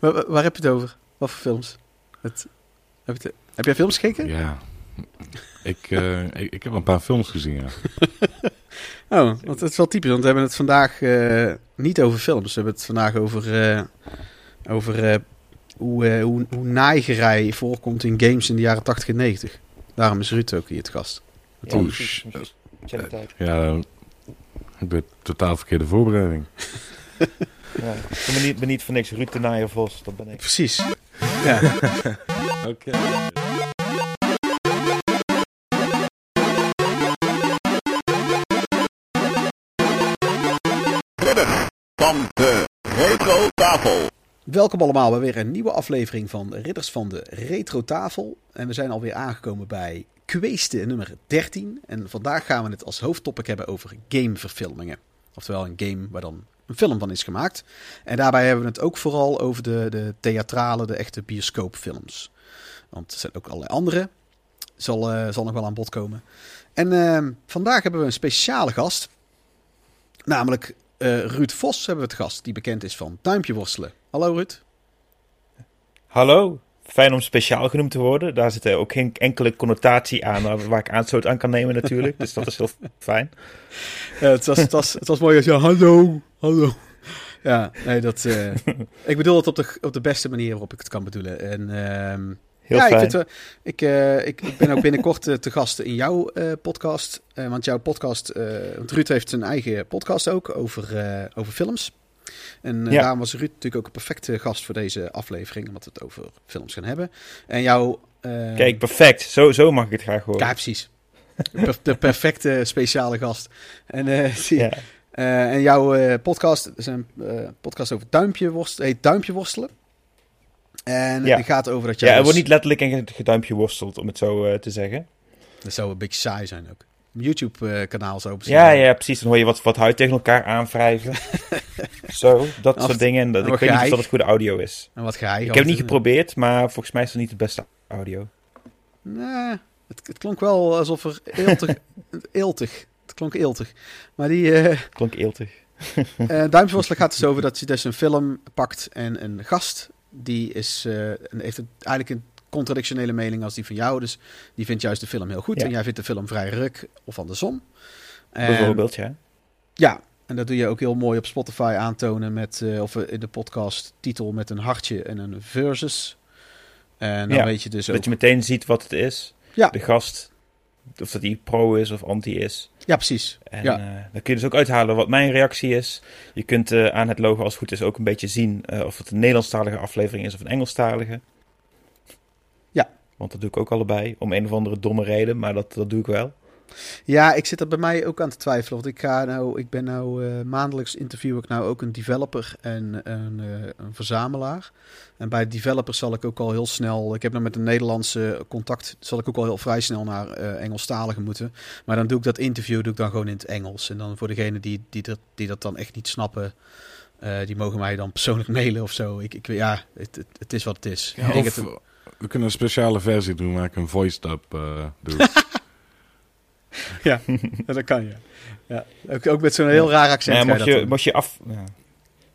waar, waar heb je het over? Wat voor films? Het, heb, je, heb jij films gekeken? Ja, ik, uh, ik, ik, heb een paar films gezien, ja. oh, want het is wel typisch, want we hebben het vandaag uh, niet over films. We hebben het vandaag over, uh, over hoe, hoe, hoe naaigerij voorkomt in games in de jaren 80 en 90. Daarom is Ruud ook hier het gast. Ja, oh, ja, ik ben totaal verkeerde voorbereiding. ja, ik ben niet, ben niet voor niks Ruud de Naaier Vos, dat ben ik. Precies. Ja. Oké. van de Retro Tafel. Welkom allemaal bij weer een nieuwe aflevering van Ridders van de Retro Tafel. En we zijn alweer aangekomen bij Kweeste nummer 13. En vandaag gaan we het als hoofdtopic hebben over gameverfilmingen. Oftewel een game waar dan een film van is gemaakt. En daarbij hebben we het ook vooral over de, de theatrale, de echte bioscoopfilms. Want er zijn ook allerlei andere. Zal, uh, zal nog wel aan bod komen. En uh, vandaag hebben we een speciale gast. Namelijk uh, Ruud Vos hebben we het gast, die bekend is van Duimpje Worstelen. Hallo Ruud. Hallo. Fijn om speciaal genoemd te worden. Daar zit ook geen enkele connotatie aan waar ik aanstoot aan kan nemen natuurlijk. dus dat is heel fijn. Ja, het, was, het, was, het was mooi als je hallo, hallo. Ja, nee, dat... Uh, ik bedoel het op de, op de beste manier waarop ik het kan bedoelen. En... Uh, Heel ja, fijn. Ik, vind, ik, uh, ik, ik, ben ook binnenkort te gast in jouw podcast. want jouw podcast, want Ruud heeft zijn eigen podcast ook over, over films. En ja. daarom was Ruud natuurlijk ook een perfecte gast voor deze aflevering, omdat we het over films gaan hebben. En jouw... Kijk, perfect. Zo, zo mag ik het graag horen. Ja, precies. De perfecte speciale gast. En, zie, ja. en jouw podcast is een podcast over duimpje worstelen, heet Duimpje Worstelen. En ja. die gaat over dat je. Ja, er wordt niet letterlijk een geduimpje worsteld, om het zo uh, te zeggen. Dat zou een beetje saai zijn ook. YouTube-kanaal zo. Ja, ja, precies. Dan hoor je wat, wat huid tegen elkaar aanwrijven. zo, dat soort dingen. En dat, ik weet niet of dat het goede audio is. En wat geheig. Ik heb het niet geprobeerd, maar volgens mij is het niet de beste audio. Nee, het, het klonk wel alsof er eeltig... eeltig. Het klonk eeltig. Maar die... Uh, klonk eeltig. uh, Duimpjesworstelen gaat dus over dat je dus een film pakt en een gast die is, uh, heeft het eigenlijk een contradictionele mening als die van jou. Dus die vindt juist de film heel goed. Ja. En jij vindt de film vrij ruk of andersom. Bijvoorbeeld, ja. Ja, en dat doe je ook heel mooi op Spotify aantonen met, uh, of in de podcast titel met een hartje en een versus. En dan ja, weet je dus dat ook... je meteen ziet wat het is. Ja. De gast, of dat hij pro is of anti is. Ja, precies. En ja. uh, dan kun je dus ook uithalen wat mijn reactie is. Je kunt uh, aan het logo als het goed is ook een beetje zien of het een Nederlandstalige aflevering is of een Engelstalige. Want dat doe ik ook allebei, om een of andere domme reden, maar dat, dat doe ik wel. Ja, ik zit er bij mij ook aan te twijfelen. Want ik, ga nou, ik ben nou uh, maandelijks interview ik nou ook een developer en een, uh, een verzamelaar. En bij developers zal ik ook al heel snel. Ik heb nou met een Nederlandse contact. Zal ik ook al heel vrij snel naar uh, Engelstaligen moeten. Maar dan doe ik dat interview doe ik dan gewoon in het Engels. En dan voor degenen die, die, dat, die dat dan echt niet snappen. Uh, die mogen mij dan persoonlijk mailen of zo. Ik, ik, ja, het, het, het is wat het is. Ja, ik denk of, het, we kunnen een speciale versie doen waar ik een voice-dub uh, doe. ja, dat kan je. Ja. Ook, ook met zo'n heel raar accent. Ja, mocht, je, je, mocht, je af, ja.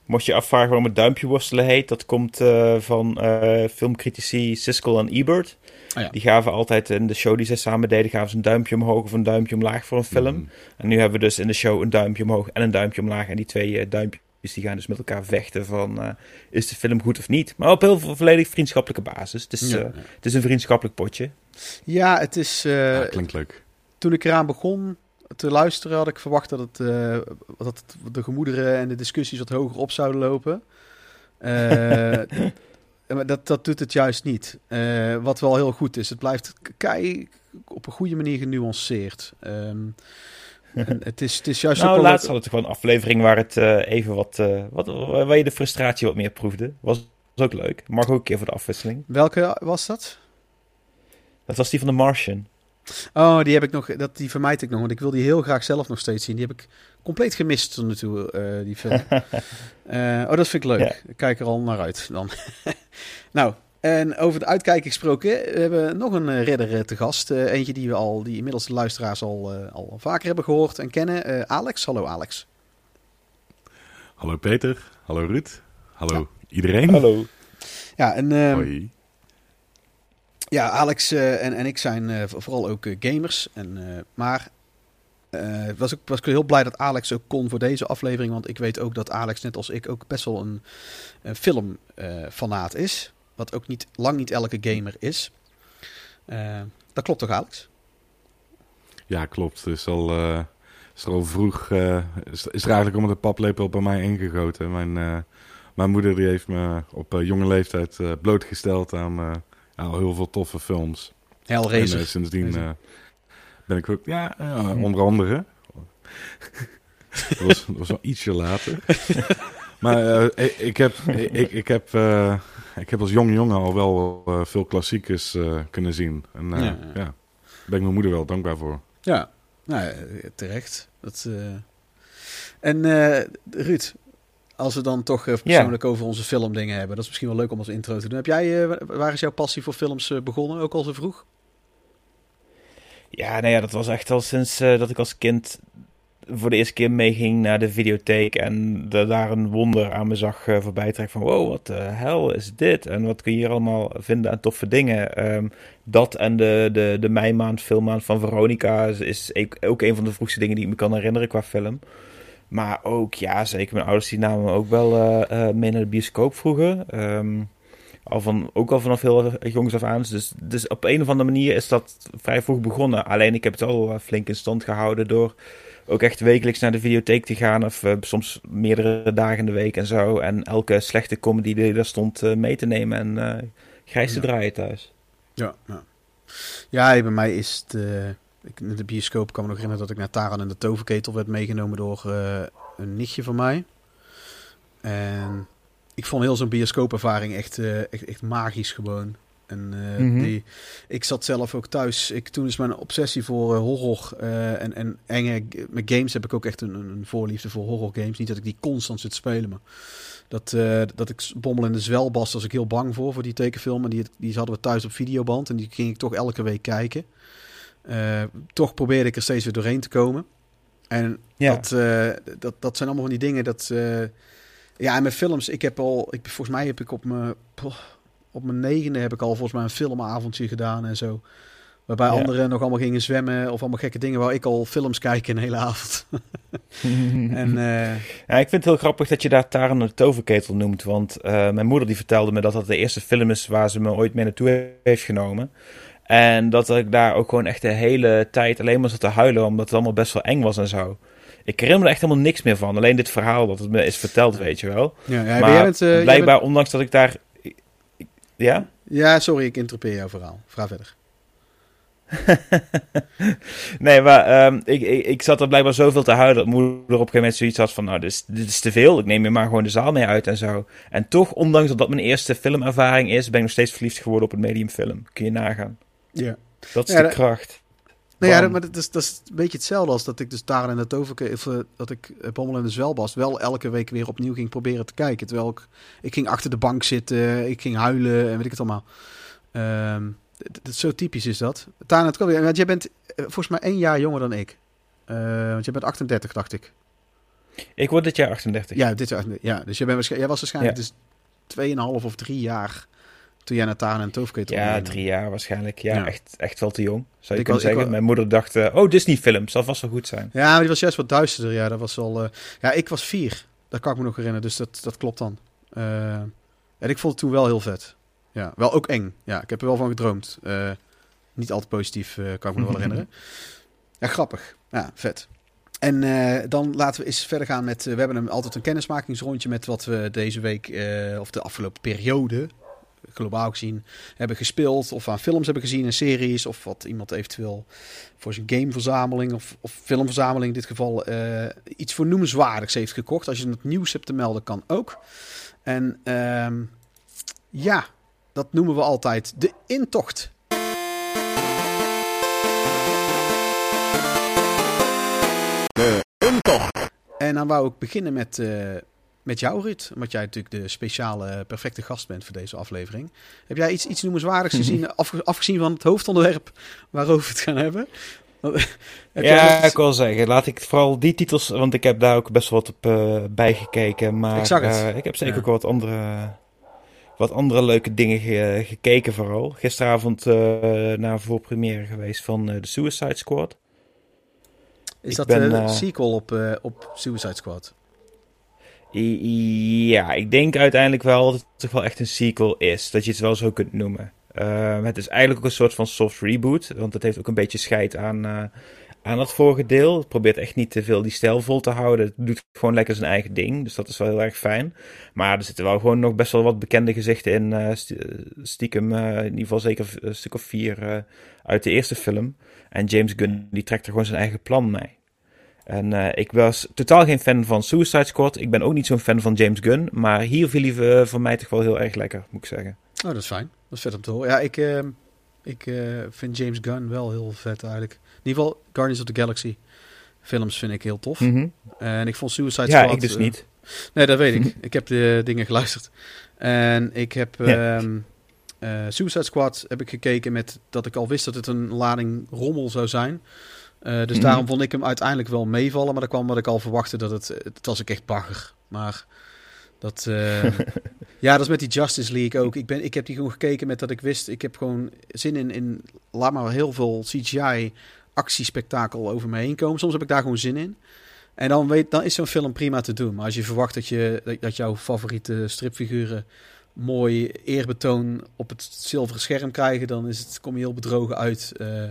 mocht je afvragen waarom het duimpje worstelen heet, dat komt uh, van uh, filmcritici Siskel en Ebert. Oh ja. Die gaven altijd in de show die ze samen deden, gaven ze een duimpje omhoog of een duimpje omlaag voor een film. Mm. En nu hebben we dus in de show een duimpje omhoog en een duimpje omlaag. En die twee uh, duimpjes die gaan dus met elkaar vechten van uh, is de film goed of niet. Maar op heel volledig vriendschappelijke basis. Het is, ja, uh, ja. het is een vriendschappelijk potje. Ja, het is... Uh, ja, klinkt leuk. Toen ik eraan begon te luisteren had ik verwacht dat, het, uh, dat het de gemoederen en de discussies wat hoger op zouden lopen. maar dat, dat doet het juist niet. wat wel heel goed is. Het blijft kei op een goede manier genuanceerd. Um, het, is, het is juist nou, laatst had het gewoon een aflevering waar het uh, even wat, uh, wat, waar je de frustratie wat meer proefde. Was, was ook leuk. Mag ook een keer voor de afwisseling. Welke was dat? Dat was die van The Martian. Oh, die heb ik nog. Dat, die vermijd ik nog, want ik wil die heel graag zelf nog steeds zien. Die heb ik compleet gemist tot nu toe, uh, die film. oh, dat vind ik leuk. Ja. Ik kijk er al naar uit dan. nou, en over het uitkijken gesproken, we hebben nog een uh, redder te gast. Uh, eentje die we al, die inmiddels de luisteraars al, uh, al vaker hebben gehoord en kennen. Alex, hallo Alex. Hallo Peter, hallo Ruud, hallo ja. iedereen. Hallo. Ja, en... Hoi. Ja, Alex en, en ik zijn vooral ook gamers. En, maar uh, was, ik, was ik heel blij dat Alex ook kon voor deze aflevering. Want ik weet ook dat Alex, net als ik, ook best wel een, een filmfanaat uh, is. Wat ook niet, lang niet elke gamer is. Uh, dat klopt toch, Alex? Ja, klopt. is al, is er al vroeg. is, is er eigenlijk om de paplepel bij mij ingegoten. Mijn, mijn moeder die heeft me op jonge leeftijd blootgesteld aan heel veel toffe films. Hellraiser. En sindsdien ben ik ook, ja, onder andere. dat, was, dat was wel ietsje later. maar uh, ik, heb, ik, ik, heb, uh, ik heb als jong jongen al wel uh, veel klassiekers kunnen zien. En ja, ja. ja, daar ben ik mijn moeder wel dankbaar voor. Ja, nou, terecht. Dat, en Ruud, als we dan toch persoonlijk over onze filmdingen hebben, dat is misschien wel leuk om als intro te doen. Heb jij, waar is jouw passie voor films begonnen, ook al zo vroeg? Ja, nou ja, dat was echt al sinds uh, dat ik als kind voor de eerste keer meeging naar de videotheek en daar een wonder aan me zag uh, voorbij trekken van wow, wat de hel is dit? En wat kun je hier allemaal vinden aan toffe dingen? Um, dat en de, de, de meimaand, filmmaand van Veronica is ook een van de vroegste dingen die ik me kan herinneren qua film. Maar ook, ja, zeker mijn ouders die namen me ook wel uh, mee naar de bioscoop vroeger. Um, al van, ook al vanaf heel jongs af aan. Dus, dus op een of andere manier is dat vrij vroeg begonnen. Alleen ik heb het al eh, flink in stand gehouden door ook echt wekelijks naar de videotheek te gaan. Of uh, soms meerdere dagen in de week en zo. En elke slechte comedy die daar stond uh, mee te nemen en uh, grijs te draaien thuis. Ja, ja. ja, bij mij is het... Ik, in de bioscoop kan me nog herinneren dat ik naar Taran en de Toverketel werd meegenomen door een nichtje van mij. En ik vond heel zo'n bioscoopervaring echt, echt, echt magisch gewoon. En uh, mm -hmm. die, ik zat zelf ook thuis. Ik, toen is mijn obsessie voor uh, horror en, en enge... Met games heb ik ook echt een, een voorliefde voor horror games. Niet dat ik die constant zit spelen, maar... Dat, dat ik Bommel in de Zwelbast was ik heel bang voor, voor die tekenfilmen. Die, die hadden we thuis op videoband en die ging ik toch elke week kijken. toch probeerde ik er steeds weer doorheen te komen. En ja. dat, dat, dat zijn allemaal van die dingen dat... Ja, en met films, ik heb al, ik, volgens mij heb ik op mijn, op mijn negende heb ik al volgens mij een filmavondje gedaan en zo. Waarbij anderen nog allemaal gingen zwemmen of allemaal gekke dingen waar ik al films kijk een hele avond. en, uh... ja, ik vind het heel grappig dat je daar Taren de Toverketel noemt. Want uh, mijn moeder die vertelde me dat dat de eerste film is waar ze me ooit mee naartoe heeft genomen. En dat ik daar ook gewoon echt de hele tijd alleen maar zat te huilen omdat het allemaal best wel eng was en zo. Ik herinner me er echt helemaal niks meer van. Alleen dit verhaal dat het me is verteld, weet je wel. Ja, ja, maar bent, uh, blijkbaar, bent... ondanks dat ik daar... Ja? Ja, sorry, ik interpreteer jouw verhaal. Vraag verder. nee, maar um, ik, ik, ik, zat er blijkbaar zoveel te huilen dat moeder op een gegeven moment zoiets had van... Nou, dit is, dit is te veel, ik neem je maar gewoon de zaal mee uit en zo. En toch, ondanks dat dat mijn eerste filmervaring is... ben ik nog steeds verliefd geworden op een mediumfilm. Kun je nagaan. Ja. Dat is ja, de kracht. Nou ja, maar dat is, dat is een beetje hetzelfde als dat ik dus daar in het over of uh, dat ik Bommel in de Zwelbast wel elke week weer opnieuw ging proberen te kijken. Terwijl ik, ik ging achter de bank zitten, ik ging huilen en weet ik het allemaal. Um, zo typisch is dat. Tana, het kan Want jij bent uh, volgens mij één jaar jonger dan ik. Uh, want jij bent 38, dacht ik. Ik word dit jaar 38. Ja, dit jaar. Ja, dus jij, bent, jij was waarschijnlijk ja. dus 2,5 of 3 jaar toen jij naar Taren en Toofketel Ja, drie jaar waarschijnlijk. Ja, Echt, echt wel te jong, zou je ik kunnen zeggen. Mijn moeder dacht, uh, oh, Disney-film, zal vast wel goed zijn. Ja, maar die was juist wat duisterder. Ja, dat was wel... Uh, ja, ik was vier. Dat kan ik me nog herinneren, dus dat, dat klopt dan. Uh, en ik vond het toen wel heel vet. Ja, wel ook eng. Ja, ik heb er wel van gedroomd. niet altijd positief, kan ik me nog wel herinneren. Ja, grappig. Ja, vet. En uh, dan laten we eens verder gaan met. Uh, we hebben een, altijd een kennismakingsrondje met wat we deze week, uh, of de afgelopen periode, globaal gezien hebben gespeeld. Of aan films hebben gezien en series. Of wat iemand eventueel voor zijn gameverzameling of, of filmverzameling in dit geval uh, iets voor noemenswaardigs heeft gekocht. Als je het nieuws hebt te melden, kan ook. En uh, ja, dat noemen we altijd de intocht. De intocht. En dan wou ik beginnen met... Uh, met jou, Ruud. Omdat jij natuurlijk de speciale, perfecte gast bent voor deze aflevering. Heb jij iets, iets noemenswaardigs gezien, afgezien van het hoofdonderwerp waarover we het gaan hebben? ja, ik wil zeggen, laat ik vooral die titels, want ik heb daar ook best wat op uh, bijgekeken. Maar ik, zag het. Uh, ik heb zeker ja. ook wat andere wat andere leuke dingen ge- gekeken vooral. Gisteravond eh naar voorpremière geweest van eh, The Suicide Squad. Is Ik dat ben, de eh, sequel op, eh, op Suicide Squad? Ja, ik denk uiteindelijk wel dat het toch wel echt een sequel is. Dat je het wel zo kunt noemen. Eh, het is eigenlijk ook een soort van soft reboot. Want het heeft ook een beetje scheid aan, eh, aan het vorige deel. Het probeert echt niet te veel die stijl vol te houden. Het doet gewoon lekker zijn eigen ding. Dus dat is wel heel erg fijn. Maar er zitten wel gewoon nog best wel wat bekende gezichten in. st- stiekem, eh, in ieder geval zeker een stuk of vier uit de eerste film. En James Gunn die trekt er gewoon zijn eigen plan mee. En eh, ik was totaal geen fan van Suicide Squad. Ik ben ook niet zo'n fan van James Gunn. Maar hier viel hij eh, voor mij toch wel heel erg lekker, moet ik zeggen. Oh, dat is fijn. Dat is vet om te horen. Ja, ik, eh, ik vind James Gunn wel heel vet eigenlijk. In ieder geval, Guardians of the Galaxy films vind ik heel tof. Mhm. En ik vond Suicide Ja, Squad... ik dus niet. Nee, dat weet ik. ik heb de dingen geluisterd. En ik heb Ja. ehm, eh, Suicide Squad heb ik gekeken met dat ik al wist dat het een lading rommel zou zijn. Eh, dus Mhm. daarom vond ik hem uiteindelijk wel meevallen. Maar dat kwam wat ik al verwachtte dat het... Het was ik echt bagger. Maar dat... eh, ja, dat is met die Justice League ook. Ik, ben, ik heb die gewoon gekeken met dat ik wist... Ik heb gewoon zin in... in laat maar heel veel CGI actiespektakel over me heen komen. Soms heb ik daar gewoon zin in. En dan, weet, dan is zo'n film prima te doen. Maar als je verwacht dat, je, dat- dat jouw favoriete stripfiguren mooi eerbetoon op het zilveren scherm krijgen, dan is het, kom je heel bedrogen uit. Eh,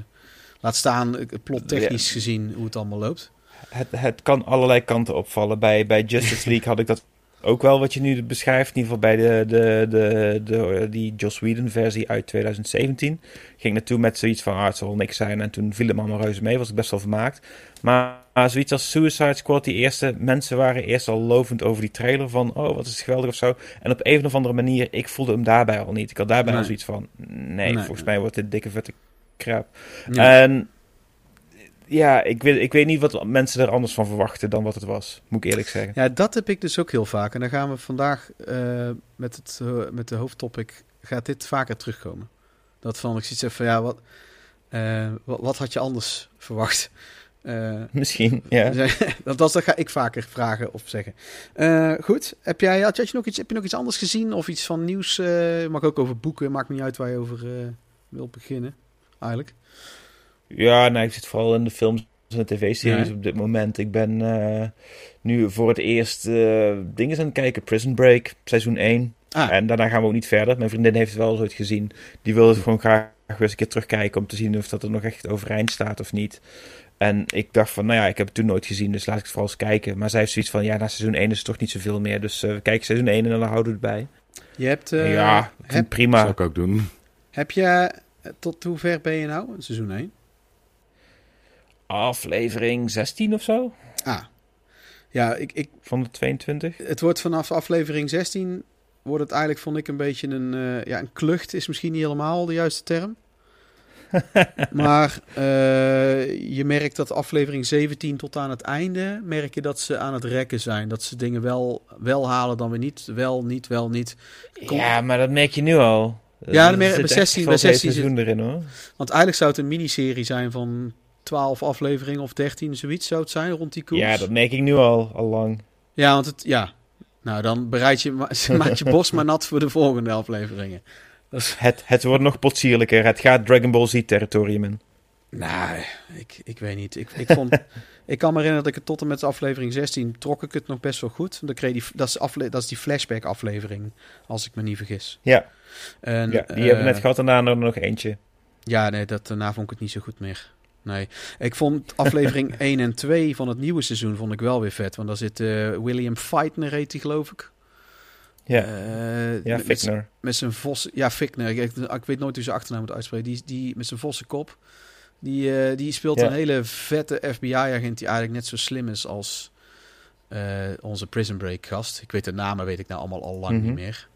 laat staan, eh, plottechnisch gezien, hoe het allemaal loopt. Het, het kan allerlei kanten opvallen. Bij, bij Justice League had ik dat ook wel wat je nu beschrijft. In ieder geval bij de, de, de, de, die Joss Whedon versie uit 2017. Ging naartoe met zoiets van, ah, het zal niks zijn. En toen viel het me allemaal reuze mee. Was ik best wel vermaakt. Maar, zoiets als Suicide Squad, die eerste mensen waren eerst al lovend over die trailer. Van, oh, wat is het geweldig of zo. En op een of andere manier, ik voelde hem daarbij al niet. Ik had daarbij Nee. al zoiets van, nee, Nee, volgens mij wordt dit dikke vette crap. Ja. En ja, ik weet, ik weet niet wat mensen er anders van verwachten dan wat het was. Moet ik eerlijk zeggen. Ja, dat heb ik dus ook heel vaak. En dan gaan we vandaag eh, met, het, eh, met de hoofdtopic, gaat dit vaker terugkomen. Dat van, ik zoiets heb van, ja, wat, eh, wat, wat had je anders verwacht? Misschien, ja. dat, dat, dat ga ik vaker vragen of zeggen. Goed, heb jij, had, je nog iets, heb je nog iets anders gezien of iets van nieuws? mag ook over boeken, maakt niet uit waar je over wilt beginnen, eigenlijk. Ja, nou, ik zit vooral in de films en de tv-series Ja. op dit moment. Ik ben eh, nu voor het eerst eh, dingen aan het kijken. Prison Break, seizoen 1. Ah, En daarna gaan we ook niet verder. Mijn vriendin heeft het wel zoiets gezien. Die wil het gewoon graag weer eens een keer terugkijken om te zien of dat er nog echt overeind staat of niet. En ik dacht van, nou ja, ik heb het toen nooit gezien, dus laat ik het vooral eens kijken. Maar zij heeft zoiets van, ja, na seizoen 1 is het toch niet zoveel meer. Dus eh, we kijken seizoen 1 en dan houden we het bij. je hebt, eh, ja, ik vind heb, het prima. zou ik ook doen. heb je, tot hoe ver ben je nou? in Seizoen 1? Aflevering 16 of zo? Ah, ja, ik, ik, Van de 22? het wordt vanaf aflevering 16, wordt het eigenlijk, vond ik, een beetje een, eh, ja, een klucht, is misschien niet helemaal de juiste term. maar eh, je merkt dat aflevering 17 tot aan het einde, merk je dat ze aan het rekken zijn. Dat ze dingen wel, wel halen, dan weer niet. Wel, niet, wel, niet. Kom- Ja, maar dat merk je nu al. Ja, Er merk- zit bij echt 16 wel bij twee 16 zit- seizoen erin hoor. Want eigenlijk zou het een miniserie zijn van 12 afleveringen of 13, zoiets zou het zijn, rond die koers. Ja, dat merk ik nu al, al lang. Ja, want het, ja. Nou, dan bereid je, ma- maak je borst maar nat voor de volgende afleveringen. Is, Het, het wordt nog potsierlijker. Het gaat Dragon Ball Z territorium in. nou, ik, ik weet niet. Ik, ik, vond, ik kan me herinneren dat ik het tot en met aflevering 16 trok ik het nog best wel goed. Dan kreeg die, dat, is afle, dat is die flashback aflevering, als ik me niet vergis. Ja, En, ja die eh, hebben we net gehad en daarna nog eentje. Ja, nee, dat, daarna vond ik het niet zo goed meer. Nee, ik vond aflevering 1 en 2 van het nieuwe seizoen vond ik wel weer vet. Want daar zit eh, William Feitner, heet hij geloof ik. Ja, Eh, ja Fickner. met zijn vos... Ja, Fickner. Ik, ik weet nooit hoe zijn achternaam moet uitspreken. Die, die met zijn vossenkop. Die, eh, die speelt Ja. een hele vette FBI-agent die eigenlijk net zo slim is als eh, onze Prison Break gast. Ik weet de namen, weet ik nou allemaal al lang Mhm. niet meer.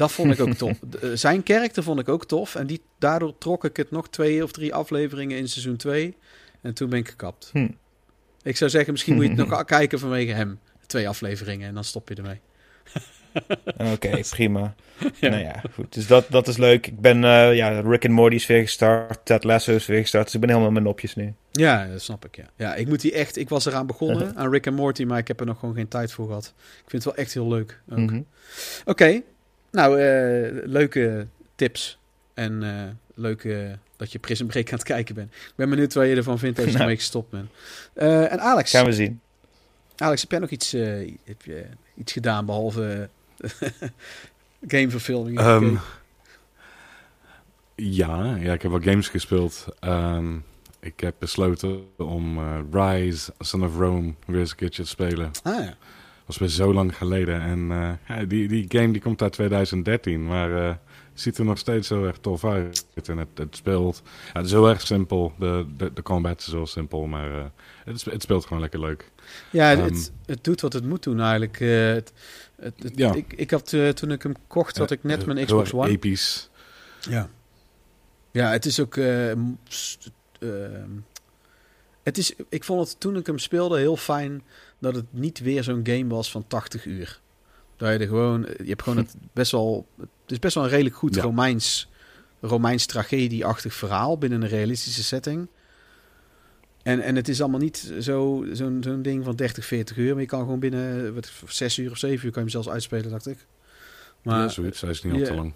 Dat vond ik ook tof. Eh, zijn karakter vond ik ook tof. En die, daardoor trok ik het nog twee of drie afleveringen in seizoen 2. En toen ben ik gekapt. Hm. Ik zou zeggen, misschien moet je het nog kijken vanwege hem. Twee afleveringen en dan stop je ermee. Oké, prima. Ja. Nou ja, goed. Dus dat, dat is leuk. Ik ben, eh, ja, Rick and Morty is weer gestart. Ted Lasso is weer gestart. Dus ik ben helemaal mijn nopjes nu. Ja, dat snap ik. Ja. ja, ik moet die echt. Ik was eraan begonnen aan Rick en Morty, maar ik heb er nog gewoon geen tijd voor gehad. Ik vind het wel echt heel leuk. Mhm. Oké, Nou, eh, leuke tips. En eh leuke dat je Prison Break aan het kijken bent. Ik ben benieuwd wat je ervan vindt als je Nou. ermee gestopt bent. Eh, en Alex, Gaan we zien. Alex, heb jij nog iets, eh, heb je iets gedaan behalve gameverfilmingen? Ehm, ja, ja, ik heb wel games gespeeld. Ehm, ik heb besloten om eh, Rise, Son of Rome weer eens een keertje te spelen. ah ja. Was weer zo lang geleden. En eh, ja, die, die game die komt uit 2013, maar eh, ziet er nog steeds heel erg tof uit. En het, het speelt, ja, het is heel erg simpel. De, de, de combat is heel simpel, maar eh, het, het speelt gewoon lekker leuk. Ja, Ehm, het, het doet wat het moet doen eigenlijk. Het, het, het- Ja. ik, ik had, toen ik hem kocht, had ik net mijn Xbox One. Episch. Ja. Ja, het is ook. eh, ehm, het is, ik vond het toen ik hem speelde heel fijn dat het niet weer zo'n game was van 80 uur. Dat je er gewoon. Je hebt gewoon het best wel. Het is best wel een redelijk goed Ja. Romeins. Romeins tragedie-achtig verhaal binnen een realistische setting. En, en het is allemaal niet zo- zo'n zo'n ding van 30, 40 uur. Maar je kan gewoon binnen wat, 6 uur of 7 uur kan je hem zelfs uitspelen, dacht ik. Maar, ja, zoiets. Hij is niet al ja. te lang.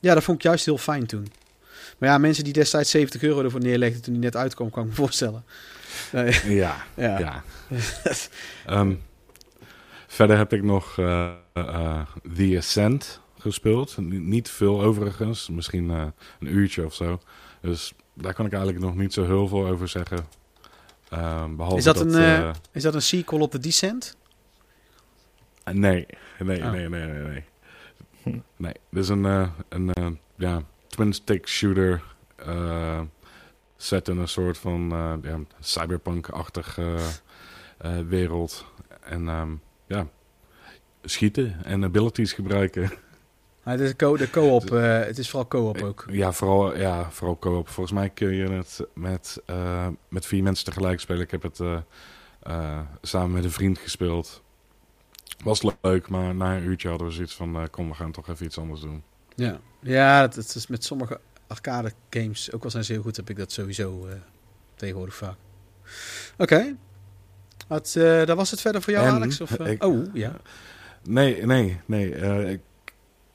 ja, dat vond ik juist heel fijn toen. Maar ja, mensen die destijds 70 euro ervoor neerlegden toen die net uitkwam, kan ik me voorstellen. Nee, Ja, ja. ja. Ehm, verder heb ik nog eh, eh, The Ascent gespeeld. Niet veel overigens, misschien eh, een uurtje of zo. Dus daar kan ik eigenlijk nog niet zo heel veel over zeggen. Ehm, behalve Is dat een, Is dat een sequel op The Descent? nee, nee, Oh. nee, nee, nee, nee. Nee, dit is een, een ja, twin-stick shooter set in een soort van eh, ja, cyberpunk-achtig eh, eh, wereld. En ehm, ja, schieten en abilities gebruiken. Ah, het is co- de co-op. het is vooral co-op ook. Ja, vooral, ja, vooral co-op. Volgens mij kun je het met, met vier mensen tegelijk spelen. Ik heb het samen met een vriend gespeeld. Was leuk, maar na een uurtje hadden we zoiets van... kom, we gaan toch even iets anders doen. Ja, ja het is met sommige arcade games, ook al zijn ze heel goed, heb ik dat sowieso eh, tegenwoordig vaak. Oké. Wat, eh, dat was het verder voor jou, En Alex? Of, eh? ik- oh, ja. Nee, nee, nee. ik,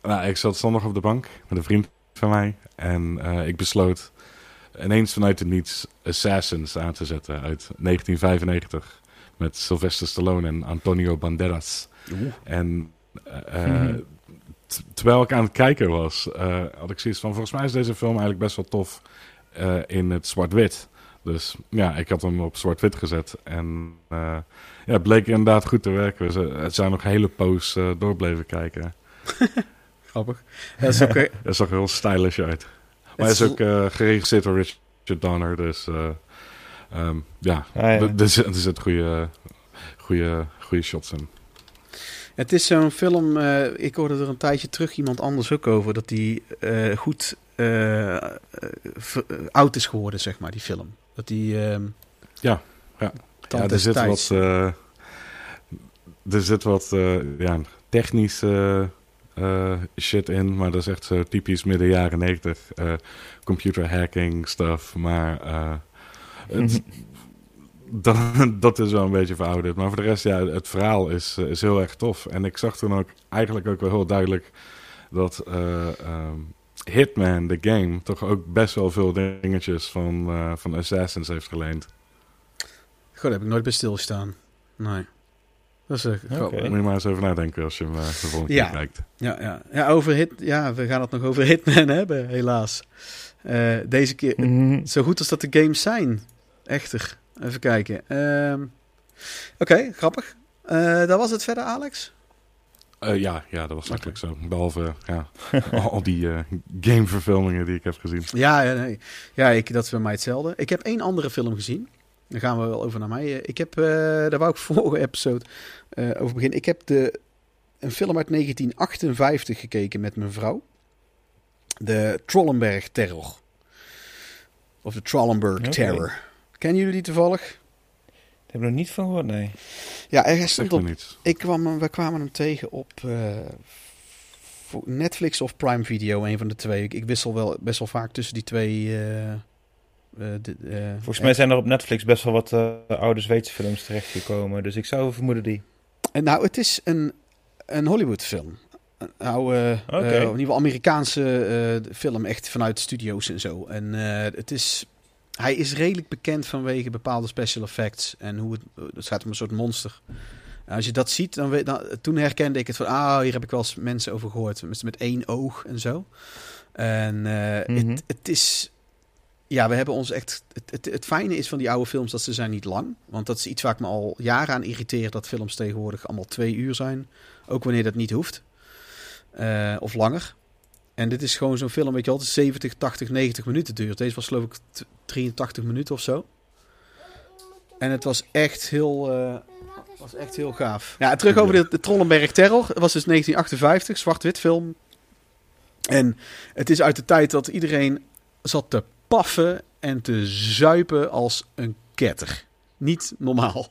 nou, ik zat zondag op de bank met een vriend van mij. En ik besloot ineens vanuit het niets Assassins aan te zetten uit 1995. Met Sylvester Stallone en Antonio Banderas. En t- terwijl ik aan het kijken was, eh, had ik zoiets van... Volgens mij is deze film eigenlijk best wel tof eh, in het zwart-wit. Dus ja, ik had hem op zwart-wit gezet. En eh, ja, het bleek inderdaad goed te werken. Het zijn nog een hele poos doorbleven kijken. Grappig. Dat is ook, Het zag er heel stylish uit. Maar het hij is ook geregisseerd door Richard Donner. Dus eh, ehm, ja, Ah, ja. er- er zit- er goede, goede, goede shots in. Het is zo'n film, eh, ik hoorde er een tijdje terug iemand anders ook over, dat die eh, goed eh, ver- oud is geworden, zeg maar, die film. Dat die... ehm Ja, ja. Ja, er zit wat, eh, er zit wat eh, ja, technische eh, shit in, maar dat is echt zo typisch midden jaren negentig. eh, computer hacking stuff, maar eh, het, dat, dat is wel een beetje verouderd. Maar voor de rest, ja, het verhaal is, eh, is heel erg tof. En ik zag toen ook eigenlijk ook wel heel duidelijk dat eh, ehm, Hitman, de game, toch ook best wel veel dingetjes van, eh, van Assassins heeft geleend. Goed, daar heb ik nooit bij stilstaan. Nee. Dat is grappig. Oké. Moet je maar eens over nadenken als je hem de volgende Ja. keer kijkt. Ja, ja. ja, over hit, ja, we gaan het nog over Hitman hebben, helaas. Eh, deze keer, Mhm. zo goed als dat de games zijn. Echter. Even kijken. Ehm, Oké, grappig. Eh dat was het verder, Alex? Eh, ja, ja, dat was eigenlijk zo. Behalve ja, al die eh, gameverfilmingen die ik heb gezien. Ja, ja, nee. ja ik, dat is bij mij hetzelfde. Ik heb één andere film gezien. Dan gaan we wel over naar mij. Ik heb, eh, daar wou ik vorige episode eh, over beginnen. Ik heb de, een film uit 1958 gekeken met mijn vrouw. De Trollenberg Terror. Of de Trollenberg. Terror. Kennen jullie die toevallig? Daar heb ik nog niet van gehoord, nee. Ja, hij Zeg stond op niets. Ik kwam, we kwamen hem tegen op eh, Netflix of Prime Video, een van de twee. Ik, ik wissel wel best wel vaak tussen die twee. eh, eh, de- Volgens mij zijn er op Netflix best wel wat eh, oude Zweedse films terechtgekomen. Dus ik zou vermoeden die. En nou, het is een, een Hollywood film. Een oude, eh, in ieder geval Amerikaanse eh, film, echt vanuit studio's en zo. En eh, het is, hij is redelijk bekend vanwege bepaalde special effects en hoe het, het gaat om een soort monster. En als je dat ziet, dan, weet, dan toen herkende ik het van, ah, hier heb ik wel eens mensen over gehoord, met, met één oog en zo. En eh, Mhm. het, het is, ja, we hebben ons echt, het, het, het fijne is van die oude films dat ze zijn niet lang, want dat is iets waar ik me al jaren aan irriteer, dat films tegenwoordig allemaal twee uur zijn, ook wanneer dat niet hoeft. Eh, of langer. En dit is gewoon zo'n film, weet je wel, het is 70, 80, 90 minuten duurt. Deze was geloof ik 83 minuten of zo. En het was echt heel, eh, was echt heel gaaf. Ja, terug over de, de Trollenberg Terror. Het was dus 1958, zwart-wit film. En het is uit de tijd dat iedereen zat te paffen en te zuipen als een ketter. Niet normaal.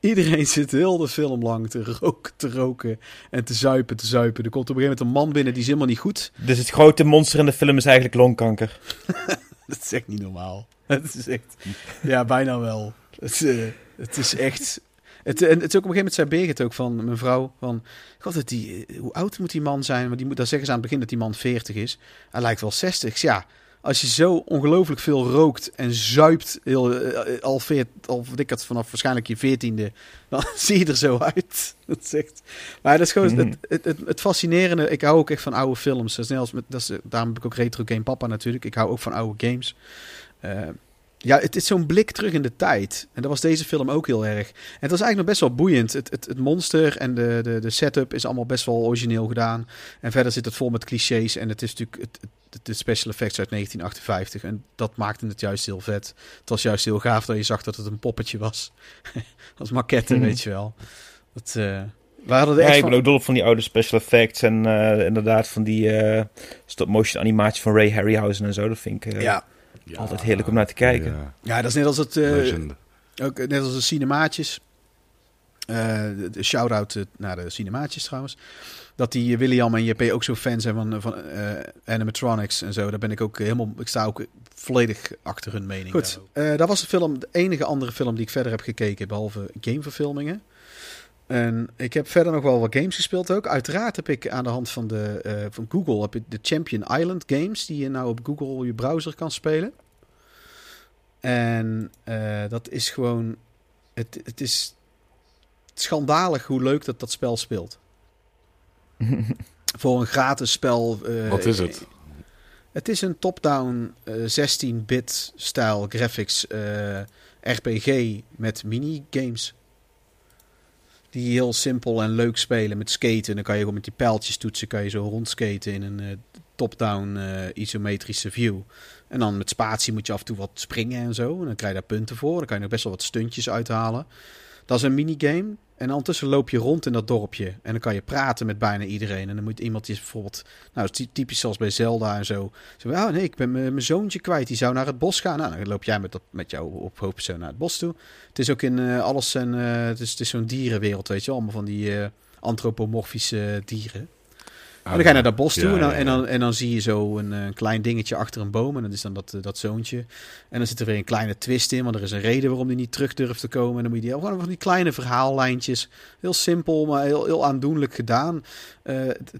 Iedereen zit heel de film lang te roken, te roken en te zuipen, te zuipen. Er komt op een gegeven moment een man binnen die is helemaal niet goed. Dus het grote monster in de film is eigenlijk longkanker. Dat is echt niet normaal. Het is echt, ja, bijna wel. Het, eh, het is echt. Het, en het is ook op een gegeven moment zei Birgit ook van mijn vrouw van, god, die, eh, hoe oud moet die man zijn? Want die moet, dan zeggen ze aan het begin dat die man 40 is. Hij lijkt wel 60. Ik zeg, Ja, als je zo ongelooflijk veel rookt en zuipt, heel, eh, al, veert, al ik het vanaf waarschijnlijk je veertiende, dan zie je er zo uit. Dat echt, maar dat is gewoon Mhm. het, het, het, het fascinerende. Ik hou ook echt van oude films. Dat is net als met, dat is, daarom heb ik ook Retro Game Papa natuurlijk. Ik hou ook van oude games. Eh, ja, het is zo'n blik terug in de tijd. En dat was deze film ook heel erg. En het was eigenlijk nog best wel boeiend. Het, het, het monster en de, de, de setup is allemaal best wel origineel gedaan. En verder zit het vol met clichés. En het is natuurlijk het, de special effects uit 1958. En dat maakte het juist heel vet. Het was juist heel gaaf dat je zag dat het een poppetje was. Als maquette, Mhm. weet je wel. Dat, eh, we hadden er Ja, echt ik van- ben ook dol op van die oude special effects en eh, inderdaad van die eh, stop-motion animatie van Ray Harryhausen en zo. Dat vind ik ja. Ja, altijd heerlijk om naar te kijken. Ja, ja, dat is net als het... eh. Ook net als de cinemaatjes. Eh, de, de shout-out eh, naar de cinemaatjes trouwens. Dat die William en JP ook zo fan zijn van, van eh, animatronics en zo. Daar ben ik ook helemaal... Ik sta ook volledig achter hun mening. Goed, eh, dat was de film, de enige andere film die ik verder heb gekeken, behalve gameverfilmingen. En ik heb verder nog wel wat games gespeeld ook. Uiteraard heb ik aan de hand van, de, eh, van Google heb ik de Champion Island games, die je nou op Google je browser kan spelen. En eh, dat is gewoon. Het, het is schandalig hoe leuk dat dat spel speelt. Voor een gratis spel. eh, Wat is het? Het is een top-down eh, 16-bit stijl graphics RPG met minigames. Die heel simpel en leuk spelen met skaten. Dan kan je gewoon met die pijltjes toetsen, kan je zo rondskaten in een eh, top-down eh, isometrische view. En dan met spatie moet je af en toe wat springen en zo. En dan krijg je daar punten voor. Dan kan je nog best wel wat stuntjes uithalen. Dat is een minigame. En ondertussen loop je rond in dat dorpje. En dan kan je praten met bijna iedereen. En dan moet iemand die bijvoorbeeld... Nou, typisch zoals bij Zelda en zo. Zo, oh nee, ik ben mijn zoontje kwijt. Die zou naar het bos gaan. Nou, dan loop jij met, dat, met jouw op hoofdpersoon naar het bos toe. Het is ook in eh, alles en eh, het is, het is zo'n dierenwereld, weet je. Allemaal van die eh, antropomorfische dieren. En dan ga je naar dat bos toe Ja, en, dan. En, dan, en dan zie je zo een, eh, klein dingetje achter een boom. En dat is dan dat, eh, dat zoontje. En dan zit er weer een kleine twist in, want er is een reden waarom die niet terug durft te komen. En dan moet je die, gewoon van die kleine verhaallijntjes. Heel simpel, maar heel, heel aandoenlijk gedaan. Eh, het,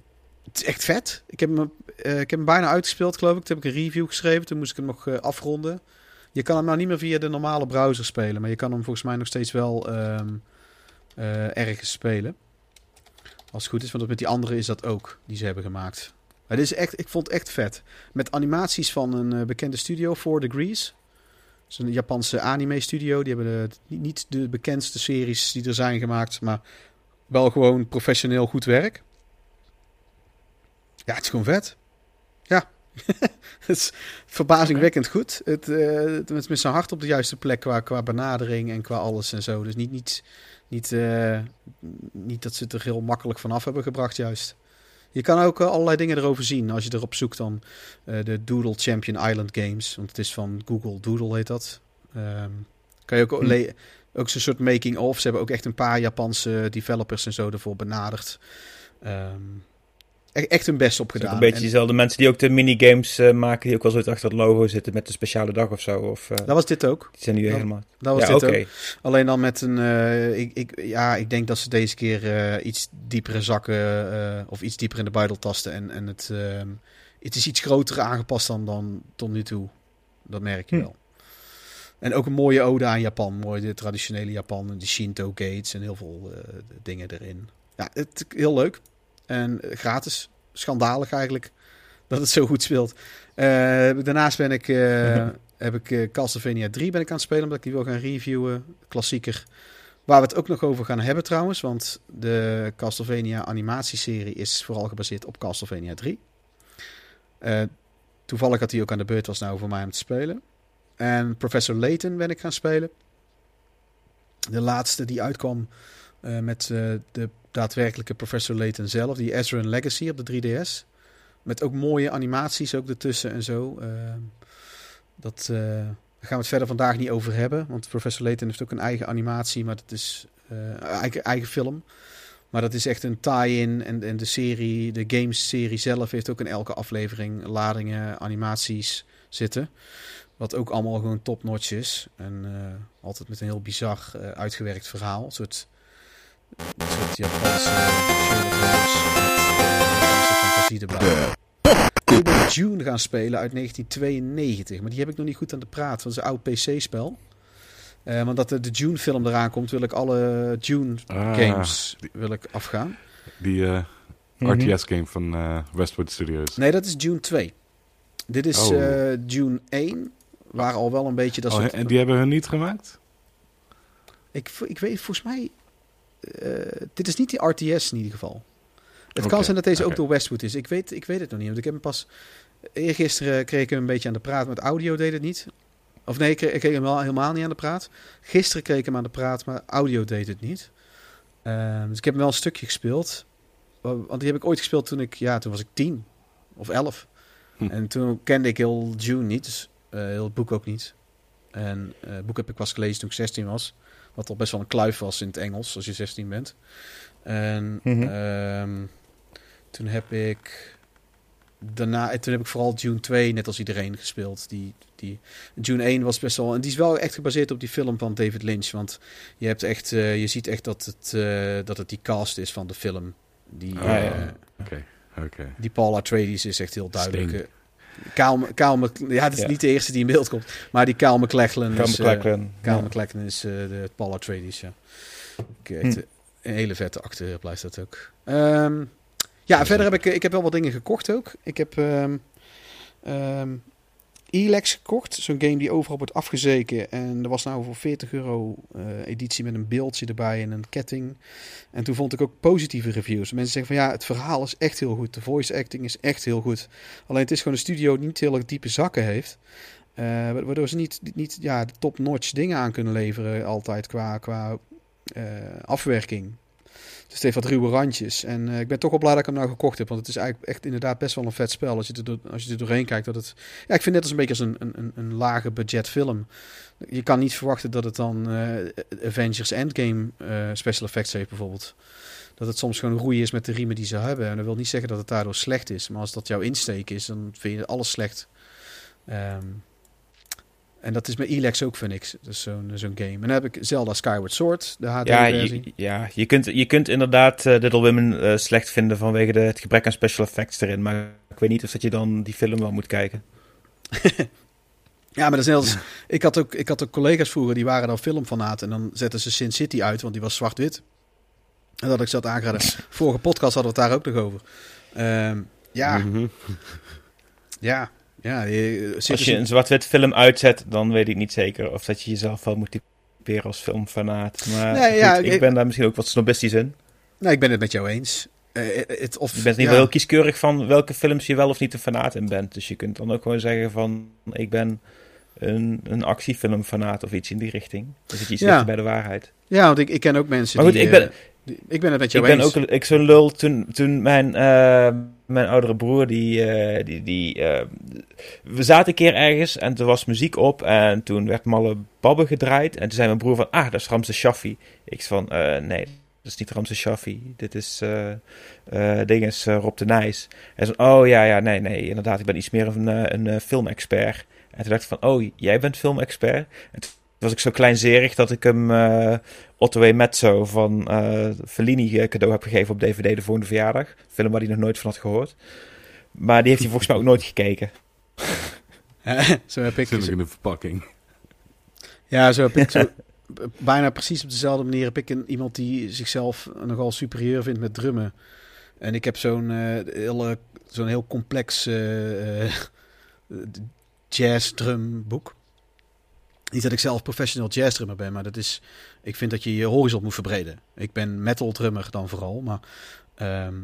het is echt vet. Ik heb, hem, ik heb hem bijna uitgespeeld, geloof ik. Toen heb ik een review geschreven. Toen moest ik hem nog afronden. Je kan hem nou niet meer via de normale browser spelen. Maar je kan hem volgens mij nog steeds wel ehm, eh, ergens spelen. Als het goed is, want met die andere is dat ook, die ze hebben gemaakt. Dit is echt, ik vond het echt vet. Met animaties van een eh, bekende studio, 4 Degrees. Dat is een Japanse anime studio. Die hebben niet- de bekendste series die er zijn gemaakt, maar wel gewoon professioneel goed werk. Ja, het is gewoon vet. Ja. het is verbazingwekkend goed. Het, eh, het met zijn hart op de juiste plek qua, qua benadering en qua alles en zo. Dus niet, niet, niet, eh, niet dat ze het er heel makkelijk vanaf hebben gebracht, juist. Je kan ook eh, allerlei dingen erover zien als je erop zoekt dan eh, de Doodle Champion Island Games. Want het is van Google Doodle heet dat. Ehm, kan je ook, Hm. ook zo'n soort making-of. Ze hebben ook echt een paar Japanse developers en zo ervoor benaderd. Ehm, echt, echt hun best op gedaan. een beetje En dezelfde mensen die ook de minigames eh, maken, die ook wel zo achter het logo zitten met een speciale dag of zo. Of, eh, dat was dit ook. die zijn nu dat- helemaal... Dat was ja, dit ook. Alleen dan met een. eh, ik, ik, ja, ik denk dat ze deze keer iets diepere zakken. of iets dieper in de buidel tasten. En, en het, ehm, het is iets groter aangepast dan, dan tot nu toe. Dat merk je Hm. wel. En ook een mooie ode aan Japan. Mooi de traditionele Japan. De Shinto gates en heel veel dingen erin. Ja, het, heel leuk. En eh, gratis. Schandalig eigenlijk. Dat het zo goed speelt. Eh, daarnaast ben ik, eh, heb ik Castlevania 3 ben ik aan het spelen. Omdat ik die wil gaan reviewen. Klassieker. Waar we het ook nog over gaan hebben trouwens. Want de Castlevania animatieserie is vooral gebaseerd op Castlevania 3. Eh, toevallig dat hij ook aan de beurt was nou voor mij om te spelen. En Professor Layton ben ik gaan spelen. De laatste die uitkwam met de daadwerkelijke Professor Layton zelf. Die Ezra Legacy op de 3DS. Met ook mooie animaties ook ertussen en zo. Eh, dat, eh, gaan we het verder vandaag niet over hebben. Want Professor Layton heeft ook een eigen animatie. Maar dat is eh, eigen, eigen film. Maar dat is echt een tie-in. En, en de serie, de games-serie zelf heeft ook in elke aflevering ladingen, animaties zitten. Wat ook allemaal gewoon top-notch is. En altijd met een heel bizar uitgewerkt verhaal. Soort, een soort Japanse Sherlock Holmes met eh, Japanse fantasie erbij. Ik ben June gaan spelen uit 1992. Maar die heb ik nog niet goed aan de praat. Want dat is een oud PC-spel. Eh maar dat de, de June-film eraan komt, wil ik alle June-games Ah, wil ik afgaan. Die eh, Mhm. RTS-game van eh, Westwood Studios. Nee, dat is June 2. Dit is Oh. eh, June 1. Waar al wel een beetje dat Oh, soort... en die hebben hun niet gemaakt? ik, ik weet volgens mij... eh, dit is niet die RTS in ieder geval. Het kan zijn dat deze ook door Westwood is. Ik weet, ik weet het nog niet. Want ik heb hem pas... Eergisteren kreeg ik hem een beetje aan de praat. Met audio deed het niet. Of nee, ik kreeg, ik kreeg hem wel helemaal niet aan de praat. Gisteren kreeg ik hem aan de praat, maar audio deed het niet. Ehm, dus ik heb hem wel een stukje gespeeld. Wa- Want die heb ik ooit gespeeld toen ik... Ja, toen was ik tien. Of elf. Hm. En toen kende ik heel June niet. Dus eh, heel het boek ook niet. En eh, het boek heb ik pas gelezen toen ik 16 was. Wat al best wel een kluif was in het Engels als je 16 bent. En Mhm. ehm, toen heb ik daarna, en toen heb ik vooral June 2 net als iedereen gespeeld. Die, die, June 1 was best wel, en die is wel echt gebaseerd op die film van David Lynch. Want je hebt echt, eh, je ziet echt dat het, eh, dat het die cast is van de film. Die, ja. Oké, oké. die Paul Atreides is echt heel duidelijk. Sting. Kaal, Kaal ja, het is Ja. niet de eerste die in beeld komt. Maar die Kaal McLachlan Kan is... eh, McLachlan. Kyle Ja. MacLachlan is eh, de Paul Atreides, ja. Eh, Hm. Een hele vette acteur blijft dat ook. Ehm, ja, verder heb ik, ik heb wel wat dingen gekocht ook. Ik heb ehm ehm, Elex gekocht. Zo'n game die overal wordt afgezeken. En er was nou voor 40 euro eh, editie met een beeldje erbij en een ketting. En toen vond ik ook positieve reviews. Mensen zeggen van ja, het verhaal is echt heel goed. De voice acting is echt heel goed. Alleen het is gewoon een studio die niet heel erg diepe zakken heeft. Eh, wa- waardoor ze niet, niet ja, de top-notch dingen aan kunnen leveren altijd qua, qua eh, afwerking. Dus het heeft wat ruwe randjes. En eh, ik ben toch wel blij dat ik hem nou gekocht heb. Want het is eigenlijk echt inderdaad best wel een vet spel. Als je er, als je er doorheen kijkt. Dat het, ja, ik vind het als een beetje als een, een, een, lage budget film. Je kan niet verwachten dat het dan eh, Avengers Endgame eh, special effects heeft bijvoorbeeld. Dat het soms gewoon roeien is met de riemen die ze hebben. En dat wil niet zeggen dat het daardoor slecht is. Maar als dat jouw insteek is, dan vind je alles slecht. Ehm, en dat is met Elex ook, vind ik. Dus zo'n zo'n game. En dan heb ik Zelda Skyward Sword, de Ja, HD-versie. je, ja je, kunt, je kunt inderdaad eh, Little Women eh, slecht vinden vanwege de, het gebrek aan special effects erin. Maar ik weet niet of dat je dan die film wel moet kijken. Ja, maar dat is net als... Ik had, ook, ik had ook collega's vroeger, die waren dan filmfanaten. En dan zetten ze Sin City uit, want die was zwart-wit. En dat ik zat aangeraden. Vorige podcast hadden we het daar ook nog over. Ehm, ja, Mhm. ja, ja. je- Als Citizen- je een zwart-wit film uitzet, dan weet ik niet zeker of dat je jezelf wel moet typeren als filmfanaat. Maar Nee, goed, ja, ik, ik- ben daar misschien ook wat snobistisch in. Nee, ik ben het met jou eens. Eh, het, of, Je bent niet ja. wel heel kieskeurig van welke films je wel of niet een fanaat in bent. Dus je kunt dan ook gewoon zeggen van, ik ben een, een actiefilmfanaat of iets in die richting. Dan zit je iets Ja. bij de waarheid. Ja, want ik, ik ken ook mensen Maar goed, die... ik ben- eh, die- ik ben het met Ik jou ben eens. ook ik zo'n lul toen, toen mijn, eh, mijn oudere broer, die, eh, die, die eh, we zaten een keer ergens en er was muziek op en toen werd Malle Babbe gedraaid. En toen zei mijn broer van, ah, dat is Ramse Shaffi. Ik van, eh, nee, Dit is niet Ramses Shaffi. Dit is, ding is Rob de Nijs. En zo, oh ja, ja, nee, nee, inderdaad. Ik ben iets meer een, een filmexpert. En toen dacht ik van, oh, jij bent filmexpert? En was ik zo kleinzerig dat ik hem eh Otto E. Mezzo van eh Fellini eh, cadeau heb gegeven op DVD de volgende verjaardag. Een film waar hij nog nooit van had gehoord. Maar die heeft hij volgens mij ook nooit gekeken. zo heb ik... Zit nog in de verpakking. Ja, zo heb ik zo, bijna precies op dezelfde manier heb ik een, iemand die zichzelf nogal superieur vindt met drummen. En ik heb zo'n eh, hele, zo'n heel complex eh, eh, jazz drum boek. Niet dat ik zelf professional jazz drummer ben, maar dat is, ik vind dat je je horizon moet verbreden. Ik ben metal drummer dan vooral, maar ehm,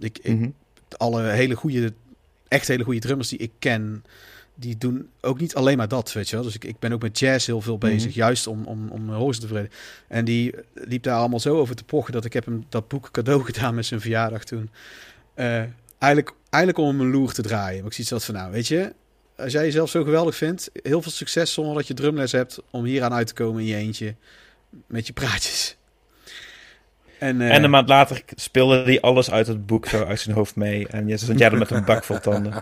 ik, ik, Mhm. alle hele goede, echt hele goede drummers die ik ken, die doen ook niet alleen maar dat, weet je wel. Dus ik, ik ben ook met jazz heel veel bezig, Mhm. juist om, om, om mijn horizon te verbreden. En die liep daar allemaal zo over te pochen dat ik heb hem dat boek cadeau gedaan met zijn verjaardag toen. Eh, eigenlijk, eigenlijk om hem een loer te draaien. Maar ik zie het van, nou, weet je, als jij jezelf zo geweldig vindt, heel veel succes zonder dat je drumles hebt om hier aan uit te komen in je eentje met je praatjes. En, eh, En een maand later speelde hij alles uit het boek zo uit zijn hoofd mee. En je stond jij er met een bak vol tanden.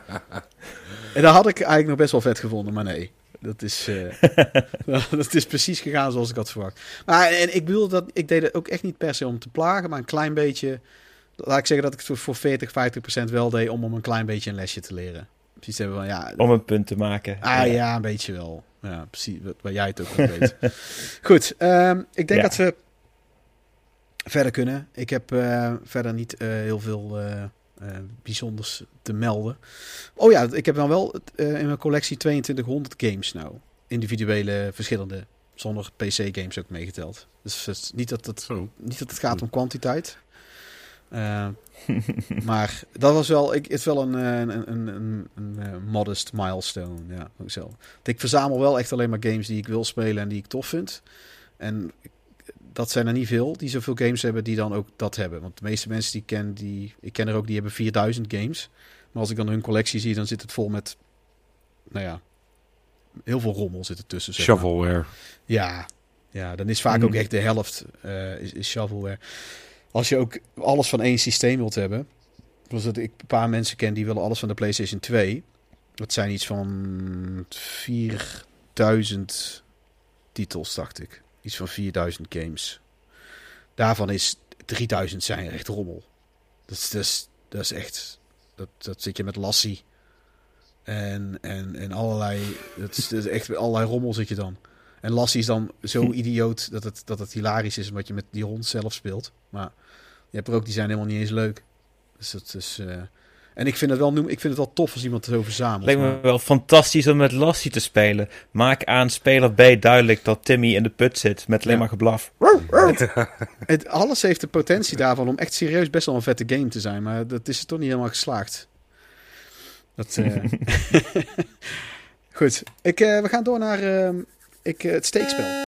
En dat had ik eigenlijk nog best wel vet gevonden, maar nee. Dat is, eh, dat is precies gegaan zoals ik had verwacht. Maar en ik bedoel dat ik deed het ook echt niet per se om te plagen, maar een klein beetje. Laat ik zeggen dat ik het voor 40, 50 procent wel deed om om een klein beetje een lesje te leren. Precies hebben van ja. Om een punt te maken. Ah ja, een beetje wel. Ja, precies. Wat, waar jij het ook wel weet. Goed, ehm, ik denk Ja. dat we verder kunnen. Ik heb eh, verder niet eh, heel veel eh, eh, bijzonders te melden. Oh ja, ik heb dan wel eh, in mijn collectie 2200 games nou. Individuele, verschillende. Zonder PC-games ook meegeteld. Dus het is niet dat het, Zo. niet dat het gaat om kwantiteit. Eh, maar dat was wel, ik, het is wel een, eh, een, een, een, een eh, modest milestone. Ja, ook zo. Ik verzamel wel echt alleen maar games die ik wil spelen en die ik tof vind. En dat zijn er niet veel die zoveel games hebben die dan ook dat hebben. Want de meeste mensen die ik ken, die, ik ken er ook, die hebben 4000 games. Maar als ik dan hun collectie zie, dan zit het vol met, nou ja, heel veel rommel zit er tussen. zeg maar. Shovelware. Ja, ja dan is vaak ook echt de helft is, is shovelware. Als je ook alles van één systeem wilt hebben. Zoals dat ik een paar mensen ken die willen alles van de PlayStation 2. Dat zijn iets van 4000 titels, dacht ik. Iets van 4000 games. Daarvan is 3000 zijn echt rommel. Dat is, dat is, dat is echt. Dat, dat zit je met Lassie. En, en, en allerlei. Dat is, dat is echt allerlei rommel zit je dan. En Lassie is dan zo idioot dat het, dat het hilarisch is omdat je met die hond zelf speelt. Maar je hebt er ook die zijn helemaal niet eens leuk. Dus dat is. eh, En ik vind het wel noem, ik vind het wel tof als iemand het zo verzamelt. Lijkt me wel fantastisch om met Lassie te spelen. Maak aan speler B duidelijk dat Timmy in de put zit met alleen Ja. maar geblaf. Het, alles heeft de potentie daarvan om echt serieus best wel een vette game te zijn. Maar dat is er toch niet helemaal geslaagd. Dat, eh, Goed, ik, eh, we gaan door naar ehm, ik, het. Steekspel.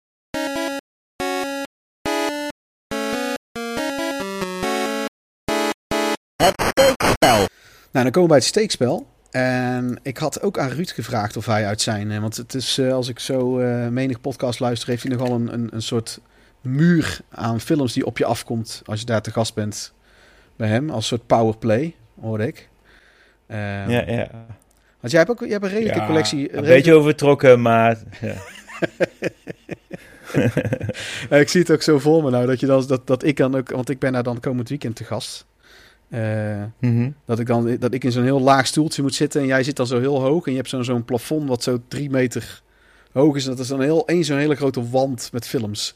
Dan komen we bij het steekspel. En ik had ook aan Ruud gevraagd of hij uit zijn... eh, Want het is, eh, als ik zo eh, menig podcast luister... heeft hij nogal een, een, een soort muur aan films die op je afkomt... als je daar te gast bent bij hem. Als soort powerplay, hoorde ik. Ehm, Ja, ja. Want jij hebt ook jij hebt een redelijke Ja, collectie... Een beetje overtrokken, maar... Ja, ik zie het ook zo voor me nou, dat, je dan, dat, dat ik dan ook... Want ik ben daar dan komend weekend te gast. Eh, Mhm. Dat ik, dan, dat ik in zo'n heel laag stoeltje moet zitten en jij zit dan zo heel hoog. En je hebt zo'n zo'n plafond wat zo drie meter hoog is. En dat is dan heel, één zo'n hele grote wand met films.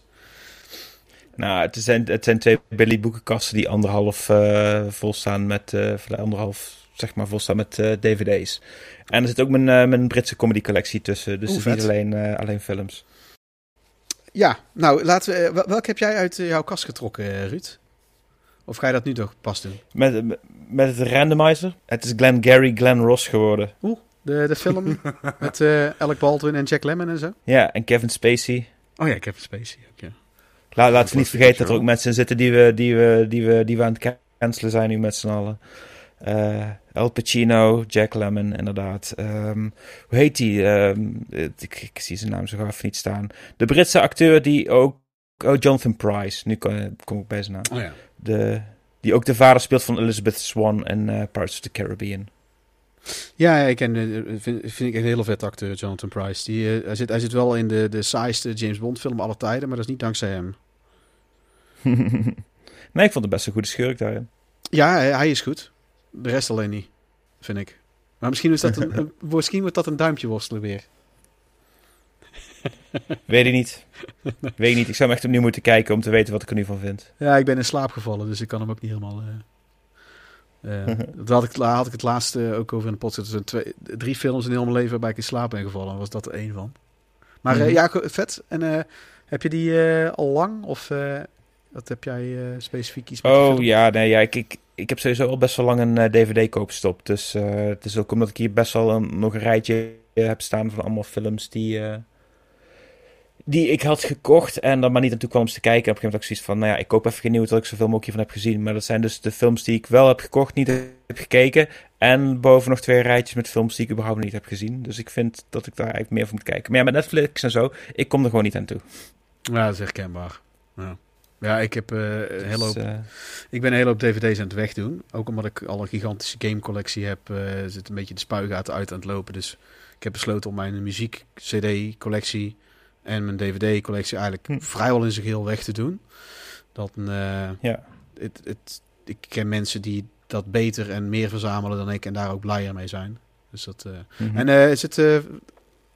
Nou, het zijn, het zijn twee Billy boekenkasten die anderhalf eh vol staan met... eh, of anderhalf, zeg maar, vol staan met eh, dvd's. En er zit ook mijn, eh, mijn Britse comedy collectie tussen. Dus het is niet alleen, eh, alleen films. Ja, nou, laten we, wel- welke heb jij uit jouw kast getrokken, Ruud? Of ga je dat nu toch pas doen? Met, met het randomizer. Het is Glenn Gary, Glenn Ross geworden. De, de film met eh Alec Baldwin en Jack Lemmon en zo? Ja, en Kevin Spacey. Oh ja, een Spacey ook, ja. La, laten we niet vergeten dat er ook mensen zitten die we, die we, die we, die we aan het cancelen zijn nu met z'n allen. Eh Al Pacino, Jack Lemmon, inderdaad. Ehm, hoe heet die? Ehm, ik, ik zie zijn naam zo even niet staan. De Britse acteur die ook oh, Jonathan Price. Nu kom, kom ik bij zijn naam. Oh ja. De, die ook de vader speelt van Elizabeth Swan en eh Pirates of the Caribbean. Ja, ik ken, eh, vind, vind ik een hele vet acteur, Jonathan Price. Die, eh, hij, zit, hij zit wel in de, de saaiste James Bond film aller tijden, maar dat is niet dankzij hem. nee, ik vond het best een goede schurk daarin. Ja, hij, is goed. De rest alleen niet, vind ik. Maar misschien, is dat een- misschien wordt dat een duimpje worstelen weer. Weet ik niet. Weet ik niet. Ik zou hem echt opnieuw moeten kijken om te weten wat ik er nu van vind. Ja, ik ben in slaap gevallen, dus ik kan hem ook niet helemaal... eh eh, dat had ik, had ik het laatste ook over in de podcast. Er zijn twee, drie films in heel mijn leven waarbij ik in slaap ben gevallen. was dat er één van. Maar eh, Mhm. ja, vet. En eh, heb je die eh, al lang? Of eh, wat heb jij eh, specifiek iets Oh ja, nee, ja ik, ik, ik heb sowieso al best wel lang een eh, DVD-koopstop. Dus eh, het is ook omdat ik hier best wel een, nog een rijtje eh, heb staan van allemaal films die, eh, die ik had gekocht. En dan maar niet naartoe kwam om ze te kijken. En op een gegeven moment had ik zoiets van, nou ja, ik koop even geen nieuwe tot ik zoveel mogelijk hiervan heb gezien. Maar dat zijn dus de films die ik wel heb gekocht, niet heb gekeken. En boven nog twee rijtjes met films die ik überhaupt niet heb gezien. Dus ik vind dat ik daar eigenlijk meer van moet kijken. Maar ja, met Netflix en zo, ik kom er gewoon niet aan toe. Ja, dat is herkenbaar. Ja, ja ik, heb, eh, een hele hoop, Dus, eh, ik ben een hele hoop dvd's aan het wegdoen. Ook omdat ik al een gigantische gamecollectie heb, eh, zit een beetje de spuigaten uit aan het lopen. Dus ik heb besloten om mijn muziek-cd-collectie en mijn dvd-collectie eigenlijk Hm. vrijwel in zijn geheel weg te doen. Dat, eh, ja. het, het, ik ken mensen die dat beter en meer verzamelen dan ik en daar ook blijer mee zijn. Dus dat, eh, Mhm. En eh, is het,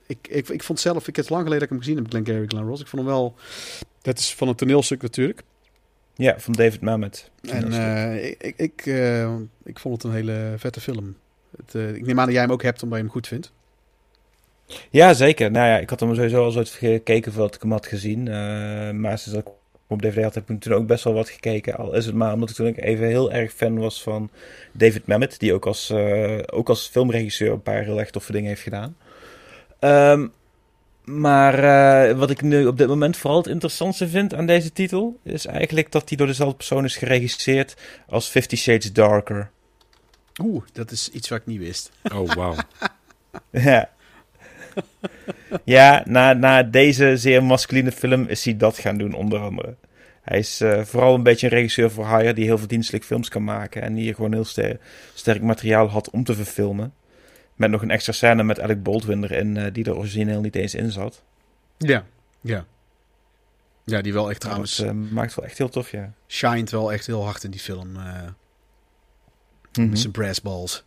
ik, ik, ik vond zelf, ik heb het lang geleden dat ik hem gezien heb, Glengarry Glen Ross. Ik vond hem wel, dat is van een toneelstuk natuurlijk. Ja, van David Mamet. En ik, ik, ik, ik vond het een hele vette film. Het, ik neem aan dat jij hem ook hebt omdat je hem goed vindt. Ja, zeker. Nou ja, ik had hem sowieso al zo gekeken voordat ik hem had gezien. Eh, maar sinds dat ik op DVD had, heb ik toen ook best wel wat gekeken. Al is het maar omdat ik toen ook even heel erg fan was van David Mamet. Die ook als, eh, ook als filmregisseur een paar heel erg toffe dingen heeft gedaan. Ehm, maar eh, wat ik nu op dit moment vooral het interessantste vind aan deze titel... is eigenlijk dat die door dezelfde persoon is geregisseerd als Fifty Shades Darker. Oeh, dat is iets wat ik niet wist. Oh, wauw. Ja. Ja, na, na deze zeer masculine film is hij dat gaan doen, onder andere. Hij is eh, vooral een beetje een regisseur voor hire die heel verdienstelijk films kan maken. En die hier gewoon heel ster- sterk materiaal had om te verfilmen. Met nog een extra scène met Alec Baldwin erin, eh, die er origineel niet eens in zat. Ja, ja. Ja, die wel echt trouwens Dat eh, maakt wel echt heel tof, ja. shined wel echt heel hard in die film. Mhm. Met zijn brass balls.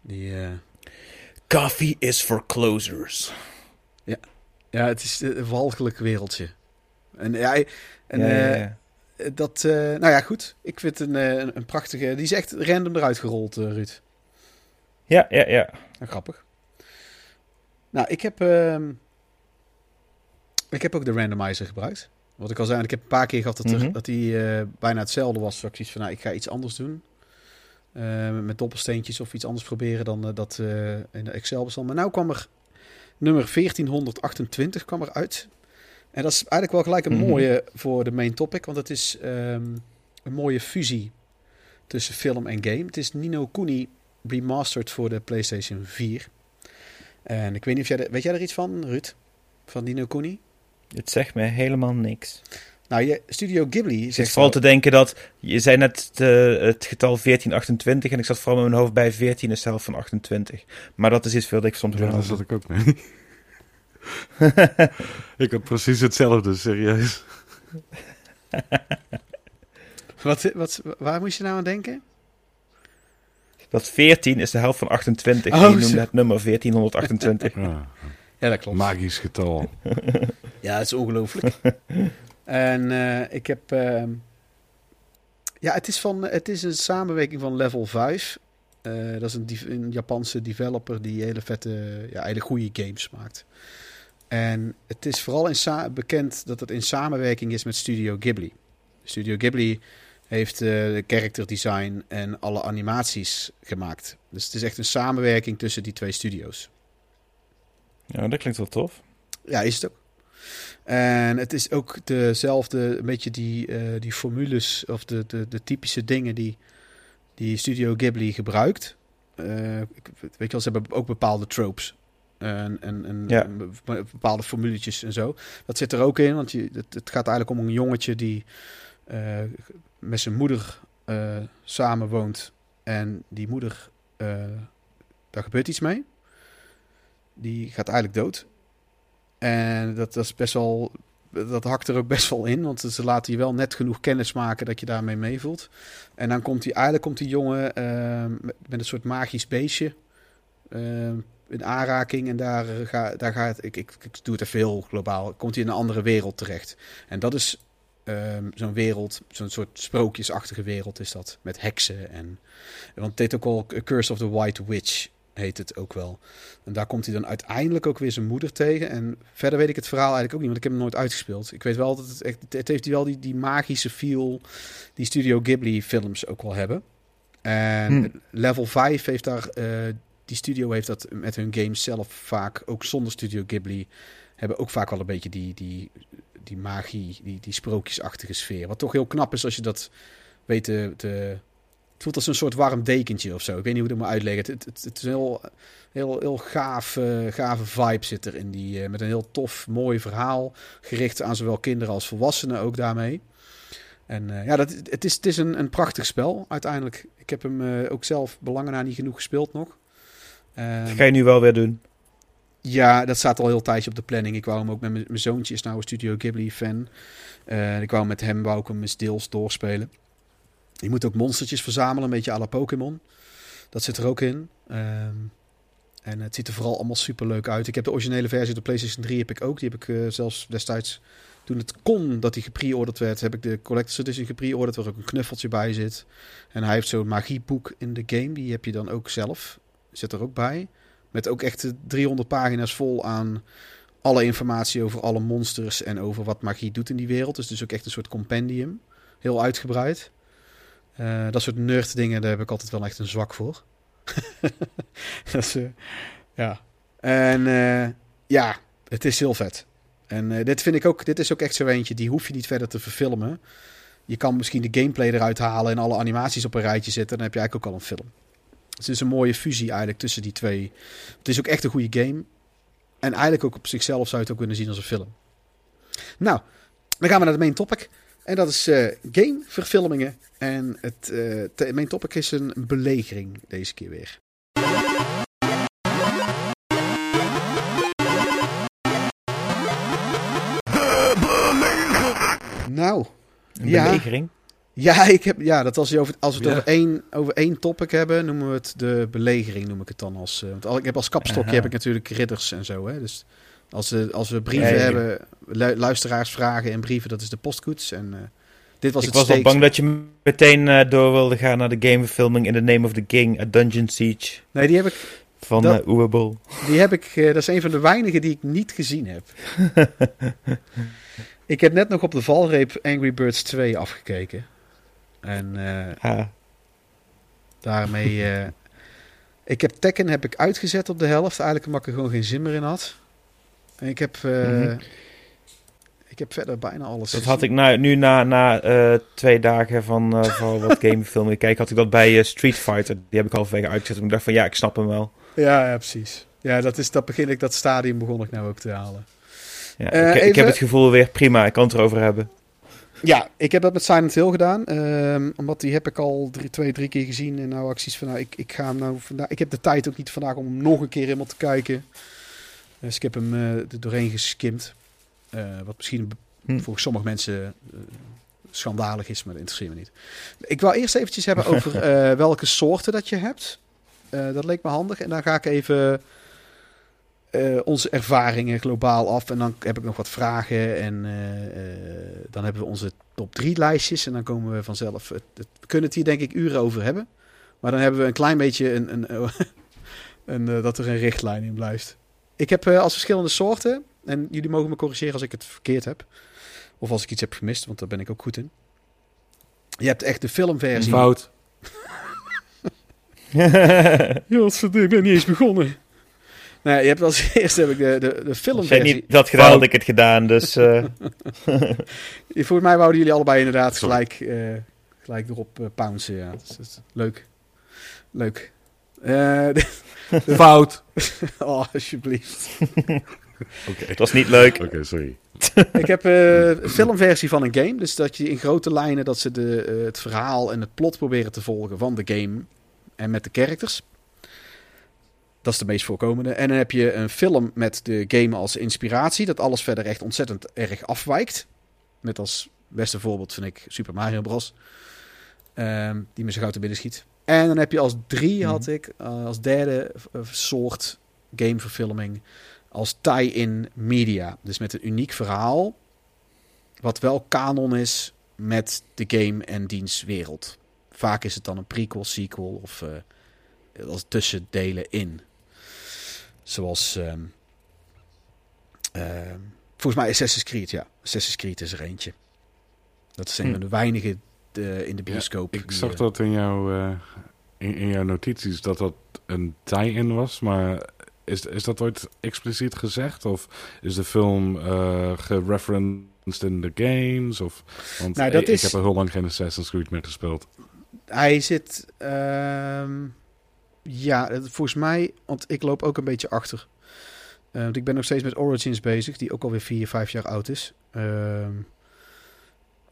Die, Coffee is for closers. ja, het is een walgelijk wereldje. En ja, en, ja, ja, eh, ja. dat, eh, nou ja, goed. Ik vind het een, eh, een, een prachtige. Die is echt random eruit gerold, eh, Ruud. ja, ja, ja. Nou, grappig. Nou, ik heb, ehm, ik heb ook de randomizer gebruikt. Wat ik al zei, ik heb een paar keer gehad dat, er, Mhm. dat die eh, bijna hetzelfde was. Ik zoiets van, nou, ik ga iets anders doen. Eh, met doppelsteentjes of iets anders proberen dan eh, dat eh, in de Excel-bestand. Maar nou kwam er nummer 1428 kwam er uit. En dat is eigenlijk wel gelijk een Mhm. mooie voor de main topic. Want het is ehm, een mooie fusie tussen film en game. Het is Nino Kuni remastered voor de PlayStation 4. En ik weet niet of jij... er- weet jij er iets van, Ruud? Van Nino Kuni? Het zegt me helemaal niks. Nou, je, Studio Ghibli Ik zit zegt vooral te denken dat... Je zei net de- het getal 1428 en ik zat vooral met mijn hoofd bij 14 is de helft van 28. Maar dat is iets veel dat ik soms Ja, daar wel... zat ik ook mee. ik had precies hetzelfde, serieus. Wat, wat, waar moest je nou aan denken? Dat 14 is de helft van 28. Oh, en je noemde het nummer 1428. Ja, Ja, dat klopt. magisch getal. Ja, het is ongelooflijk. En eh, ik heb... ehm, ja, het is, van, het is een samenwerking van Level 5. Eh, dat is een, Japanse developer die hele vette, ja, hele goede games maakt. En het is vooral in bekend dat het in samenwerking is met Studio Ghibli. Studio Ghibli heeft eh, de character design en alle animaties gemaakt. Dus het is echt een samenwerking tussen die twee studio's. Ja, dat klinkt wel tof. Ja, is het ook. En het is ook dezelfde, een beetje die, eh, die formules of de, de, de typische dingen die, die Studio Ghibli gebruikt. Eh, weet je wel, ze hebben ook bepaalde tropes. En, en, Ja. bepaalde formuletjes en zo. Dat zit er ook in, want je, het, het gaat eigenlijk om een jongetje die eh, met zijn moeder eh samen woont. En die moeder, daar gebeurt iets mee. Die gaat eigenlijk dood. En dat, dat is best wel. Dat hakt er ook best wel in, want ze laten je wel net genoeg kennis maken dat je daarmee meevoelt. En dan komt hij eigenlijk komt die jongen eh, met, een soort magisch beestje eh, in aanraking. En daar, ga, daar gaat, ik, ik, doe het even heel globaal, komt hij in een andere wereld terecht. En dat is ehm, zo'n wereld, zo'n soort sprookjesachtige wereld is dat. Met heksen en. Want heet ook al Curse of the White Witch, heet het ook wel. En daar komt hij dan uiteindelijk ook weer zijn moeder tegen. En verder weet ik het verhaal eigenlijk ook niet, want ik heb hem nooit uitgespeeld. Ik weet wel dat het echt. Het heeft wel die, die magische feel die Studio Ghibli films ook wel hebben. En Hm. Level 5 heeft daar. eh, die studio heeft dat met hun games zelf vaak, ook zonder Studio Ghibli, hebben ook vaak wel een beetje die, die, die magie, die, die sprookjesachtige sfeer. Wat toch heel knap is als je dat weet te, voelt als een soort warm dekentje of zo. Ik weet niet hoe ik het moet uitleggen. Het, het, het is een heel, heel, heel gaaf, eh, gave vibe zit er in die, eh, met een heel tof, mooi verhaal. Gericht aan zowel kinderen als volwassenen ook daarmee. En eh, ja, dat, het is, het is een, een prachtig spel uiteindelijk. Ik heb hem ook zelf belangen na niet genoeg gespeeld nog. Ehm, Dat ga je nu wel weer doen. ja, dat staat al heel tijdje op de planning. Ik wou hem ook met mijn zoontje, is nou een Studio Ghibli fan. Ik wou met hem wou ik hem eens deels doorspelen. Je moet ook monstertjes verzamelen, een beetje à Pokémon. Dat zit er ook in. Ehm, en het ziet er vooral allemaal super leuk uit. Ik heb de originele versie, de PlayStation 3 heb ik ook. Die heb ik eh, zelfs destijds, toen het kon dat die gepreorderd werd, heb ik de Collector's Edition gepreorderd, waar ook een knuffeltje bij zit. En hij heeft zo'n magieboek in de game, die heb je dan ook zelf. Zit er ook bij. Met ook echt 300 pagina's vol aan alle informatie over alle monsters en over wat magie doet in die wereld. Dus dus ook echt een soort compendium. Heel uitgebreid. Eh, dat soort nerd dingen, daar heb ik altijd wel echt een zwak voor. dat eh, ja. En eh, ja, het is heel vet. En dit vind ik ook, dit is ook echt zo eentje, die hoef je niet verder te verfilmen. Je kan misschien de gameplay eruit halen en alle animaties op een rijtje zetten. Dan heb je eigenlijk ook al een film. Het is een mooie fusie eigenlijk tussen die twee. Het is ook echt een goede game. En eigenlijk ook op zichzelf zou je het ook kunnen zien als een film. Nou, dan gaan we naar de main topic. En dat is eh gameverfilmingen. En het eh, te- main topic is een belegering deze keer weer. Nou, Een Ja. belegering. ja, ik heb, ja dat als, je over, als we het Ja. over, één, over één topic hebben, noemen we het de belegering, noem ik het dan als. eh, want al, ik heb als kapstokje heb ik natuurlijk ridders en zo. Hè? Dus als, we als we brieven hebben, lu- luisteraars vragen en brieven, dat is de postkoets. En eh, dit was ik het was al steeks- bang dat je meteen eh, door wilde gaan naar de gameverfilming In the Name of the King, A Dungeon Siege Nee, die heb ik. van Dat- eh Die heb ik dat is een van de weinigen die ik niet gezien heb. ik heb net nog op de valreep Angry Birds 2 afgekeken. En Daarmee. ik heb Tekken heb ik uitgezet op de helft. Eigenlijk omdat ik er gewoon geen zin meer in had. En ik heb. eh, Mhm. Ik heb verder bijna alles. dat gezien. had ik nou, nu na, na eh, twee dagen van, eh, van wat gamefilmen kijken, had ik dat bij Street Fighter. Die heb ik halverwege uitgezet. En ik dacht van ja, ik snap hem wel. Ja, ja, precies. Ja, dat, is, dat begin ik, dat stadium begon ik nou ook te halen. Ja, ik, ik heb het gevoel weer prima, ik kan het erover hebben. Ja, ik heb dat met Silent Hill gedaan. ehm, omdat die heb ik al drie, twee, drie keer gezien. En nou acties van, nou, ik, ik ga hem nou vandaag. Ik heb de tijd ook niet vandaag om nog een keer helemaal te kijken. Dus ik heb hem eh, er doorheen geskimd. Eh, wat misschien Hm. voor sommige mensen eh, schandalig is, maar dat interesseert me niet. Ik wil eerst eventjes hebben over eh, welke soorten dat je hebt. Eh, dat leek me handig. En dan ga ik even eh, onze ervaringen globaal af. En dan heb ik nog wat vragen. En eh, eh, dan hebben we onze top drie lijstjes. En dan komen we vanzelf... Het, het- we kunnen het hier denk ik uren over hebben. Maar dan hebben we een klein beetje een... een, een, eh, dat er een richtlijn in blijft. Ik heb eh, als verschillende soorten... En jullie mogen me corrigeren als ik het verkeerd heb. Of als ik iets heb gemist, want daar ben ik ook goed in. Je hebt echt de filmversie. Fout. Ja, ik ben niet eens begonnen. Nee, je hebt als eerste heb ik de, de, de Als jij filmversie. niet dat gedaan, had ik het gedaan. Dus eh, Volgens mij wouden jullie allebei inderdaad Sorry. gelijk, eh, gelijk erop uh, pouncen. Ja. Dus, leuk. Leuk. Eh, Fout. oh, alsjeblieft. Oké, Het was niet leuk. Oké, sorry. Ik heb eh, een filmversie van een game. Dus dat je in grote lijnen dat ze de, eh, het verhaal en het plot proberen te volgen van de game. En met de characters. Dat is de meest voorkomende. En dan heb je een film met de game als inspiratie. Dat alles verder echt ontzettend erg afwijkt. Met als beste voorbeeld vind ik Super Mario Bros. Ehm, die me zo gauw te binnen schiet. En dan heb je als drie, had ik, eh, als derde eh, soort gameverfilming, als tie-in media. Dus met een uniek verhaal, wat wel kanon is met de game en diens wereld. Vaak is het dan een prequel, sequel of eh, als tussendelen in. Zoals, ehm, ehm, volgens mij Assassin's Creed, ja. Assassin's Creed is er eentje. Dat is een Hm. van de weinige eh, in de bioscoop. Ik die, zag dat in jouw, eh, in, in jouw notities dat dat een tie-in was, maar is, is dat ooit expliciet gezegd? Of is de film eh gereferenced in de games? Of, want Nou, dat ik, is- ik heb er heel lang geen Assassin's Creed meer gespeeld. Hij zit. ehm, ja, volgens mij. Want ik loop ook een beetje achter. Want ik ben nog steeds met Origins bezig, die ook alweer 4, 5 jaar oud is. Ehm,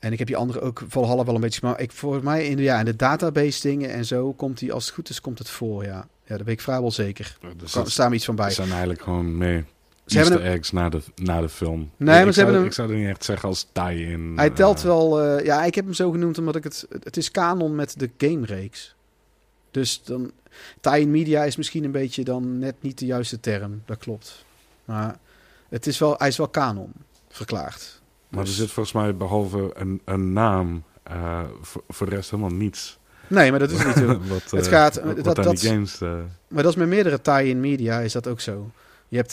en ik heb die andere ook Valhalla wel een beetje. Maar ik, volgens mij in de, ja, in de database dingen en zo komt die, als het goed is, komt het voor. Ja, ja daar ben ik vrijwel zeker. Dus Er dat me iets van bij. zijn eigenlijk gewoon meer Ze hebben Easter eggs na de, na de film. maar ik ze zou, hebben hem- Ik zou het niet echt zeggen als tie-in. Hij telt eh, wel. eh, ja, ik heb hem zo genoemd omdat ik het. Het is kanon met de game-reeks. Dus dan. Tie-in media is misschien een beetje dan net niet de juiste term. Dat klopt. Maar het is wel, hij is wel kanon verklaard. Maar er Dus- zit volgens mij behalve een, een naam eh, voor, voor de rest helemaal niets. Nee, maar dat is niet zo. wat, Het eh, gaat- wat dat- aan dat- die games... eh, Maar dat is met meerdere tie-in media is dat ook zo. Je hebt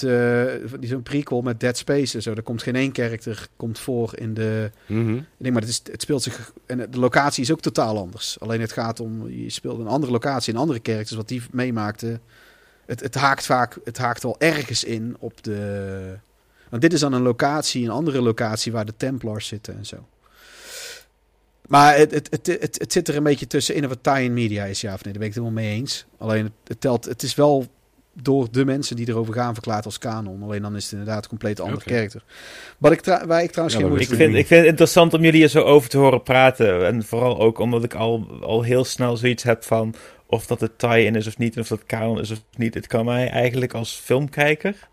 die zo'n prequel met Dead Space en zo. Daar komt geen één karakter komt voor in de... Ik denk maar, het, is, het speelt zich... En de locatie is ook totaal anders. Alleen het gaat om... Je speelt een andere locatie en andere characters. Wat die meemaakten. Het, het haakt vaak... Het haakt wel ergens in op de... Want dit is dan een locatie, een andere locatie waar de Templars zitten en zo. Maar het, het, het, het, het zit er een beetje tussenin of het tie-in media is, ja of nee. Daar ben ik het helemaal mee eens. Alleen het, het telt... Het is wel door de mensen die erover gaan verklaard als kanon. Alleen dan is het inderdaad een compleet andere Oké. karakter. Wat ik, waar ik trouwens Ja, geen Ik vind, ik vind het interessant om jullie er zo over te horen praten. En vooral ook omdat ik al, al heel snel zoiets heb van of dat het tie-in is of niet, en of dat kanon is of niet. Het kan mij eigenlijk als filmkijker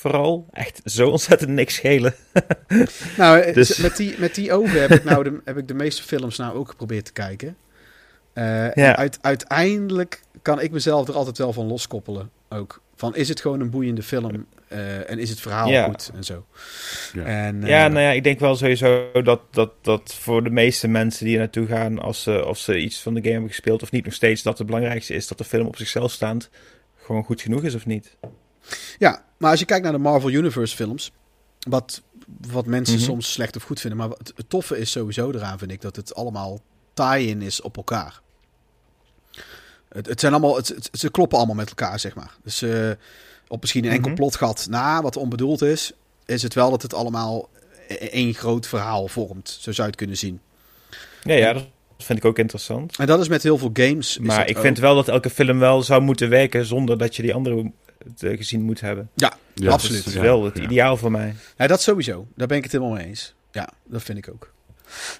vooral echt zo ontzettend niks schelen. Nou, eh, Dus- met, die, met die ogen heb ik, nou de, heb ik de meeste films nou ook geprobeerd te kijken. Eh, en Ja. uit, uiteindelijk kan ik mezelf er altijd wel van loskoppelen. Ook. Van is het gewoon een boeiende film eh, en is het verhaal Ja. goed en zo. Ja. En, eh, Ja, nou ja, ik denk wel sowieso dat, dat, dat voor de meeste mensen die er naartoe gaan, als ze, of ze iets van de game hebben gespeeld of niet, nog steeds dat het belangrijkste is dat de film op zichzelf staand gewoon goed genoeg is of niet. Ja, maar als je kijkt naar de Marvel Universe films, wat, wat mensen Mhm. soms slecht of goed vinden, maar het toffe is sowieso eraan, vind ik, dat het allemaal tie-in is op elkaar. Het, het zijn allemaal, het, het- ze kloppen allemaal met elkaar, zeg maar. Dus eh, op misschien een enkel Mhm. plotgat na, wat onbedoeld is, is het wel dat het allemaal e- één groot verhaal vormt. Zo zou je het kunnen zien. Ja, ja, dat vind ik ook interessant. En dat is met heel veel games. Maar ik ook. vind wel dat elke film wel zou moeten werken zonder dat je die andere eh, gezien moet hebben. Ja, Ja, absoluut. Dat is wel het ja. ideaal voor mij. Ja, dat sowieso. Daar ben ik het helemaal mee eens. Ja, dat vind ik ook.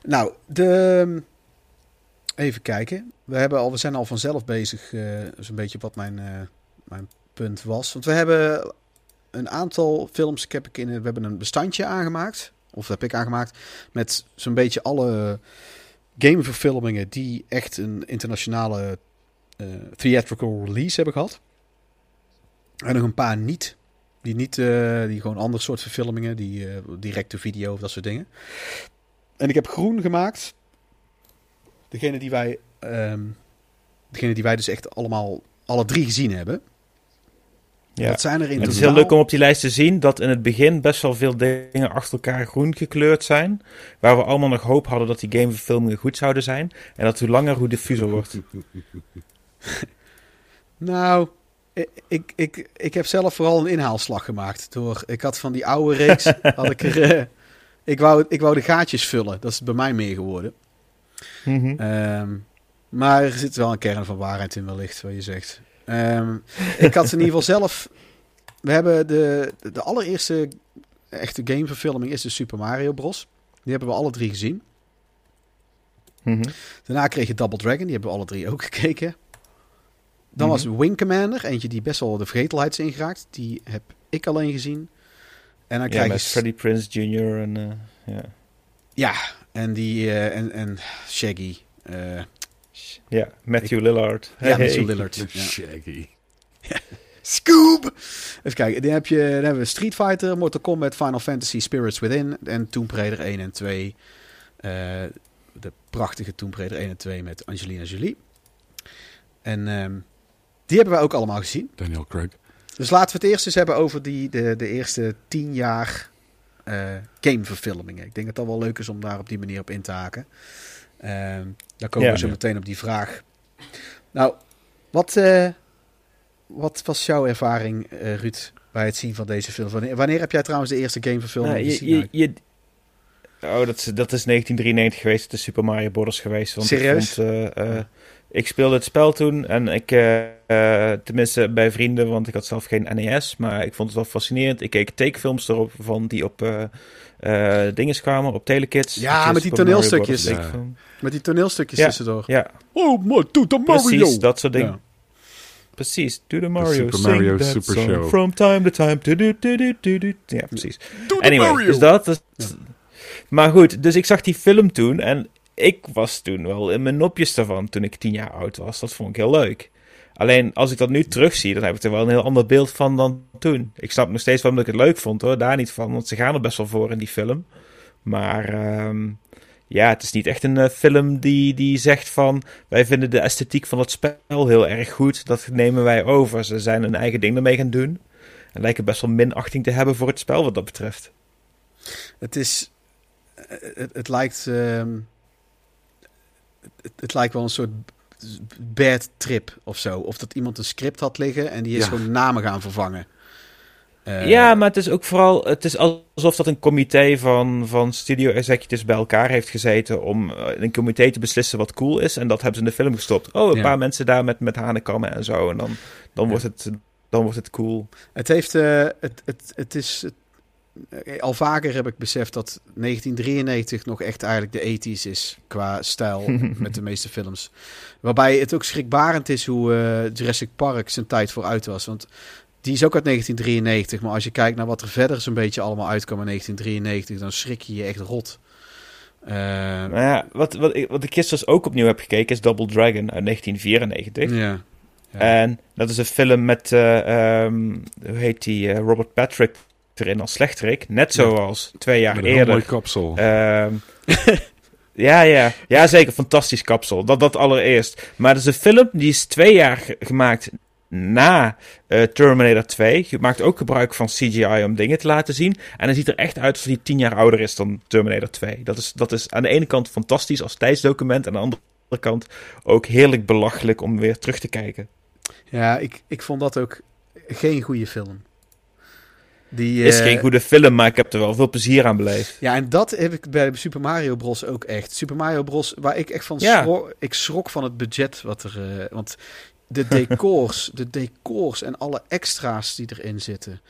Nou, de... even kijken. We, hebben al, we zijn al vanzelf bezig. eh zo'n beetje wat mijn, eh, mijn punt was. Want we hebben een aantal films. Ik heb ik in, we hebben een bestandje aangemaakt. Of dat heb ik aangemaakt. Met zo'n beetje alle gameverfilmingen die echt een internationale eh, theatrical release hebben gehad. En nog een paar niet. Die niet, eh, die gewoon ander soort verfilmingen, die eh directe video of dat soort dingen. En ik heb groen gemaakt. Degene die wij, ehm, degene die wij dus echt allemaal, alle drie gezien hebben. Ja. Dat zijn er in Het is heel leuk om op die lijst te zien dat in het begin best wel veel dingen achter elkaar groen gekleurd zijn. Waar we allemaal nog hoop hadden dat die gameverfilmingen goed zouden zijn. En dat hoe langer hoe diffuser wordt. Nou, ik, ik, ik, heb zelf vooral een inhaalslag gemaakt. Door, ik had van die oude reeks, had ik er, eh, ik, wou, ik wou de gaatjes vullen. Dat is bij mij meer geworden. Mhm. Ehm, maar er zit wel een kern van waarheid in wellicht, wat je zegt. Ehm, ik had in ieder geval zelf... We hebben de, de allereerste echte gameverfilming is de Super Mario Bros. Die hebben we alle drie gezien. Mhm. Daarna kreeg je Double Dragon, die hebben we alle drie ook gekeken. Dan Mhm. was Wing Commander, eentje die best wel de vergetelheid is ingeraakt. Die heb ik alleen gezien. En dan Ja, krijg je... Freddie Prince Jr. en... eh, ja. Ja, en, die, eh, en, en Shaggy. eh, ja, Matthew Lillard. ja, Hey, Matthew Lillard. Ja. Shaggy. Scoob! Even kijken, dan, heb je, dan hebben we Street Fighter, Mortal Kombat, Final Fantasy, Spirits Within en Tomb Raider 1 en 2. Eh, de prachtige Tomb Raider 1 en 2 met Angelina Jolie. En ehm, die hebben we ook allemaal gezien. Daniel Craig. Dus laten we het eerst eens hebben over die, de, de eerste tien jaar eh, gameverfilmingen. Ik denk dat dat wel leuk is om daar op die manier op in te haken. Ehm dan komen Ja. we zo meteen op die vraag. Nou, wat, eh, wat was jouw ervaring, eh, Ruud, bij het zien van deze film? Wanneer, wanneer heb jij trouwens de eerste gameverfilming Nou, je, gezien? je, je, oh, dat is, dat is 1993 geweest. De Super Mario Bros. geweest. Want Serieus? Ik, vond, eh, eh, ik speelde het spel toen en ik, eh, eh, tenminste bij vrienden, want ik had zelf geen NES, maar ik vond het wel fascinerend. Ik keek tekenfilms erop van die op eh eh dinges kwamen, op Telekids. Ja, met die Super toneelstukjes. Ja. Met die toneelstukjes Ja. tussendoor. Ja, Oh, maar doe de Mario! precies, dat soort dingen. Ja. Precies, do the Mario, Super sing Mario that Super song Show. from time to time. Do, do, do, do, do, do. Ja, precies. De Anyway, Mario! dus dat. Ja. Maar goed, dus ik zag die film toen en ik was toen wel in mijn nopjes daarvan toen ik tien jaar oud was. Dat vond ik heel leuk. Alleen als ik dat nu terugzie, dan heb ik er wel een heel ander beeld van dan toen. Ik snap nog steeds waarom ik het leuk vond hoor, daar niet van, want ze gaan er best wel voor in die film. Maar ehm, ja, het is niet echt een eh, film die, die zegt van wij vinden de esthetiek van het spel heel erg goed. Dat nemen wij over. Ze zijn een eigen ding ermee gaan doen. En lijken best wel minachting te hebben voor het spel wat dat betreft. Het is. eh, Het, het lijkt. ehm, het, het lijkt wel een soort bad trip of zo. Of dat iemand een script had liggen en die is Ja. gewoon namen gaan vervangen. Eh, ja, maar het is ook vooral, het is alsof dat een comité van, van studio executives bij elkaar heeft gezeten om eh, in een comité te beslissen wat cool is. En dat hebben ze in de film gestopt. Oh, een Ja. paar mensen daar met, met hanenkammen en zo. En dan, dan, Ja. wordt, het, dan wordt het cool. Het heeft. eh, het, het, het is. Eh, al vaker heb ik beseft dat 1993 nog echt eigenlijk de ethisch is qua stijl met de meeste films. Waarbij het ook schrikbarend is hoe eh, Jurassic Park zijn tijd vooruit was. Want die is ook uit 1993. Maar als je kijkt naar wat er verder zo'n beetje allemaal uitkwam in 1993, dan schrik je je echt rot. Eh, Nou ja, wat, wat, ik, wat ik gisteren dus ook opnieuw heb gekeken is Double Dragon uit 1994. ja. Ja. En dat is een film met, eh, ehm, hoe heet die, Robert Patrick erin als slechterik. Net Ja. zoals twee jaar Met een heel eerder. mooi kapsel. Ehm, ja, ja. Ja, zeker. Fantastisch kapsel. Dat, dat allereerst. Maar het is een film die is twee jaar ge- gemaakt na eh, Terminator 2. Je maakt ook gebruik van CGI om dingen te laten zien. En hij ziet er echt uit alsof hij tien jaar ouder is dan Terminator 2. Dat is, dat is aan de ene kant fantastisch als tijdsdocument. En aan de andere kant ook heerlijk belachelijk om weer terug te kijken. ja, ik, ik vond dat ook geen goede film. Die, Is eh, geen goede film, maar ik heb er wel veel plezier aan beleefd. Ja, en dat heb ik bij Super Mario Bros. ook echt. Super Mario Bros. waar ik echt van Ja. schrok, ik schrok van het budget wat er... eh, want de decors, de decors en alle extra's die erin zitten.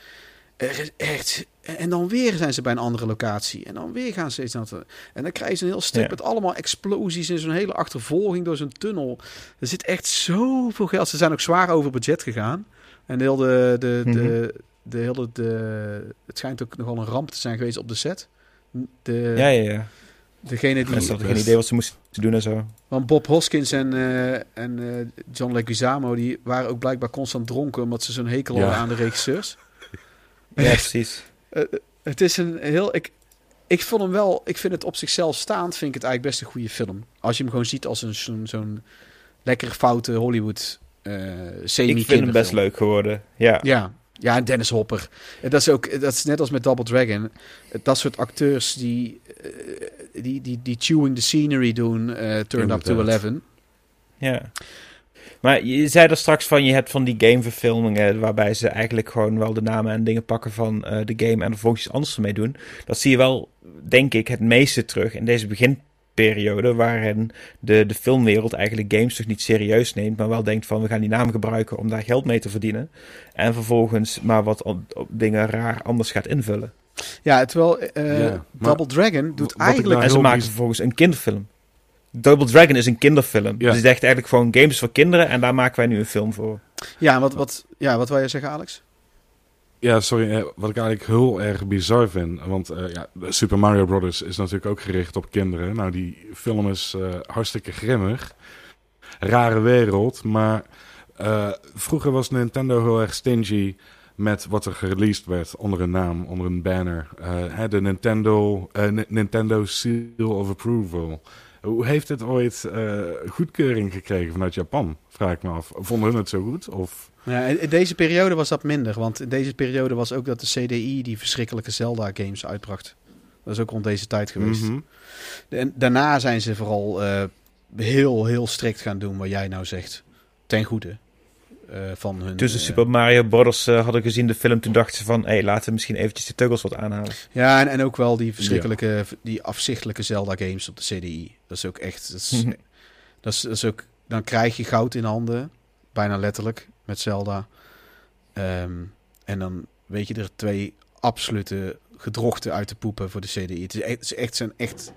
Er is echt... En dan weer zijn ze bij een andere locatie. En dan weer gaan ze naar het- En dan krijgen ze een heel stuk Ja. met allemaal explosies en zo'n hele achtervolging door zo'n tunnel. Er zit echt zoveel geld. Ze zijn ook zwaar over budget gegaan. En heel de, de, de, Mhm. De hele... De, het schijnt ook nogal een ramp te zijn geweest op de set. De, Ja, ja, ja. Degene die... Mensen hadden geen idee wat ze moesten doen en zo. Want Bob Hoskins en, eh, en eh, John Leguizamo... die waren ook blijkbaar constant dronken... omdat ze zo'n hekel Ja. hadden aan de regisseurs. Ja, precies. Eh, het is een heel... Ik, ik vond hem wel... Ik vind het op zichzelf staand... vind ik het eigenlijk best een goede film. Als je hem gewoon ziet als een, zo'n, zo'n lekkere foute Hollywood semi Ik vind hem best leuk geworden. Ja. Ja, ja, en Dennis Hopper. En dat is ook, dat is net als met Double Dragon. Dat soort acteurs die, eh, die, die, die chewing the scenery doen, eh turned up to Inderdaad. 11. ja. Maar je zei er straks van, je hebt van die gameverfilmingen waarbij ze eigenlijk gewoon wel de namen en dingen pakken van eh, de game en er volgens iets anders mee doen. Dat zie je wel, denk ik, het meeste terug in deze periode waarin de, de filmwereld eigenlijk games toch niet serieus neemt, maar wel denkt van we gaan die naam gebruiken om daar geld mee te verdienen. En vervolgens maar wat op, op dingen raar anders gaat invullen. Ja, terwijl eh, Ja, maar Double Dragon doet eigenlijk... nou en ze maken vervolgens een kinderfilm. Double Dragon is een kinderfilm. Ja. Dus die zegt eigenlijk gewoon games voor kinderen en daar maken wij nu een film voor. Ja, wat, wat, ja, wat wil je zeggen, Alex? Ja, sorry. eh, Wat ik eigenlijk heel erg bizar vind. Want eh, ja, Super Mario Brothers is natuurlijk ook gericht op kinderen. Nou, die film is eh, hartstikke grimmig. Rare wereld. Maar vroeger was Nintendo heel erg stingy met wat er gereleased werd onder een naam, onder een banner. De Nintendo, Nintendo Seal of Approval. Hoe heeft het ooit goedkeuring gekregen vanuit Japan? Vraag ik me af. Vonden hun het zo goed? Of... Ja, in deze periode was dat minder. Want in deze periode was ook dat de CDI die verschrikkelijke Zelda-games uitbracht. Dat is ook rond deze tijd geweest. Mhm. En daarna zijn ze vooral eh, heel, heel strikt gaan doen wat jij nou zegt. Ten goede. eh, van hun... Ze eh, Super Mario eh, hadden gezien, de film, toen dachten ze van, hé, laten we misschien eventjes de teugels wat aanhalen. Ja, en, en ook wel die verschrikkelijke, die afzichtelijke Zelda-games op de CDI. Dat is ook echt... Dat is, dat is, dat is ook, dan krijg je goud in handen. Bijna letterlijk, met Zelda. Ehm, en dan weet je er twee absolute gedrochten uit te poepen voor de CDI. Het is echt, het is echt zijn echt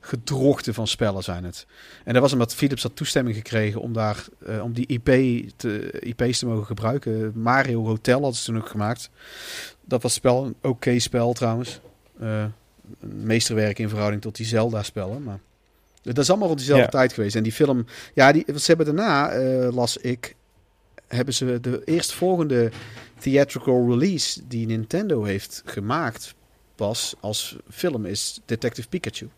gedrochten van spellen zijn het. En dat was omdat Philips had toestemming gekregen om daar eh, om die IP te, IP's te mogen gebruiken. Mario Hotel hadden ze toen ook gemaakt. Dat was spel, een oké spel trouwens. Eh, een meesterwerk in verhouding tot die Zelda-spellen. Maar dat is allemaal rond diezelfde Ja. tijd geweest. En die film, ja, die, ze hebben daarna, eh, las ik, hebben ze de eerstvolgende theatrical release die Nintendo heeft gemaakt, pas als film is Detective Pikachu.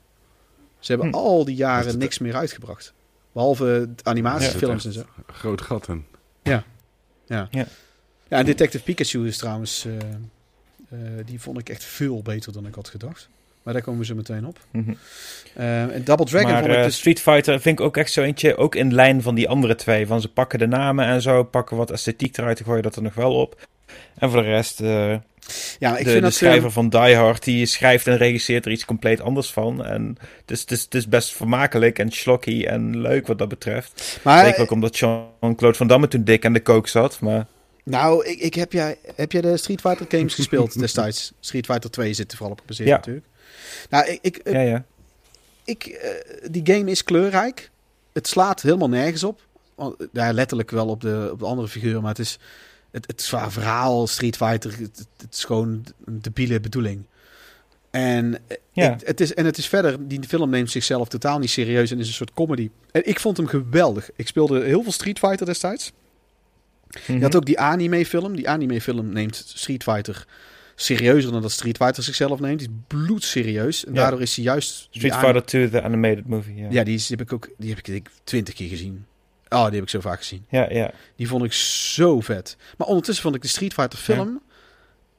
Ze hebben Hm. al die jaren niks meer uitgebracht. Behalve animatiefilms en zo. Groot gat in. Ja, en Detective Pikachu is trouwens, eh, eh, die vond ik echt veel beter dan ik had gedacht. Maar daar komen we zo meteen op. En Double Dragon maar vond ik eh, dus... Street Fighter vind ik ook echt zo eentje, ook in lijn van die andere twee. Van ze pakken de namen en zo, pakken wat esthetiek eruit, te gooien dat er nog wel op. En voor de rest, eh, Ja, ik de, vind de schrijver van Die Hard, die schrijft en regisseert er iets compleet anders van. En het is, het is, het is best vermakelijk en schlocky en leuk wat dat betreft. maar, Zeker ook omdat Jean-Claude Van Damme toen dik aan de kook zat. Maar Nou, ik, ik heb, jij, heb jij de Street Fighter games gespeeld destijds? Street Fighter 2 zit er vooral op gebaseerd Ja. natuurlijk. Nou, ik, ik, ja, ja. ik, eh, die game is kleurrijk. Het slaat helemaal nergens op. Ja, letterlijk wel op de, op de andere figuur, maar het is het, het zwaar verhaal, Street Fighter, het, is gewoon een debiele bedoeling. En, eh, Ja. ik- het is, en het is verder, die film neemt zichzelf totaal niet serieus en is een soort comedy. En ik vond hem geweldig. Ik speelde heel veel Street Fighter destijds. Je Mhm. had ook die anime-film. Die anime-film neemt Street Fighter serieuzer dan dat Street Fighter zichzelf neemt. Die is bloedserieus. En Ja. daardoor is hij juist... Street Fighter 2, de animated movie. Ja, Ja, die, is, die heb ik ook die heb ik denk twintig keer gezien. Oh, die heb ik zo vaak gezien. ja. ja. Die vond ik zo vet. Maar ondertussen vond ik de Street Fighter film...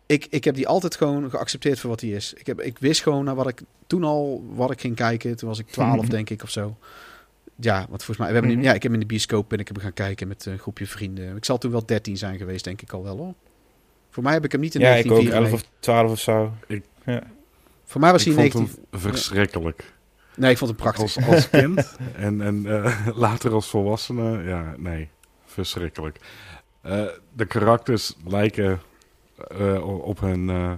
Ik, ik heb die altijd gewoon geaccepteerd voor wat die is. Ik, heb, ik wist gewoon naar wat ik toen al wat ik ging kijken. Toen was ik 12 Mhm. denk ik of zo. Ja, want volgens mij... We hebben, Mhm. ja, ik heb in de bioscoop en ik heb hem gaan kijken met een groepje vrienden. Ik zal toen wel 13 zijn geweest, denk ik al wel hoor. Voor mij heb ik hem niet in Ja, ik ook 1994. 11 of 12 of zo. Voor mij was hij Ik in vond 19... hem verschrikkelijk. Nee, ik vond hem prachtig. Als, als kind en, en eh, later als volwassene, ja, nee, verschrikkelijk. Eh, de karakters lijken eh, op hun eh,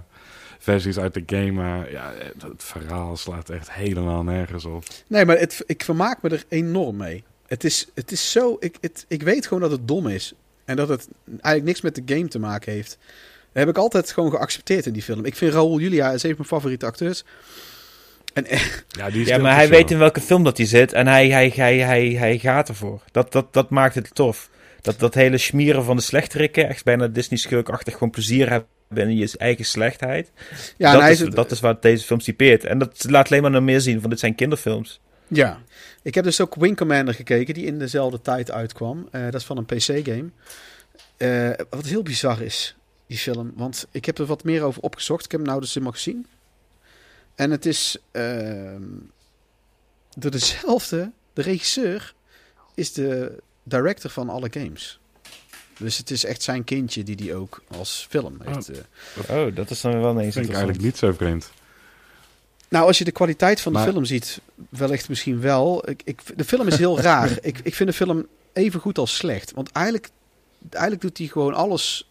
versies uit de game, maar ja, het, het verhaal slaat echt helemaal nergens op. Nee, maar het, ik vermaak me er enorm mee. Het is, het is zo... Ik, het, ik weet gewoon dat het dom is. En dat het eigenlijk niks met de game te maken heeft. Dat heb ik altijd gewoon geaccepteerd in die film. Ik vind Raoul Julia is een van mijn favoriete acteurs. En Ja, die Ja, maar hij weet in welke film dat hij zit en hij, hij, hij, hij, hij gaat ervoor. Dat, dat, dat maakt het tof. Dat, dat hele smieren van de slechterikken, echt bijna Disney-schurkachtig gewoon plezier hebben in je eigen slechtheid. ja, dat, is, dat is wat deze film typeert. En dat laat alleen maar nog meer zien van dit zijn kinderfilms. Ja. Ik heb dus ook Wing Commander gekeken, die in dezelfde tijd uitkwam. Eh, dat is van een PC-game. Eh, wat heel bizar is, die film. Want ik heb er wat meer over opgezocht. Ik heb hem nou dus helemaal gezien. En het is ehm, door dezelfde, de regisseur is de director van alle games. Dus het is echt zijn kindje die die ook als film heeft. eh. Oh, dat is dan wel ineens vind ik interessant. eigenlijk niet zo vreemd. Nou, als je de kwaliteit van de Maar- film ziet, wellicht misschien wel. Ik, ik, de film is heel raar. Ik, ik vind de film even goed als slecht. Want eigenlijk, eigenlijk doet hij gewoon alles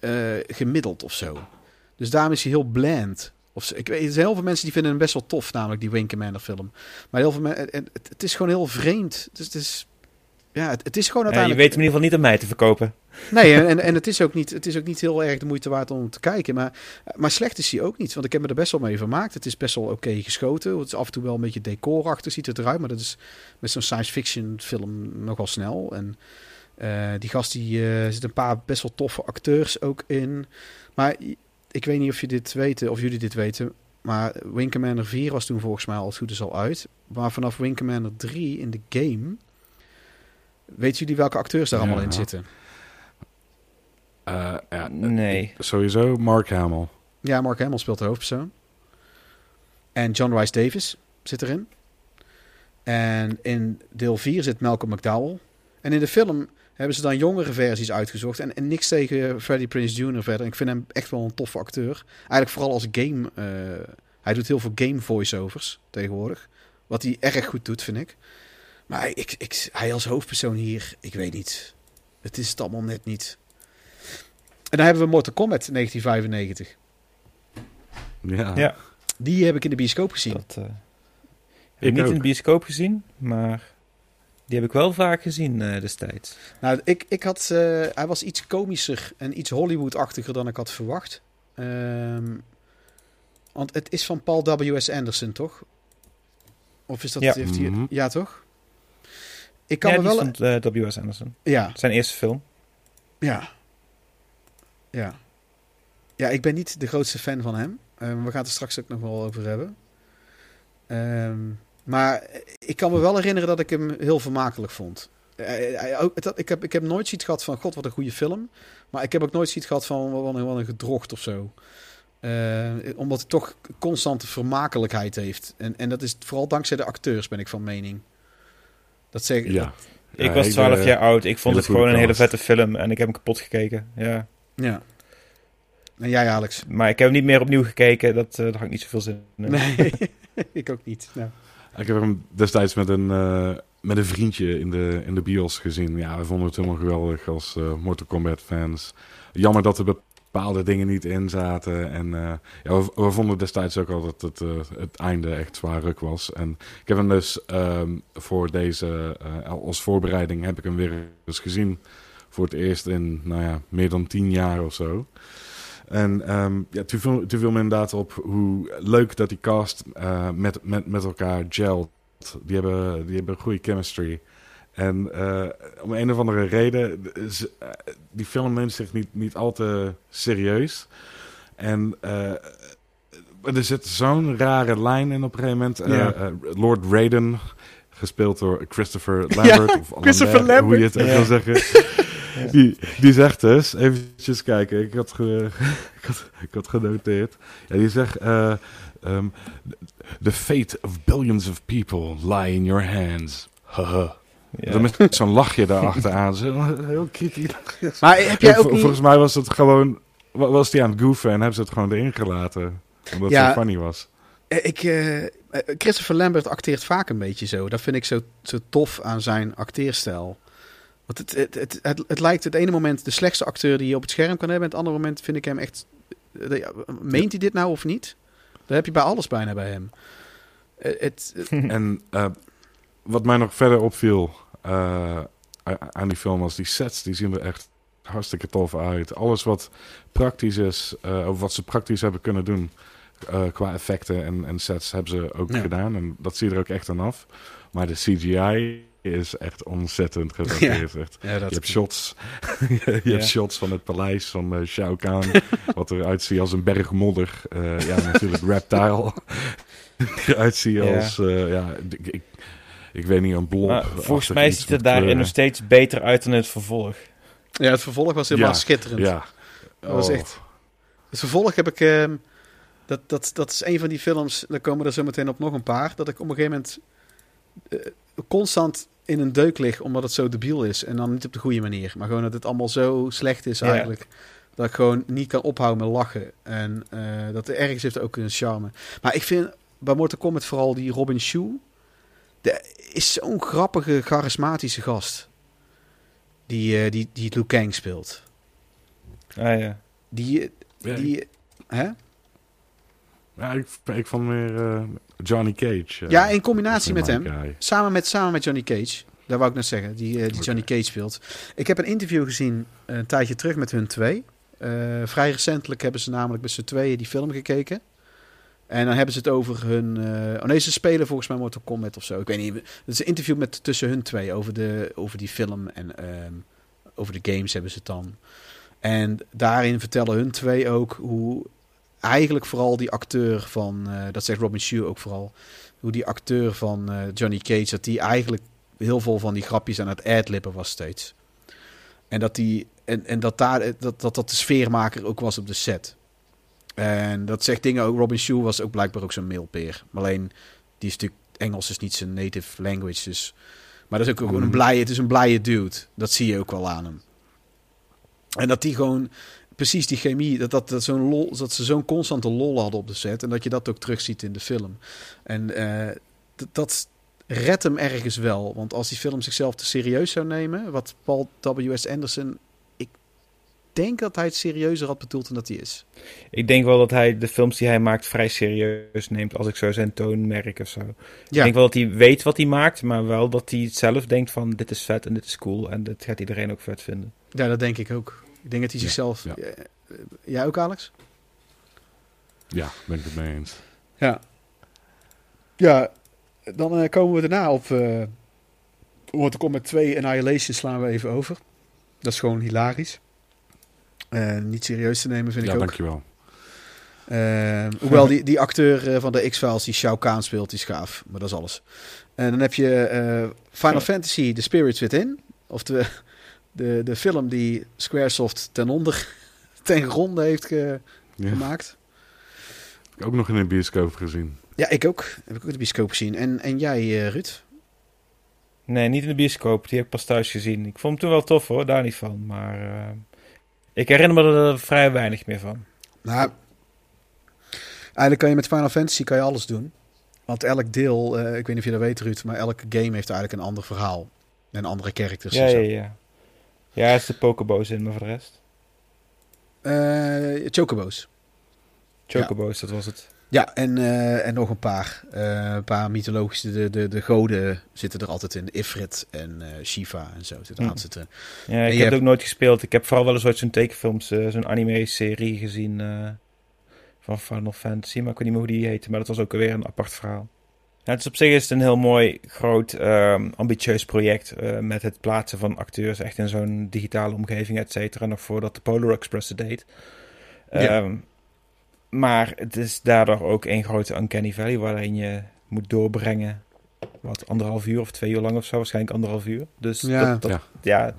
eh, gemiddeld of zo. Dus daarom is hij heel bland. Of, ik weet, er zijn heel veel mensen die vinden hem best wel tof, namelijk die Wing Commander film. Maar heel veel mensen, het, het, is gewoon heel vreemd. Dus het is, ja, het, het is gewoon Ja, je uiteindelijk... weet hem in ieder geval niet aan mij te verkopen. Nee, en, en, het, is ook niet, het is ook niet heel erg de moeite waard om te kijken. Maar, maar slecht is hij ook niet. Want ik heb me er best wel mee vermaakt. Het is best wel oké geschoten. Het is af en toe wel een beetje decorachtig, ziet het eruit. Maar dat is met zo'n science fiction film nogal snel. En eh, die gast, die eh, zitten een paar best wel toffe acteurs ook in. Maar ik weet niet of je dit weet, of jullie dit weten. Maar Wing Commander 4 was toen volgens mij al het goed is al uit. Maar vanaf Wing Commander 3 in de game... Weten jullie welke acteurs daar Ja. allemaal in zitten? Eh, ja, Nee. Sowieso Mark Hamill. Ja, Mark Hamill speelt de hoofdpersoon. En John Rice Davis zit erin. En in deel 4 zit Malcolm McDowell. En in de film hebben ze dan jongere versies uitgezocht. En, en niks tegen Freddie Prinze Jr. verder. Ik vind hem echt wel een toffe acteur. Eigenlijk vooral als game... eh, hij doet heel veel game voiceovers tegenwoordig. Wat hij erg goed doet, vind ik. Maar ik, ik, hij als hoofdpersoon hier, ik weet niet. Het is het allemaal net niet. En dan hebben we Mortal Kombat 1995. Ja. Ja. Die heb ik in de bioscoop gezien. Dat eh, heb Ik niet ook. in de bioscoop gezien, maar die heb ik wel vaak gezien eh, destijds. Nou, ik, ik had, eh, hij was iets komischer en iets Hollywood-achtiger dan ik had verwacht. Ehm, want het is van Paul W.S. Anderson, toch? Of is dat... Ja. Heeft hij, Mhm. ja, toch? Ik kan ja, me wel... van eh, W.S. Anderson. Ja, Zijn eerste film. ja. Ja. Ja, ik ben niet de grootste fan van hem. Ehm, we gaan het er straks ook nog wel over hebben. Ehm, maar ik kan me wel herinneren dat ik hem heel vermakelijk vond. Eh, ook- dat- ik, heb, ik heb nooit zoiets gehad van, god, wat een goede film. Maar ik heb ook nooit zoiets gehad van, wat een, wat een gedrocht of zo. Eh, omdat hij toch constante vermakelijkheid heeft. En, en dat is vooral dankzij de acteurs, ben ik van mening. Dat zeg ik. Ja. Ik Ja, was hele- 12 jaar oud. Ik vond het gewoon een hele vette film en ik heb hem kapot gekeken. Ja. Ja. En jij, Alex? Maar ik heb hem niet meer opnieuw gekeken. Dat, eh daar had ik niet zoveel zin in. Nee, ik ook niet. Nou. Ik heb hem destijds met een, eh, met een vriendje in de, in de bios gezien. Ja, we vonden het helemaal geweldig als eh, Mortal Kombat fans. Jammer dat er bepaalde dingen niet in zaten. En eh, ja, we, we vonden destijds ook al dat het, eh, het einde echt zwaar ruk was. En ik heb hem dus ehm, voor deze, eh, als voorbereiding heb ik hem weer eens gezien. Voor het eerst in, nou ja, meer dan tien jaar of zo. En ehm, ja, toen, viel, toen viel me inderdaad op hoe leuk dat die cast eh, met, met, met elkaar gelt. Die hebben, die hebben goede chemistry. En eh, om een of andere reden, eh, die film neemt zich niet, niet al te serieus. En er zit zo'n rare lijn in op een gegeven moment. Ja. Lord Raiden, gespeeld door Christopher Lambert. of Christopher Lambert, Hoe je het ook Ja. wil zeggen. Die, die zegt dus, eventjes kijken, ik had, ge- ik had, ik had genoteerd. Ja, die zegt, eh, ehm, the fate of billions of people lie in your hands. Haha. Ja. Dan met zo'n lachje daarachteraan. Zo, heel kritisch. Maar heb jij ook niet... Volgens mij was het gewoon, wa- was die aan het goofen en hebben ze het gewoon erin gelaten. Omdat Ja. het zo funny was. Eh, Ik, eh, Christopher Lambert acteert vaak een beetje zo. Dat vind ik zo, zo tof aan zijn acteerstijl. Want het, het, het, het, het lijkt het ene moment de slechtste acteur die je op het scherm kan hebben. En het andere moment vind ik hem echt... eh, Meent hij dit nou of niet? Dat heb je bij alles bijna bij hem. Eh, Het, het- En eh, wat mij nog verder opviel eh, aan die film was die sets. Die zien er echt hartstikke tof uit. Alles wat praktisch is, eh, of wat ze praktisch hebben kunnen doen eh, qua effecten en, en sets hebben ze ook Ja. gedaan. En dat zie je er ook echt aan af. Maar de CGI is echt ontzettend gedateerd. Echt. ja, dat Je hebt shots, je Ja. hebt shots van het paleis van eh Shao Kahn, wat eruit ziet als een berg modder. Eh, ja, natuurlijk Reptile. eruit ziet Ja. als, eh, ja, ik, ik, ik weet niet, een blob. Maar volgens mij ziet het daarin nog steeds beter uit dan het vervolg. Ja, het vervolg was helemaal Ja, schitterend. Ja. Dat was Oh. echt... Het vervolg heb ik... ehm, dat, dat, dat is een van die films, daar komen er zo meteen op nog een paar, dat ik op een gegeven moment eh, constant in een deuk lig, omdat het zo debiel is. En dan niet op de goede manier, maar gewoon dat het allemaal zo slecht is Ja. eigenlijk. Dat ik gewoon niet kan ophouden met lachen. En eh, dat ergens heeft ook een charme. Maar ik vind bij Mortal Kombat vooral die Robin Shue. De, is zo'n grappige, charismatische gast. Die, eh, die, die Liu Kang speelt. Ah ja. Die, Ja, die, hè? Ja, ik, ik vond meer eh, Johnny Cage. eh, ja, in combinatie in met hem. guy. Samen met, samen met Johnny Cage. Daar wou ik net zeggen. Die, eh, die. Johnny Cage speelt. Ik heb een interview gezien een tijdje terug met hun twee. Vrij recentelijk hebben ze namelijk met z'n tweeën die film gekeken. En dan hebben ze het over hun... eh, oh nee, ze spelen volgens mij Mortal Kombat of zo. Ik weet niet. Het is een interview met, tussen hun twee over, de, over die film. En ehm, over de games hebben ze het dan. En daarin vertellen hun twee ook hoe... Eigenlijk vooral die acteur van... eh, dat zegt Robin Shue ook vooral hoe die acteur van eh, Johnny Cage, dat die eigenlijk heel veel van die grapjes aan het adlibben was steeds. En dat die en, en dat, daar, dat, dat dat de sfeermaker ook was op de set. En dat zegt dingen ook. Robin Shue was ook blijkbaar ook zo'n mailpeer. Maar alleen die stuk Engels is niet zijn native language. Dus, maar dat is ook gewoon een Mhm. blije. Het is een blije dude. Dat zie je ook wel aan hem. En dat die gewoon precies die chemie, dat, dat, dat, zo'n lol, dat ze zo'n constante lol hadden op de set. En dat je dat ook terugziet in de film. En eh, d- dat redt hem ergens wel. Want als die film zichzelf te serieus zou nemen, wat Paul W.S. Anderson, ik denk dat hij het serieuzer had bedoeld dan dat hij is. Ik denk wel dat hij de films die hij maakt vrij serieus neemt. Als ik zo zijn toon merk of zo. Ik Ja, denk wel dat hij weet wat hij maakt. Maar wel dat hij zelf denkt van dit is vet en dit is cool. En dat gaat iedereen ook vet vinden. ja, dat denk ik ook. Ik denk dat hij Ja, zichzelf... ja. eh, eh, jij ook, Alex? Ja, ben ik het mee eens. Ja. Ja, dan eh, komen we daarna op... eh Mortal Kombat 2 Annihilation slaan we even over. Dat is gewoon hilarisch. Eh, niet serieus te nemen, vind ja, ik ook. dankjewel. Eh, hoewel die, die acteur van de X-Files die Shao Kahn speelt, die is gaaf. Maar dat is alles. En dan heb je eh, Final Fantasy The Spirits Within. Of de, de, de film die Squaresoft ten onder, ten gronde heeft ge- Ja. gemaakt. Ook nog in een bioscoop gezien. Ja, ik ook. Heb ik ook de bioscoop gezien. En, en jij, eh, Ruud? Nee, niet in de bioscoop. Die heb ik pas thuis gezien. Ik vond hem toen wel tof hoor, daar niet van. Maar eh, ik herinner me er vrij weinig meer van. Nou, eigenlijk kan je met Final Fantasy kan je alles doen. Want elk deel, eh, ik weet niet of je dat weet, Ruud, maar elke game heeft eigenlijk een ander verhaal. En andere characters Ja, en zo. ja, ja. Ja, is de pokerboos in, maar voor de rest. Eh, Chocobo's. Chocobo's, dat was het. Ja, en, eh, en nog een paar. Eh, een paar mythologische, de, de, de goden zitten er altijd in. Ifrit en Shiva en zo zitten Hm. aan zitten. Ja, ik heb hebt- het ook nooit gespeeld. Ik heb vooral wel eens ooit zo'n tekenfilms, zo'n anime-serie gezien van Final Fantasy. Maar ik weet niet meer hoe die heette, maar dat was ook weer een apart verhaal. Ja, het is op zich is het een heel mooi, groot, ehm, ambitieus project eh, met het plaatsen van acteurs echt in zo'n digitale omgeving, et cetera. Nog voordat de Polar Express het deed. Ja. Ehm, maar het is daardoor ook een grote uncanny valley waarin je moet doorbrengen. Wat, anderhalf uur of twee uur lang of zo, waarschijnlijk anderhalf uur. Dus Ja. dat, dat- Ja. ja,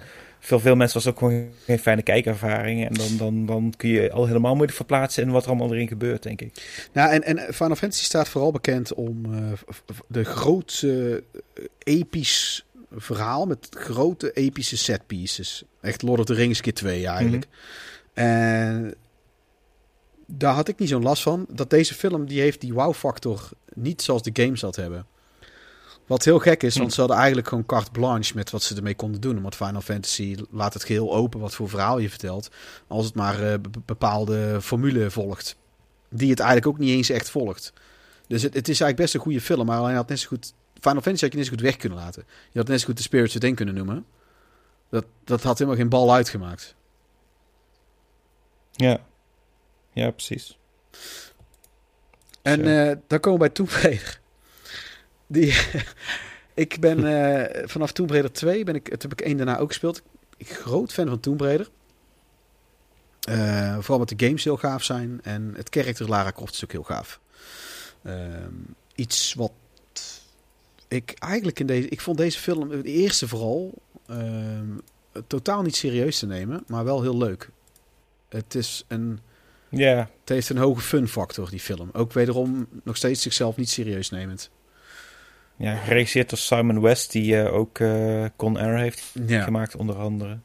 veel, veel mensen was ook gewoon geen fijne kijkervaring. En dan, dan, dan kun je al helemaal moeilijk verplaatsen in wat er allemaal erin gebeurt, denk ik. Nou, en, en Final Fantasy staat vooral bekend om v- de grootste eh, episch verhaal met grote epische set pieces. Echt Lord of the Rings keer twee eigenlijk. En daar had ik niet zo'n last van. Dat deze film, die heeft die wow-factor niet zoals de games dat hebben. Wat heel gek is, want Hm. ze hadden eigenlijk gewoon carte blanche met wat ze ermee konden doen. Want Final Fantasy laat het geheel open wat voor verhaal je vertelt. Als het maar eh, be- bepaalde formule volgt. Die het eigenlijk ook niet eens echt volgt. Dus het, het is eigenlijk best een goede film. Maar alleen had net zo goed... Final Fantasy had je net zo goed weg kunnen laten. Je had net zo goed de Spirits Within kunnen noemen. Dat, dat had helemaal geen bal uitgemaakt. Ja, ja precies. En eh, dan komen we bij Tomb Raider. Die, ik ben eh, vanaf Tomb Raider 2, ben ik, het heb ik één daarna ook gespeeld. Ik ben groot fan van Tomb Raider. Eh, vooral omdat de games heel gaaf zijn. En het karakter Lara Croft is ook heel gaaf. Ehm, iets wat ik eigenlijk in deze... Ik vond deze film, de eerste vooral, ehm, totaal niet serieus te nemen. Maar wel heel leuk. Het is een... Ja, Het heeft een hoge fun factor, die film. Ook wederom nog steeds zichzelf niet serieus nemend. Ja geregisseerd door Simon West, die eh, ook eh Con Air heeft Ja. gemaakt, onder andere.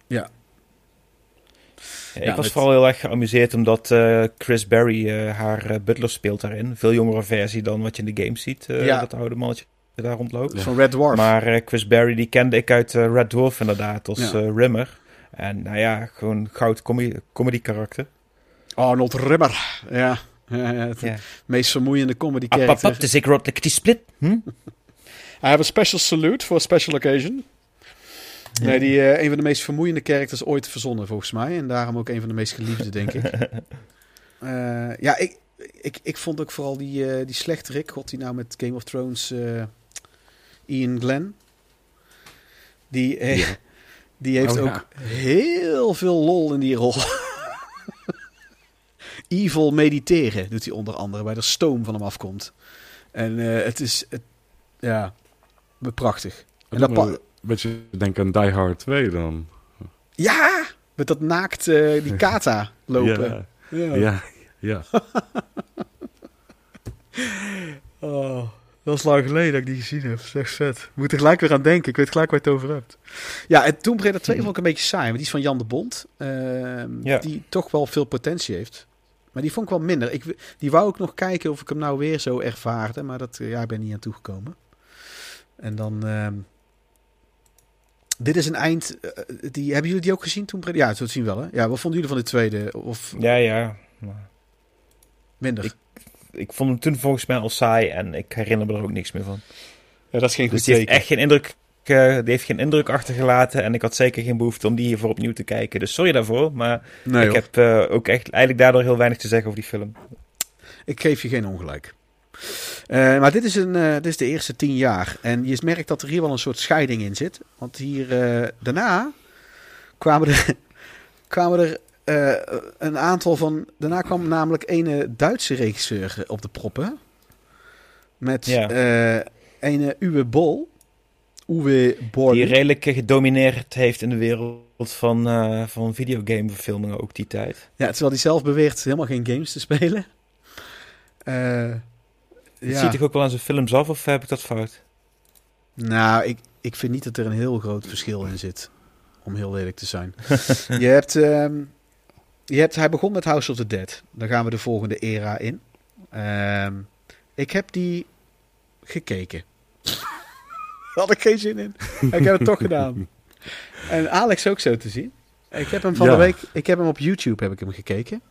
ik Ja, was met- vooral heel erg geamuseerd omdat eh, Chris Berry haar butler speelt daarin. Veel jongere versie dan wat je in de game ziet. Ja. Dat oude mannetje daar rondloopt. Van Red Dwarf. Maar Chris Berry die kende ik uit Red Dwarf inderdaad als Rimmer. En nou ja, gewoon goud comedy, comedy karakter. Arnold Rimmer. Ja. Ja, ja, het Ja. meest vermoeiende comedy Ap, ap, character. ap, dus ik rot like die split. Hm? I have a special salute for a special occasion. Nee, die eh, een van de meest vermoeiende characters ooit verzonnen volgens mij. En daarom ook een van de meest geliefde, denk ik. Eh, ja, ik, ik, ik vond ook vooral die, eh die slechterik. God, die nou met Game of Thrones... Ian Glenn. Die, eh, Ja. die heeft Oh, ja. ook heel veel lol in die rol. Evil mediteren doet hij onder andere, waar de stoom van hem afkomt. En het is, het, ja, prachtig. En dat Een beetje denken aan Die Hard 2 dan. ja, met dat naakt, eh, die kata lopen. Ja, Ja. ja. Oh, dat is lang geleden dat ik die gezien heb. Dat echt vet. Moet er gelijk weer aan denken. Ik weet gelijk waar je het over hebt. Ja, en Tomb Raider 2 vond ik een beetje saai. Maar die is van Jan de Bond. ehm, Ja. Die toch wel veel potentie heeft. Maar die vond ik wel minder. Ik, die wou ik nog kijken of ik hem nou weer zo ervaarde. Maar dat, eh, ja, ik ben niet aan toegekomen. En dan... ehm, dit is een eind... eh, die, hebben jullie die ook gezien toen? Ja, dat zien we wel hè. Ja, wat vonden jullie van de tweede? Of Ja, ja. Maar minder? Ik- Ik vond hem toen volgens mij al saai en ik herinner me er ook niks meer van. ja, dat is geen Dus goed die heeft echt geen indruk, eh, die heeft geen indruk achtergelaten. En ik had zeker geen behoefte om die hiervoor opnieuw te kijken. Dus sorry daarvoor. Maar Nee, ik heb eh, ook echt eigenlijk daardoor heel weinig te zeggen over die film. Ik geef je geen ongelijk. Eh, maar dit is, een, eh, dit is de eerste tien jaar. En je merkt dat er hier wel een soort scheiding in zit. Want hier eh, daarna kwamen er, kwamen er een aantal van. Daarna kwam namelijk een Duitse regisseur op de proppen. Met Ja. een Uwe Bol. Uwe Bol. Die redelijk gedomineerd heeft in de wereld van, van videogameverfilmingen ook die tijd. Ja, terwijl hij zelf beweert helemaal geen games te spelen. Eh, ja. ziet toch ook wel aan zijn films af, of heb ik dat fout? Nou, ik, ik vind niet dat er een heel groot verschil in zit. Om heel lelijk te zijn. je, hebt, ehm, je hebt... Hij begon met House of the Dead. Dan gaan we de volgende era in. Ehm, ik heb die gekeken. Had ik geen zin in. Ik heb het toch gedaan. En Alex ook zo te zien. Ik heb hem van Ja. de week... Ik heb hem op YouTube heb ik hem gekeken.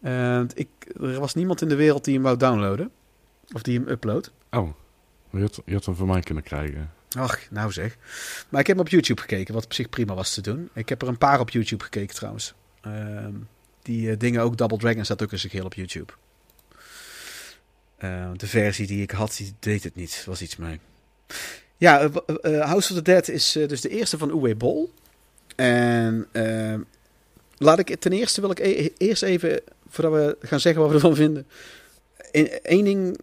En ik, er was niemand in de wereld die hem wou downloaden. Of die hem uploadt. Oh, je had, je had hem van mij kunnen krijgen. Ach, nou zeg. Maar ik heb hem op YouTube gekeken, wat op zich prima was te doen. Ik heb er een paar op YouTube gekeken trouwens. Ehm, die eh, dingen, ook Double Dragon staat ook eens een keer op YouTube. Eh, de versie die ik had, die deed het niet. Was iets mee. Ja, eh, eh, House of the Dead is dus de eerste van Uwe Bol. En ehm, laat ik ten eerste wil ik e- eerst even, voordat we gaan zeggen wat we ervan vinden, één ding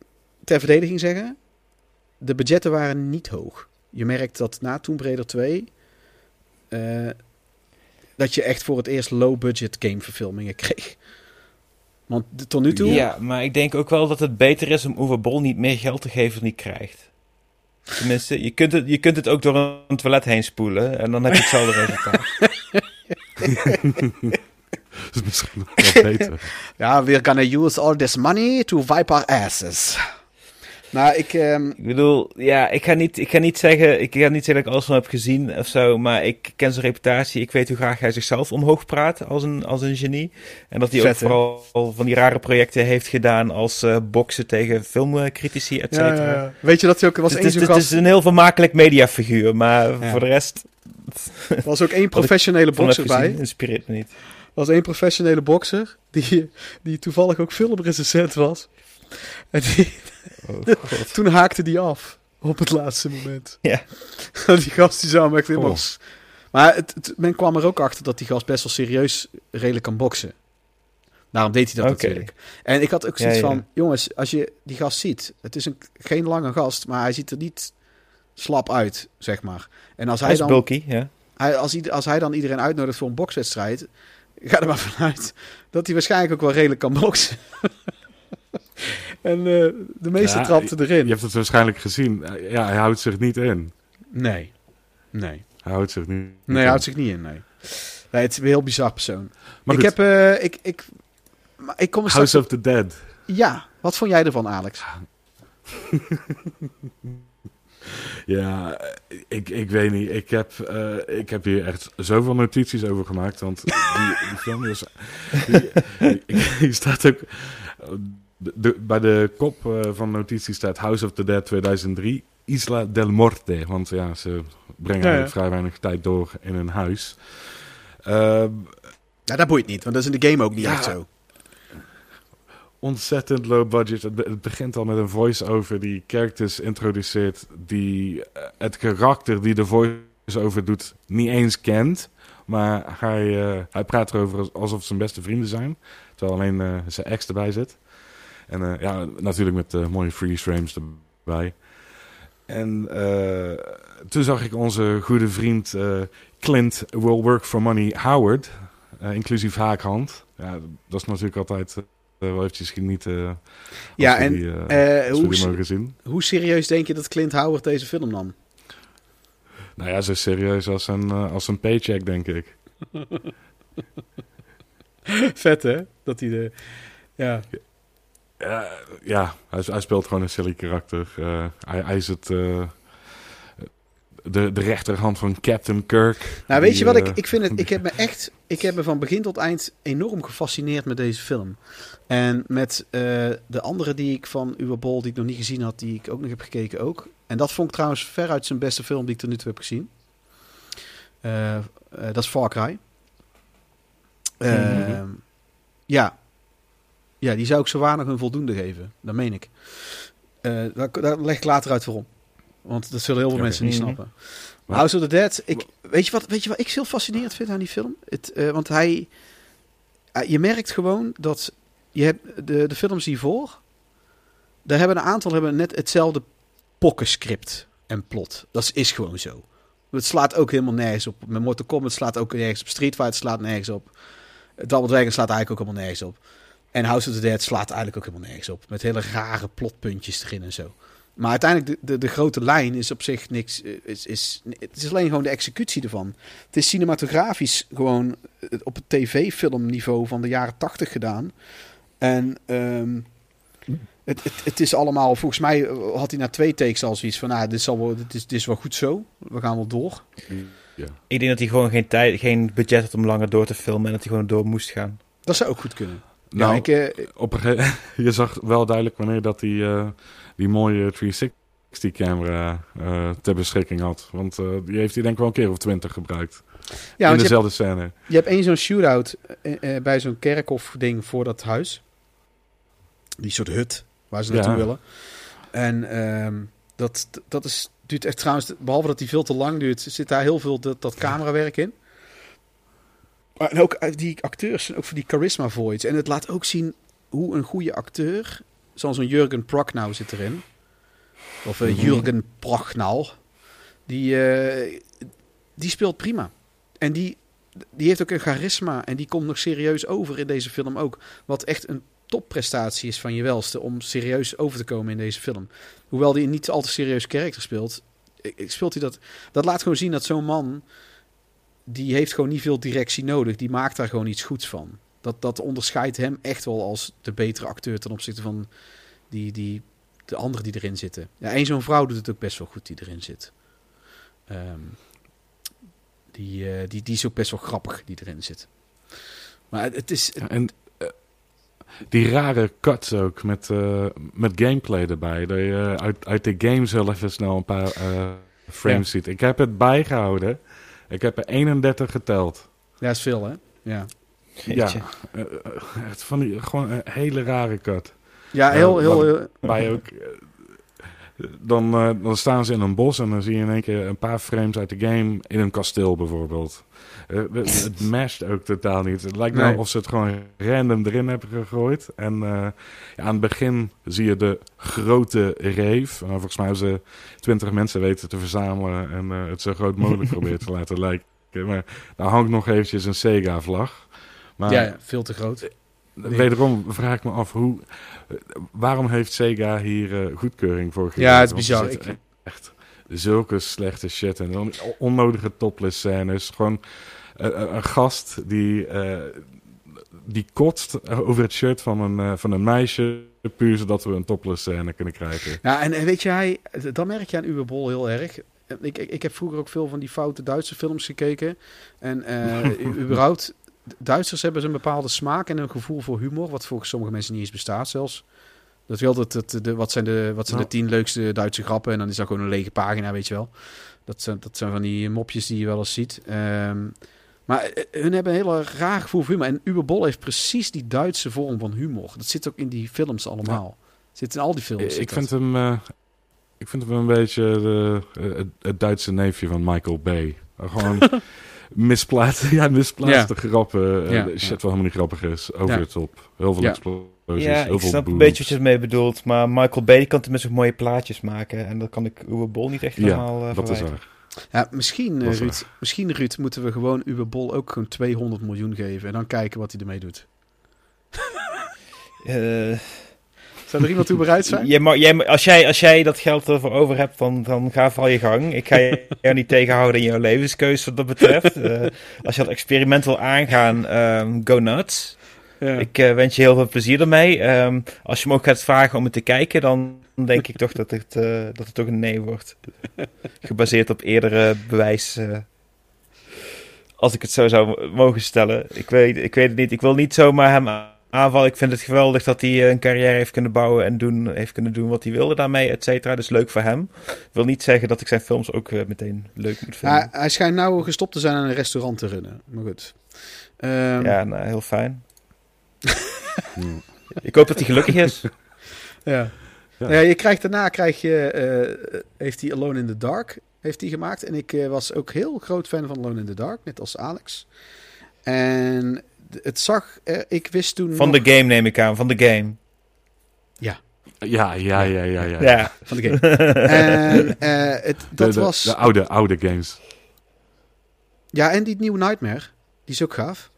ter verdediging zeggen. De budgetten waren niet hoog. Je merkt dat na Tomb Raider 2 eh, dat je echt voor het eerst low-budget gameverfilmingen kreeg. Want de- tot nu toe... Ja, maar ik denk ook wel dat het beter is om Uwe Bol niet meer geld te geven dan hij krijgt. Tenminste, je kunt, het, je kunt het ook door een toilet heen spoelen en dan heb je hetzelfde resultaat. Dat is misschien nog wel beter. Ja, we're gonna use all this money to wipe our asses. Nou, ik... ehm, Ik bedoel, ja, ik ga niet, ik ga niet zeggen, ik ga niet zeggen dat ik alles van heb gezien of zo, maar ik ken zijn reputatie. Ik weet hoe graag hij zichzelf omhoog praat als een, als een genie. En dat hij ook vooral van die rare projecten heeft gedaan als eh, boksen tegen filmcritici, et cetera. ja, ja. Weet je dat hij ook... Was Het is, het is een heel vermakelijk mediafiguur, maar Ja. voor de rest Er was ook één professionele bokser bij. inspireert me niet. Er was één professionele bokser die, die toevallig ook filmrecensent was. En die, Oh, toen haakte die af op het laatste moment. Ja. die gast die zou hem echt helemaal... Oh. Maar het, het- men kwam er ook achter dat die gast best wel serieus redelijk kan boksen. Daarom deed hij dat natuurlijk. En ik had ook zoiets Ja, ja. van... Jongens, als je die gast ziet... Het is een, geen lange gast, maar hij ziet er niet slap uit, zeg maar. En als Hij hij is dan... bulky, ja. Hij, als, hij, als hij dan iedereen uitnodigt voor een bokswedstrijd, ga er maar vanuit dat hij waarschijnlijk ook wel redelijk kan boksen. en eh, de meeste Ja, trapten erin. Je hebt het waarschijnlijk gezien. Ja, hij houdt zich niet in. Nee. Nee. Hij houdt zich niet Nee, hij houdt zich niet in, nee. Nee, het is een heel bizar persoon. Maar ik goed, heb... eh, ik, ik, maar ik kom straks House of the Dead. Ja, wat vond jij ervan, Alex? Ja, ik, ik weet niet. Ik heb, eh, ik heb hier echt zoveel notities over gemaakt. Want die, die film is... Die, die- die staat ook... de- de- bij de kop eh, van notities staat House of the Dead 2003. Isla del Morte. Want ja, ze brengen Ja, ja. eigenlijk vrij weinig tijd door in een huis. Ehm, Nou, dat boeit niet, want dat is in de game ook niet Ja. echt zo. ontzettend low budget. Het, be- het begint al met een voice-over die characters introduceert die eh, het karakter die de voice-over doet niet eens kent. Maar hij, eh, hij praat erover als- alsof het zijn beste vrienden zijn. Terwijl alleen eh, zijn ex erbij zit. En eh, ja, natuurlijk met eh, mooie freeze frames erbij. En eh, toen zag ik onze goede vriend Clint Will Work for Money Howard, inclusief haakhand. Ja, dat is natuurlijk altijd wel eventjes genieten. Ja, en die, hoe, zien. hoe serieus denk je dat Clint Howard deze film nam? Nou ja, zo serieus als een, als een paycheck, denk ik. Vet, hè? Dat hij de... Ja. Ja, ja hij, hij speelt gewoon een silly karakter. Eh, hij, hij is het, eh, de, de rechterhand van Captain Kirk. Nou, weet Die, je wat? Ik, eh, ik vind het... Ik heb me echt... Ik heb me van begin tot eind enorm gefascineerd met deze film. En met de andere die ik van Uwe Bol, die ik nog niet gezien had, die ik ook nog heb gekeken ook. En dat vond ik trouwens veruit zijn beste film die ik tot nu toe heb gezien. Dat is Far Cry. Eh, Mhm. Ja. Ja, die zou ik zo weinig een voldoende geven. Dat meen ik. Eh daar, daar leg ik later uit waarom. Want dat zullen heel veel mensen niet Mhm. snappen. Maar- House of the Dead. Ik, weet, je wat, weet je wat ik heel fascinerend vind aan die film? Het, eh, want hij... eh, je merkt gewoon dat... Je hebt de, de films hiervoor... Daar hebben een aantal hebben net hetzelfde pokkenscript en plot. Dat is, is gewoon zo. Het slaat ook helemaal nergens op. Met Mortal Kombat slaat ook nergens op. Street Fighter slaat nergens op. Double Dragon slaat eigenlijk ook helemaal nergens op. En House of the Dead slaat eigenlijk ook helemaal nergens op. Met hele rare plotpuntjes erin en zo. Maar uiteindelijk, de, de, de grote lijn is op zich niks. eh, Is, is, het is alleen gewoon de executie ervan. Het is cinematografisch gewoon eh, op het tv-filmniveau van de jaren tachtig gedaan. En ehm, het, het, het is allemaal, volgens mij eh, had hij na twee takes al zoiets van, nou, dit, zal wel, dit, is, dit is wel goed zo. We gaan wel door. Ik denk dat hij gewoon geen, tijd, geen budget had om langer door te filmen en dat hij gewoon door moest gaan. Dat zou ook goed kunnen. Nou, ja, ik, eh, op een ge- je zag wel duidelijk wanneer dat die, eh, die mooie 360-camera eh, ter beschikking had. Want die heeft hij denk ik wel een keer of twintig gebruikt. ja, in want je hebt, dezelfde scène. je hebt één zo'n shootout bij zo'n kerkhof ding voor dat huis. Die soort hut waar ze Ja. naartoe willen. En ehm, dat, dat is, duurt echt trouwens, behalve dat die veel te lang duurt, zit daar heel veel dat, dat camerawerk in. En ook eh, die acteurs, ook voor die charisma voice. En het laat ook zien hoe een goede acteur, zoals een Jurgen Prochnow zit erin. Of Mhm. Jurgen Prochnow. Die, eh, die speelt prima. En die, die heeft ook een charisma. En die komt nog serieus over in deze film ook. Wat echt een topprestatie is van je welste om serieus over te komen in deze film. Hoewel een niet al te serieus karakter speelt, speelt hij dat. Dat laat gewoon zien dat zo'n man, die heeft gewoon niet veel directie nodig. Die maakt daar gewoon iets goeds van. Dat, dat onderscheidt hem echt wel als de betere acteur ten opzichte van die, die, de anderen die erin zitten. Ja, en zo'n vrouw doet het ook best wel goed die erin zit. Ehm, die, eh, die, die is ook best wel grappig die erin zit. Maar het, is... Ja, en eh, die rare cuts ook met, eh, met gameplay erbij. Dat je uit, uit de game zelf even snel een paar frames ziet. Ik heb het bijgehouden. Ik heb er 31 geteld. Ja, is veel hè? Ja. Ja, eh, eh, echt van die, gewoon een hele rare cut. ja Ja, heel... heel, Bij ook, eh, dan, eh, dan staan ze in een bos en dan zie je in één keer een paar frames uit de game in een kasteel bijvoorbeeld. Eh, het, masht ook totaal niet. Het lijkt nou Nee. of ze het gewoon random erin hebben gegooid. En eh, ja, aan het begin zie je de grote reef. Uh, volgens mij hebben ze twintig mensen weten te verzamelen en eh, het zo groot mogelijk proberen te laten lijken. Maar daar hangt nog eventjes een Sega-vlag. Maar ja, ja, veel te groot. Wederom vraag ik me af hoe. Waarom heeft Sega hier goedkeuring voor gegeven? Ja, het is bizar. Ik- Echt zulke slechte shit en onnodige topless scènes. Gewoon een, een gast die, eh, die kotst over het shirt van een, eh, van een meisje. Puur zodat we een topless scène kunnen krijgen. Ja, en, en weet je, hij, dat merk je aan Uwe Bol heel erg. Ik, ik, ik heb vroeger ook veel van die foute Duitse films gekeken. En eh überhaupt, Duitsers hebben een bepaalde smaak en een gevoel voor humor, wat volgens sommige mensen niet eens bestaat zelfs. Dat wil dat, dat de, wat zijn, de, wat zijn de tien leukste Duitse grappen en dan is dat gewoon een lege pagina, weet je wel. Dat zijn, dat zijn van die mopjes die je wel eens ziet. Ehm, maar eh, hun hebben een heel raar gevoel voor humor. En Uwe Bol heeft precies die Duitse vorm van humor. Dat zit ook in die films allemaal. Zit in al die films. Ik, ik vind hem, eh, ik vind hem een beetje de, eh, het, Duitse neefje van Michael Bay. Uh, Gewoon misplaatste, ja, misplaatste grappen. eh, Ja, shit ja. wat helemaal niet grappig is. Over Ja. de top. Heel veel Ja. explosies. Ja, heel ik veel snap een beetje wat je ermee bedoelt. Maar Michael Bay kan tenminste mooie plaatjes maken. En dat kan ik Uwe Bol niet echt helemaal Ja, eh, dat is waar. Ja, misschien, eh, Ruud, misschien, Ruud, moeten we gewoon Uwe Bol ook gewoon 200 miljoen geven. En dan kijken wat hij ermee doet. Eh, Zou er iemand toe bereid zijn? jij mag, jij, als, jij, als jij dat geld ervoor over hebt, dan, dan ga vooral je gang. Ik ga je jou niet tegenhouden in jouw levenskeuze wat dat betreft. Eh, als je dat experiment wil aangaan, ehm, go nuts. Ja. Ik wens je heel veel plezier ermee. Ehm, als je me ook gaat vragen om het te kijken, dan denk ik toch dat het, eh, dat het toch een nee wordt. Gebaseerd op eerdere bewijs. eh, als ik het zo zou mogen stellen. Ik weet, ik weet het niet. Ik wil niet zomaar hem aanvallen. Ik vind het geweldig dat hij eh, een carrière heeft kunnen bouwen en doen, heeft kunnen doen wat hij wilde daarmee, et cetera. Dus leuk voor hem. Ik wil niet zeggen dat ik zijn films ook meteen leuk moet vinden. Hij, hij schijnt nou gestopt te zijn aan een restaurant te runnen. Maar goed. Ehm, ja, nou, heel fijn. Ik hoop dat hij gelukkig is. ja. Ja. Ja, je krijgt daarna krijg je, eh, heeft hij Alone in the Dark heeft hij gemaakt. En ik eh, was ook heel groot fan van Alone in the Dark, net als Alex. En het zag, ik wist toen Van nog- de game neem ik aan, van de game. Ja, ja, ja, ja, ja. Ja. van de game. en eh, het, De, dat de, was, de oude, oude games. ja, en die nieuwe Nightmare, die is ook gaaf.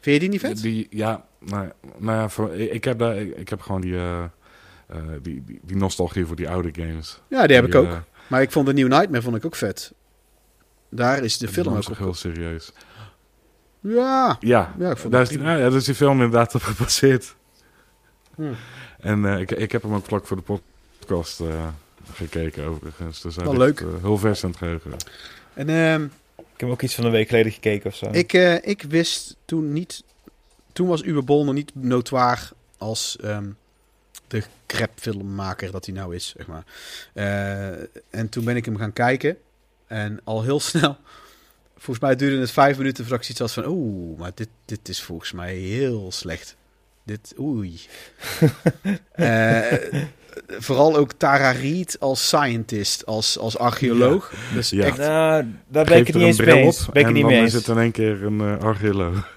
Vind je die niet vet? Die, ja, maar, maar ja, voor, ik, heb daar, ik, ik heb gewoon die, eh, eh, die, die, die nostalgie voor die oude games. Ja, die heb ik ook. eh, Maar ik vond de nieuwe Nightmare vond ik ook vet. Daar is de film ook op. heel serieus. Ja, Ja, ja ik vond daar het is, die, nou ja, daar is die film inderdaad op gebaseerd. Hm. En eh, ik, ik heb hem ook vlak voor de podcast eh, gekeken overigens. Dus hij Wel leuk. eh, heel vers in het geheugen. En ehm, Ik heb ook iets van een week geleden gekeken of zo. ik, eh, ik wist toen niet... Toen was Uwe Bol nog niet notoir als ehm, de crapfilmmaker dat hij nou is, zeg maar. Eh, en toen ben ik hem gaan kijken. En al heel snel... Volgens mij duurde het vijf minuten voordat ik zoiets had van... Oeh, maar dit, dit is volgens mij heel slecht. Dit, oei. Eh, vooral ook Tara Reid als scientist, als, als archeoloog. Dus Ja. echt, Nou, daar ben ik het er niet eens een mee eens. op Ben ik niet is het in één keer een uh, archeoloog.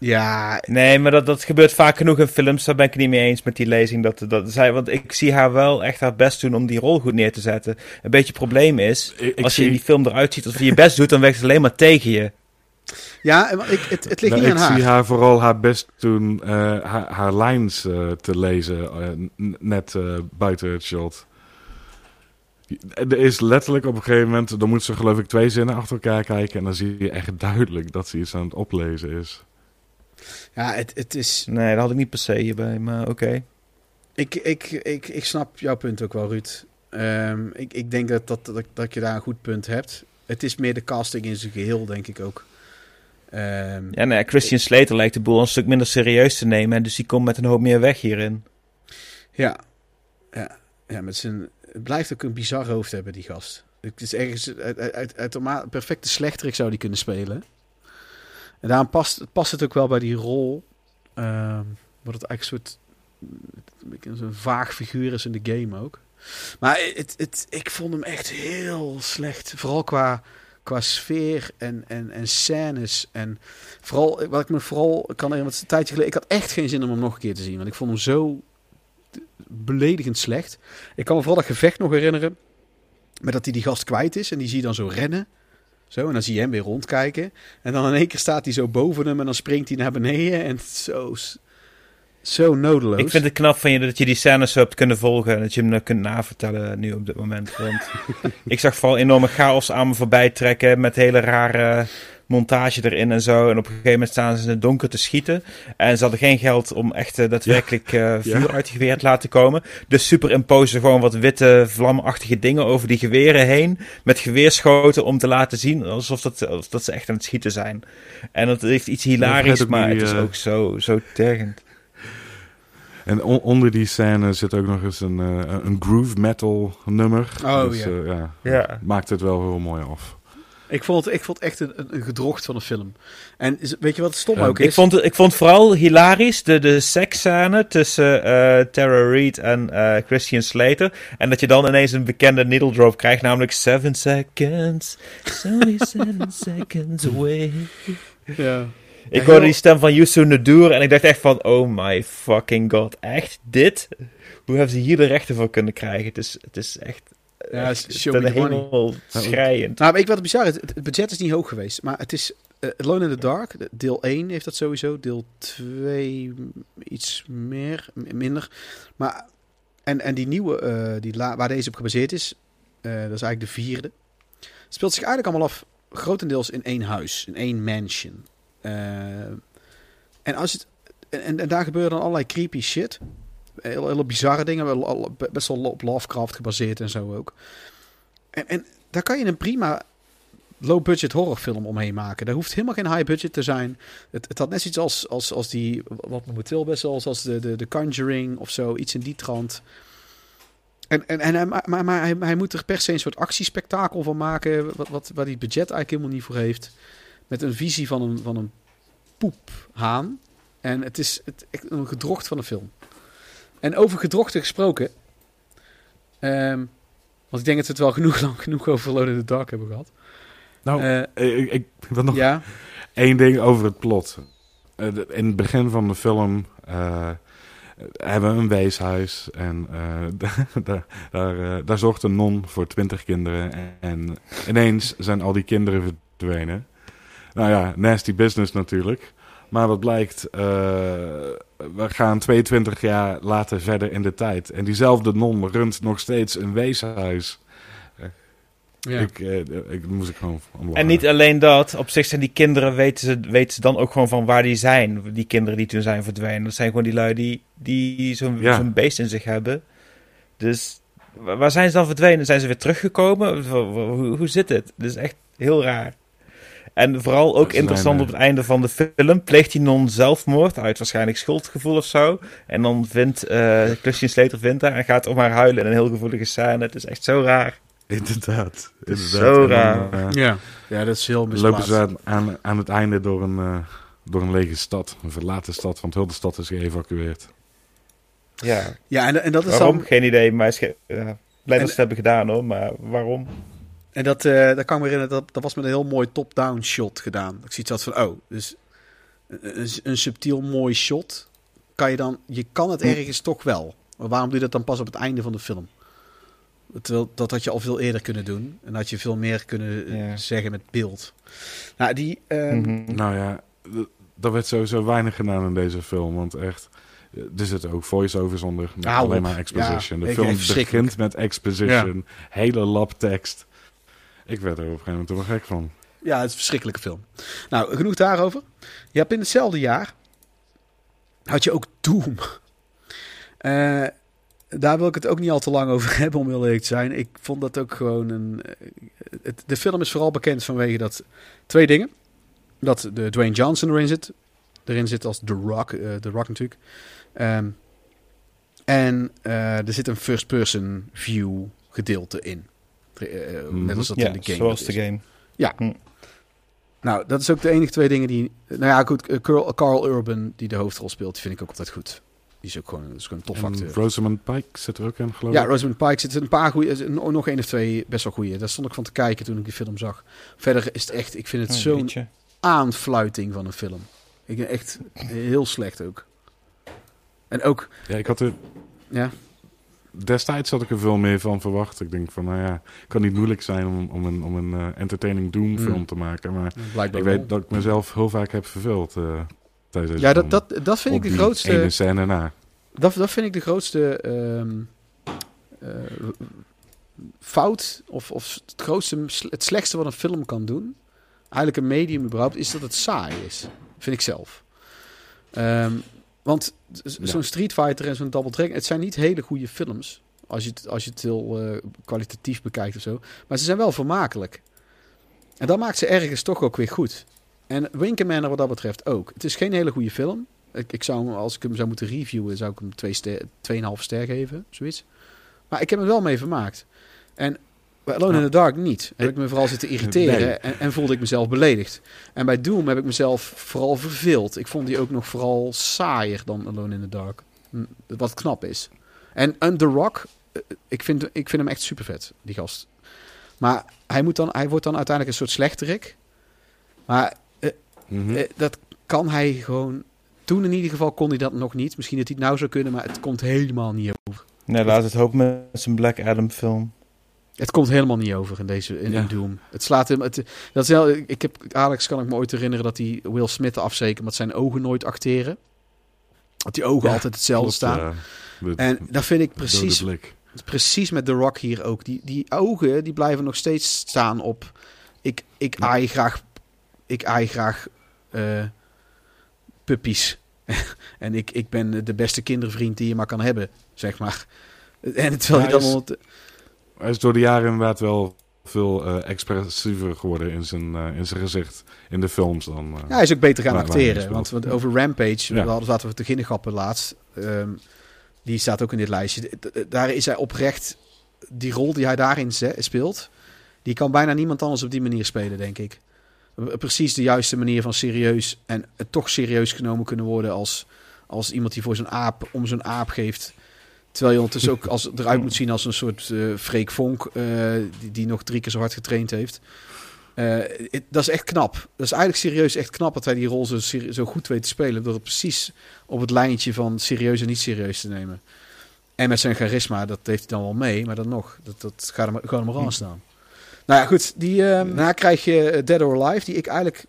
Ja, Nee, maar dat, dat gebeurt vaak genoeg in films. Daar ben ik het niet mee eens met die lezing. Dat, dat zij, want ik zie haar wel echt haar best doen om die rol goed neer te zetten. Een beetje het probleem is, Ik, ik als je zie, in die film eruit ziet alsof je je best doet, dan werkt het alleen maar tegen je. ja ik, het, het ligt nou, niet ik aan haar. zie haar vooral haar best doen eh, haar, haar lines eh, te lezen, eh, net eh, buiten het shot. Er is letterlijk op een gegeven moment, dan moet ze geloof ik twee zinnen achter elkaar kijken en dan zie je echt duidelijk dat ze iets aan het oplezen is. Ja, het, het is... Nee, dat had ik niet per se hierbij, maar oké. Ik, ik, ik, ik snap jouw punt ook wel, Ruud. Ehm, ik, ik denk dat, dat, dat, dat je daar een goed punt hebt. Het is meer de casting in zijn geheel, denk ik ook. Ehm, Ja, nee, Christian Slater lijkt de boel een stuk minder serieus te nemen. En dus die komt met een hoop meer weg hierin. Ja, ja, ja met zijn, het blijft ook een bizar hoofd hebben, die gast. Het is ergens uit, uit, uit, uit perfecte slechterik zou die kunnen spelen. En daarom past, past het ook wel bij die rol. ehm wat het eigenlijk een soort een vaag figuur is in de game ook. Maar het, het, ik vond hem echt heel slecht. Vooral qua, qua sfeer en, en, en scènes. En vooral, wat ik me vooral kan herinneren, tijdje geleden. Ik had echt geen zin om hem nog een keer te zien. Want ik vond hem zo beledigend slecht. Ik kan me vooral dat gevecht nog herinneren. Met dat hij die gast kwijt is. En die zie je dan zo rennen. Zo, en dan zie je hem weer rondkijken. En dan in één keer staat hij zo boven hem. En dan springt hij naar beneden. En zo... Zo nodeloos. Ik vind het knap van je dat je die scènes zo hebt kunnen volgen en dat je hem nou kunt navertellen nu op dit moment. Want ik zag vooral enorme chaos aan me voorbij trekken met hele rare montage erin en zo. En op een gegeven moment staan ze in het donker te schieten. En ze hadden geen geld om echt eh, daadwerkelijk eh, vuur uit die geweer te laten komen. Dus superimposen gewoon wat witte vlamachtige dingen over die geweren heen. Met geweerschoten om te laten zien alsof dat, alsof dat ze echt aan het schieten zijn. En dat heeft iets hilarisch, maar die, het is eh, ook zo, zo tergend. En on- onder die scène zit ook nog eens een, een groove metal nummer. Oh, dus, ja. ja. Ja. Maakt het wel heel mooi af. Ik vond het, ik vond het echt een, een, gedrocht van een film. En weet je wat stom Ja, ook is? Ik vond, het- ik vond vooral hilarisch de, de seksscène tussen eh Tara Reid en eh, Christian Slater. En dat je dan ineens een bekende needle drop krijgt, namelijk 7 seconds. It's only 7 seconds away. Ja. Ik hoorde die stem van Yusu Nadur en ik dacht echt van, oh my fucking god, echt dit? Hoe hebben ze hier de rechten voor kunnen krijgen? Het is, het is echt Ja, show me the money. hemel schrijend. Nou, weet ik wat het bizar is? Het, het budget is niet hoog geweest. Maar het is Alone in the Dark. de- Deel 1 heeft dat sowieso. Deel 2 iets meer, minder. Maar, en, en die nieuwe, eh, die la- waar deze op gebaseerd is, eh, dat is eigenlijk de vierde. Speelt zich eigenlijk allemaal af grotendeels in één huis. In één mansion. Eh, en, als het, en, en daar gebeuren dan allerlei creepy shit. Hele, hele bizarre dingen. Best wel op Lovecraft gebaseerd en zo ook. En, en daar kan je een prima low-budget horrorfilm omheen maken. Daar hoeft helemaal geen high budget te zijn. Het, het had net iets als, als, als die, wat momenteel best wel, zoals de, de, de Conjuring of zo, iets in die trant. En, en, en hij, maar, maar hij, hij moet er per se een soort actiespektakel van maken, wat, wat, waar hij het budget eigenlijk helemaal niet voor heeft. Met een visie van een, van een poephaan. En het is het, een gedrocht van een film. En over gedrochten gesproken. ehm, want ik denk dat we het wel genoeg lang genoeg over Alone in the Dark hebben gehad. Nou, Eh, ik, ik wil nog ja, één ding over het plot. Eh, de- in het begin van de film eh, hebben we een weeshuis. En daar, daar, daar zorgt een non voor twintig kinderen. En, en ineens zijn al die kinderen verdwenen. Nou ja, nasty business natuurlijk. Maar wat blijkt, we gaan 22 jaar later verder in de tijd. En diezelfde non runt nog steeds een weeshuis. ja. Ik, eh, ik moest ik gewoon. En niet alleen dat, op zich zijn die kinderen, weten ze, weten ze dan ook gewoon van waar die zijn. Die kinderen die toen zijn verdwenen. Dat zijn gewoon die lui die, die zo'n Ja. beest in zich hebben. Dus wa- waar zijn ze dan verdwenen? Zijn ze weer teruggekomen? Hoe, hoe, hoe zit het? Dat is echt heel raar. En vooral ook interessant eh, op het einde van de film. Pleegt die non zelfmoord uit waarschijnlijk schuldgevoel of zo. En dan vindt uh, Christian Slater vindt haar en gaat om haar huilen in een heel gevoelige scène. Het is echt zo raar. Inderdaad. inderdaad. Zo En raar. eh, ja. ja, dat is heel lopen misplaatst. ze aan, aan, aan het einde door een, door een lege stad. Een verlaten stad, want heel de stad is geëvacueerd. Ja, Ja, en, en dat is waarom? dan... Geen idee, maar is ge- ja, blij En- dat ze het hebben gedaan hoor, maar waarom? En dat, eh dat kan ik me herinneren, dat, dat was met een heel mooi top-down shot gedaan. Ik zie iets van, oh, dus een, subtiel mooi shot. Kan je dan, je kan het ergens toch wel. Maar waarom doe je dat dan pas op het einde van de film? Terwijl, dat had je al veel eerder kunnen doen. En had je veel meer kunnen eh, Ja. zeggen met beeld. Nou, die... ehm, Mhm. Nou ja, d- er werd sowieso weinig gedaan in deze film. Want echt, eh, er zitten ook voice-overs onder. Met Hou alleen maar exposition. Ja, de film begint met exposition. Hele lab tekst. Ik werd er op een gegeven moment wel gek van. Ja, het is een verschrikkelijke film. Nou, genoeg daarover. Je hebt in hetzelfde jaar had je ook Doom. Eh, daar wil ik het ook niet al te lang over hebben, om heel eerlijk te zijn. Ik vond dat ook gewoon een... eh, het, de film is vooral bekend vanwege dat twee dingen. Dat de Dwayne Johnson erin zit. Erin zit als The Rock. eh The Rock natuurlijk. Ehm, en er zit een first-person view gedeelte in. Eh, eh, Mhm. Net als dat Ja, in de game. zoals dat de is. game. Nou, dat is ook de enige twee dingen die... Nou ja, goed, eh, Carl, Carl Urban, die de hoofdrol speelt, die vind ik ook altijd goed. Die is ook gewoon, is gewoon een tof En acteur. Rosamund Pike zit er ook in, geloof Ja, ik. Rosamund Pike zit er een paar goede, nog één of twee best wel goede. Daar stond ik van te kijken toen ik die film zag. Verder is het echt, ik vind het Oh, zo'n aanfluiting van een film. Ik ben echt heel slecht ook. En ook, Ja, ik had er... ja, Destijds had ik er veel meer van verwacht. Ik denk van, nou ja, het kan niet moeilijk zijn om, om een, om een eh, entertaining Doom film Hmm. te maken. Maar blijkbaar ik wel. weet dat ik mezelf heel vaak heb vervuld. eh. tijdens Ja, film. dat, dat, dat vind ik de grootste... ene scène na. Dat, dat vind ik de grootste ehm, eh, fout, of, of het, grootste, het slechtste wat een film kan doen, eigenlijk een medium überhaupt, is dat het saai is. Vind ik zelf. Ehm, want zo'n Street Fighter en zo'n Double Dragon, het zijn niet hele goede films. Als je het, als je het heel eh, kwalitatief bekijkt of zo. Maar ze zijn wel vermakelijk. En dat maakt ze ergens toch ook weer goed. En Winkerman wat dat betreft ook. Het is geen hele goede film. Ik, ik zou hem, als ik hem zou moeten reviewen, zou ik hem twee ster, 2,5 ster geven, zoiets. Maar ik heb me wel mee vermaakt. En bij Alone in the Dark niet. Heb ik me vooral zitten irriteren Nee. en, en voelde ik mezelf beledigd. En bij Doom heb ik mezelf vooral verveeld. Ik vond die ook nog vooral saaier dan Alone in the Dark. Hm, Wat knap is. En, en The Rock, eh, ik vind, ik vind hem echt super vet, die gast. Maar hij, moet dan, hij wordt dan uiteindelijk een soort slechterik. Maar Mhm. eh, dat kan hij gewoon. Toen in ieder geval kon hij dat nog niet. Misschien dat hij het nou zou kunnen, maar het komt helemaal niet over. Nee, laat het hopen met zijn Black Adam film. Het komt helemaal niet over in deze in, Ja. in Doom. Het slaat hem. Het, dat is ik heb Alex kan ik me ooit herinneren dat hij Will Smith afzekert, met zijn ogen nooit acteren. Dat die ogen Ja, altijd hetzelfde Klopt, staan. En dat vind ik precies, precies met The Rock hier ook. Die, die ogen die blijven nog steeds staan op. Ik, ik Ja. aai graag. Ik aai graag eh puppies. en ik, ik ben de beste kindervriend die je maar kan hebben, zeg maar. En terwijl je dan is- Hij is door de jaren inderdaad wel veel eh, expressiever geworden in zijn, eh, in zijn gezicht in de films dan. eh. Ja, hij is ook beter gaan acteren. Want over Rampage, Ja. we hadden zaten we te ginnegappen laatst. Ehm, die staat ook in dit lijstje. Daar is hij oprecht... Die rol die hij daarin speelt... Die kan bijna niemand anders op die manier spelen, denk ik. Precies de juiste manier van serieus... En toch serieus genomen kunnen worden als, als iemand die voor zo'n aap... Om zo'n aap geeft... Terwijl je ondertussen ook als, eruit moet zien als een soort eh Freek Vonk... eh, die, die nog drie keer zo hard getraind heeft. Eh, dat is echt knap. Dat is eigenlijk serieus echt knap dat hij die rol zo, zo goed weet te spelen. Door het precies op het lijntje van serieus en niet serieus te nemen. En met zijn charisma, dat heeft hij dan wel mee. Maar dan nog, dat, dat gaat, hem, gaat hem er aan staan. Nou ja, goed. Die, eh, daarna krijg je Dead or Alive. Die ik eigenlijk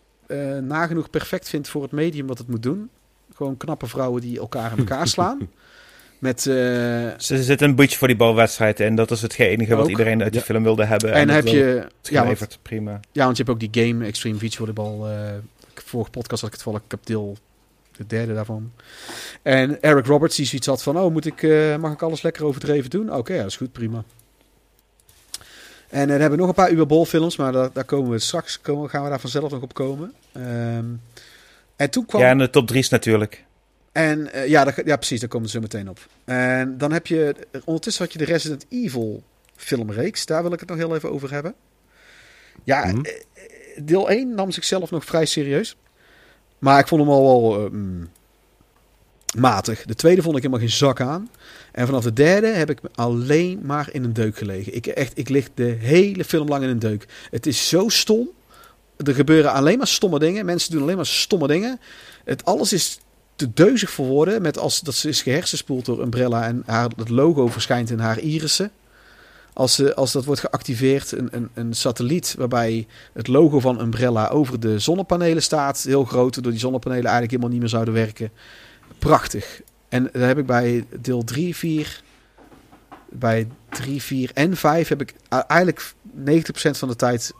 nagenoeg perfect vind voor het medium wat het moet doen. Gewoon knappe vrouwen die elkaar in elkaar slaan. Met, eh, Ze zit een beachvolleybalwedstrijd in. Dat is het enige wat Ook. iedereen uit die Ja. film wilde hebben. en dat heb je... het Ja, want. Prima. ja, want je hebt ook die game Extreme Beach Volleyball. eh vorige podcast had ik het wel. Ik heb deel de derde daarvan. En Eric Roberts die zoiets had van... Oh, moet ik, eh, mag ik alles lekker overdreven doen? Oké, ja, dat is goed, prima. En dan hebben we nog een paar Uwe films. Maar daar, daar komen we straks... Komen, gaan we daar vanzelf nog op komen. Ehm, en toen kwam... Ja, en de top 3's natuurlijk. En eh, ja, daar, ja, precies, daar komen we zo meteen op. En dan heb je, ondertussen had je de Resident Evil filmreeks. Daar wil ik het nog heel even over hebben. Ja, Mhm. eh, deel 1 nam zichzelf nog vrij serieus. Maar ik vond hem al wel eh, mm, matig. De tweede vond ik helemaal geen zak aan. En vanaf de derde heb ik alleen maar in een deuk gelegen. Ik, echt, ik lig de hele film lang in een deuk. Het is zo stom. Er gebeuren alleen maar stomme dingen. Mensen doen alleen maar stomme dingen. Het alles is te deuzig voor woorden. Met als dat ze is gehersenspoeld door Umbrella en haar, het logo verschijnt in haar irissen. Als, ze, als dat wordt geactiveerd, een, een, een satelliet waarbij het logo van Umbrella over de zonnepanelen staat. Heel groot, waardoor die zonnepanelen eigenlijk helemaal niet meer zouden werken. Prachtig. En daar heb ik bij deel 3, 4, bij 3, 4 en 5 heb ik eigenlijk 90% van de tijd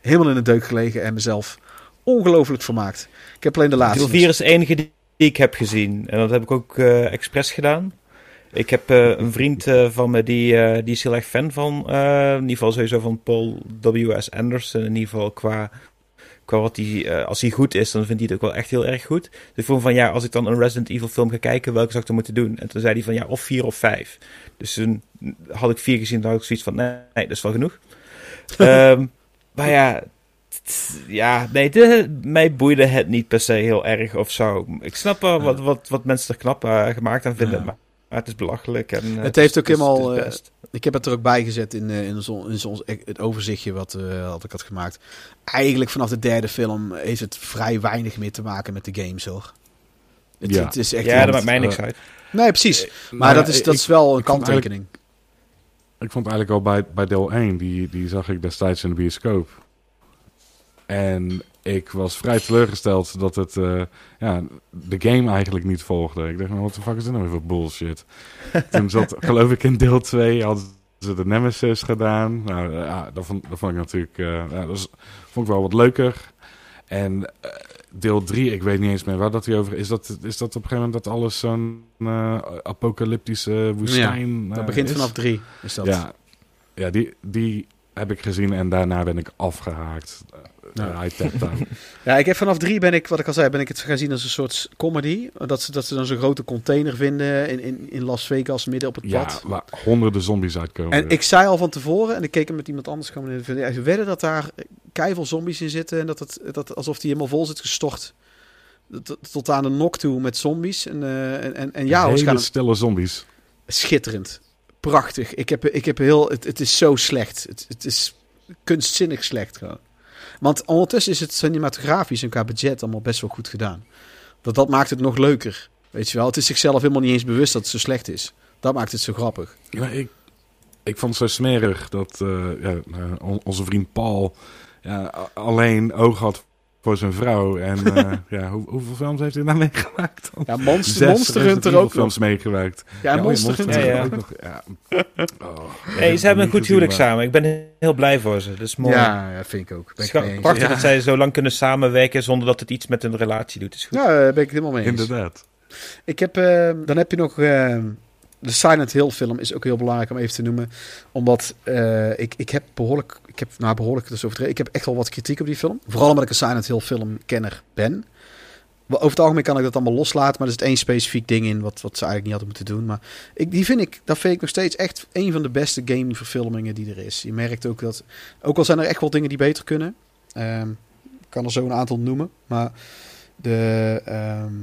helemaal in een deuk gelegen en mezelf ongelooflijk vermaakt. Ik heb alleen de laatste. Deel 4 is de enige die ik heb gezien. En dat heb ik ook eh expres gedaan. Ik heb eh, een vriend eh, van me die, die is heel erg fan van, in ieder geval sowieso van Paul W.S. Anderson. In ieder geval qua, qua wat hij, eh, als hij goed is, dan vindt hij het ook wel echt heel erg goed. Dus ik vroeg van, ja, als ik dan een Resident Evil film ga kijken, welke zou ik dan moeten doen? En toen zei hij van, ja, of vier of vijf. Dus toen had ik vier gezien, dan had ik zoiets van, nee, nee dat is wel genoeg. Ehm, maar ja, ja, nee, de, mij boeide het niet per se heel erg of zo. Ik snap wel wat, wat, wat mensen er knap eh, gemaakt aan vinden, Ja. maar, maar het is belachelijk. En, eh, Het heeft ook helemaal, eh. Ik heb het er ook bij gezet in, eh, in, zo'n- in het overzichtje wat, eh, wat ik had gemaakt. Eigenlijk vanaf de derde film heeft het vrij weinig meer te maken met de games hoor. Het, Ja. het is echt Ja, dat maakt mij niks eh, uit. Nee, precies. Maar dat is, dat ik- is wel een kanttekening. Ik vond eigenlijk al bij, bij deel 1, die, die zag ik destijds in de bioscoop. En ik was vrij teleurgesteld dat het eh, ja, de game eigenlijk niet volgde. Ik dacht, nou, wat de fuck is dit nou weer voor bullshit? Toen zat, geloof ik, in deel 2 hadden ze de Nemesis gedaan. Nou, ja, dat, vond, dat vond ik natuurlijk ja, dat was- vond ik wel wat leuker. En deel 3, ik weet niet eens meer waar dat hij over is. Dat, is dat op een gegeven moment dat alles zo'n apocalyptische woestijn Dat begint is? vanaf drie. Is dat. Ja, ja die, die heb ik gezien en daarna ben ik afgehaakt. Ja. Tapped out. Ja, ik heb vanaf drie ben ik, wat ik al zei, ben ik het gaan zien als een soort comedy. Dat ze, dat ze dan zo'n grote container vinden in, in, in Las Vegas, midden op het Ja, pad. waar honderden zombies uitkomen. En ik zei al van tevoren, en ik keek hem met iemand anders gewoon in de. Ze wedden dat daar keiveel zombies in zitten en dat het dat, alsof die helemaal vol zit gestort. Tot, aan de nok toe met zombies. En, eh, en, en, en ja, Hele waarschijnlijk stille zombies. schitterend. Prachtig. Ik heb, ik heb heel, het, het is zo slecht. Het, het is kunstzinnig slecht gewoon. Want ondertussen is het cinematografisch en qua budget allemaal best wel goed gedaan. Dat, dat maakt het nog leuker. Weet je wel, het is zichzelf helemaal niet eens bewust dat het zo slecht is. Dat maakt het zo grappig. Ja, ik, ik vond het zo smerig dat eh, ja, eh, on- onze vriend Paul alleen oog had voor zijn vrouw. En eh, ja, hoe, hoeveel films heeft hij nou meegemaakt? dan? Ja, Monster, Monster Hunter ook nog. films meegewerkt. Ja, Monster Hunter ja, ja. ook nog. nog. Ja. Oh, Nee, ze hebben een goed huwelijk samen. Ik ben heel blij voor ze. Dat is mooi. Ja, ja, vind ik ook. Ben Het ik prachtig Ja. dat zij zo lang kunnen samenwerken zonder dat het iets met hun relatie doet. is goed. Ja, daar ben ik het helemaal mee eens. Inderdaad. Ik heb, eh, dan heb je nog eh, de Silent Hill film is ook heel belangrijk om even te noemen, omdat eh, ik, ik heb behoorlijk, ik heb nou behoorlijk dus overdreven, ik heb echt wel wat kritiek op die film. Vooral omdat ik een Silent Hill film kenner ben. Over het algemeen kan ik dat allemaal loslaten, maar er zit één specifiek ding in wat, wat ze eigenlijk niet hadden moeten doen. Maar ik, die vind ik, dat vind ik nog steeds echt een van de beste game verfilmingen die er is. Je merkt ook dat, ook al zijn er echt wel dingen die beter kunnen. Ehm, ik kan er zo een aantal noemen, maar de, ehm,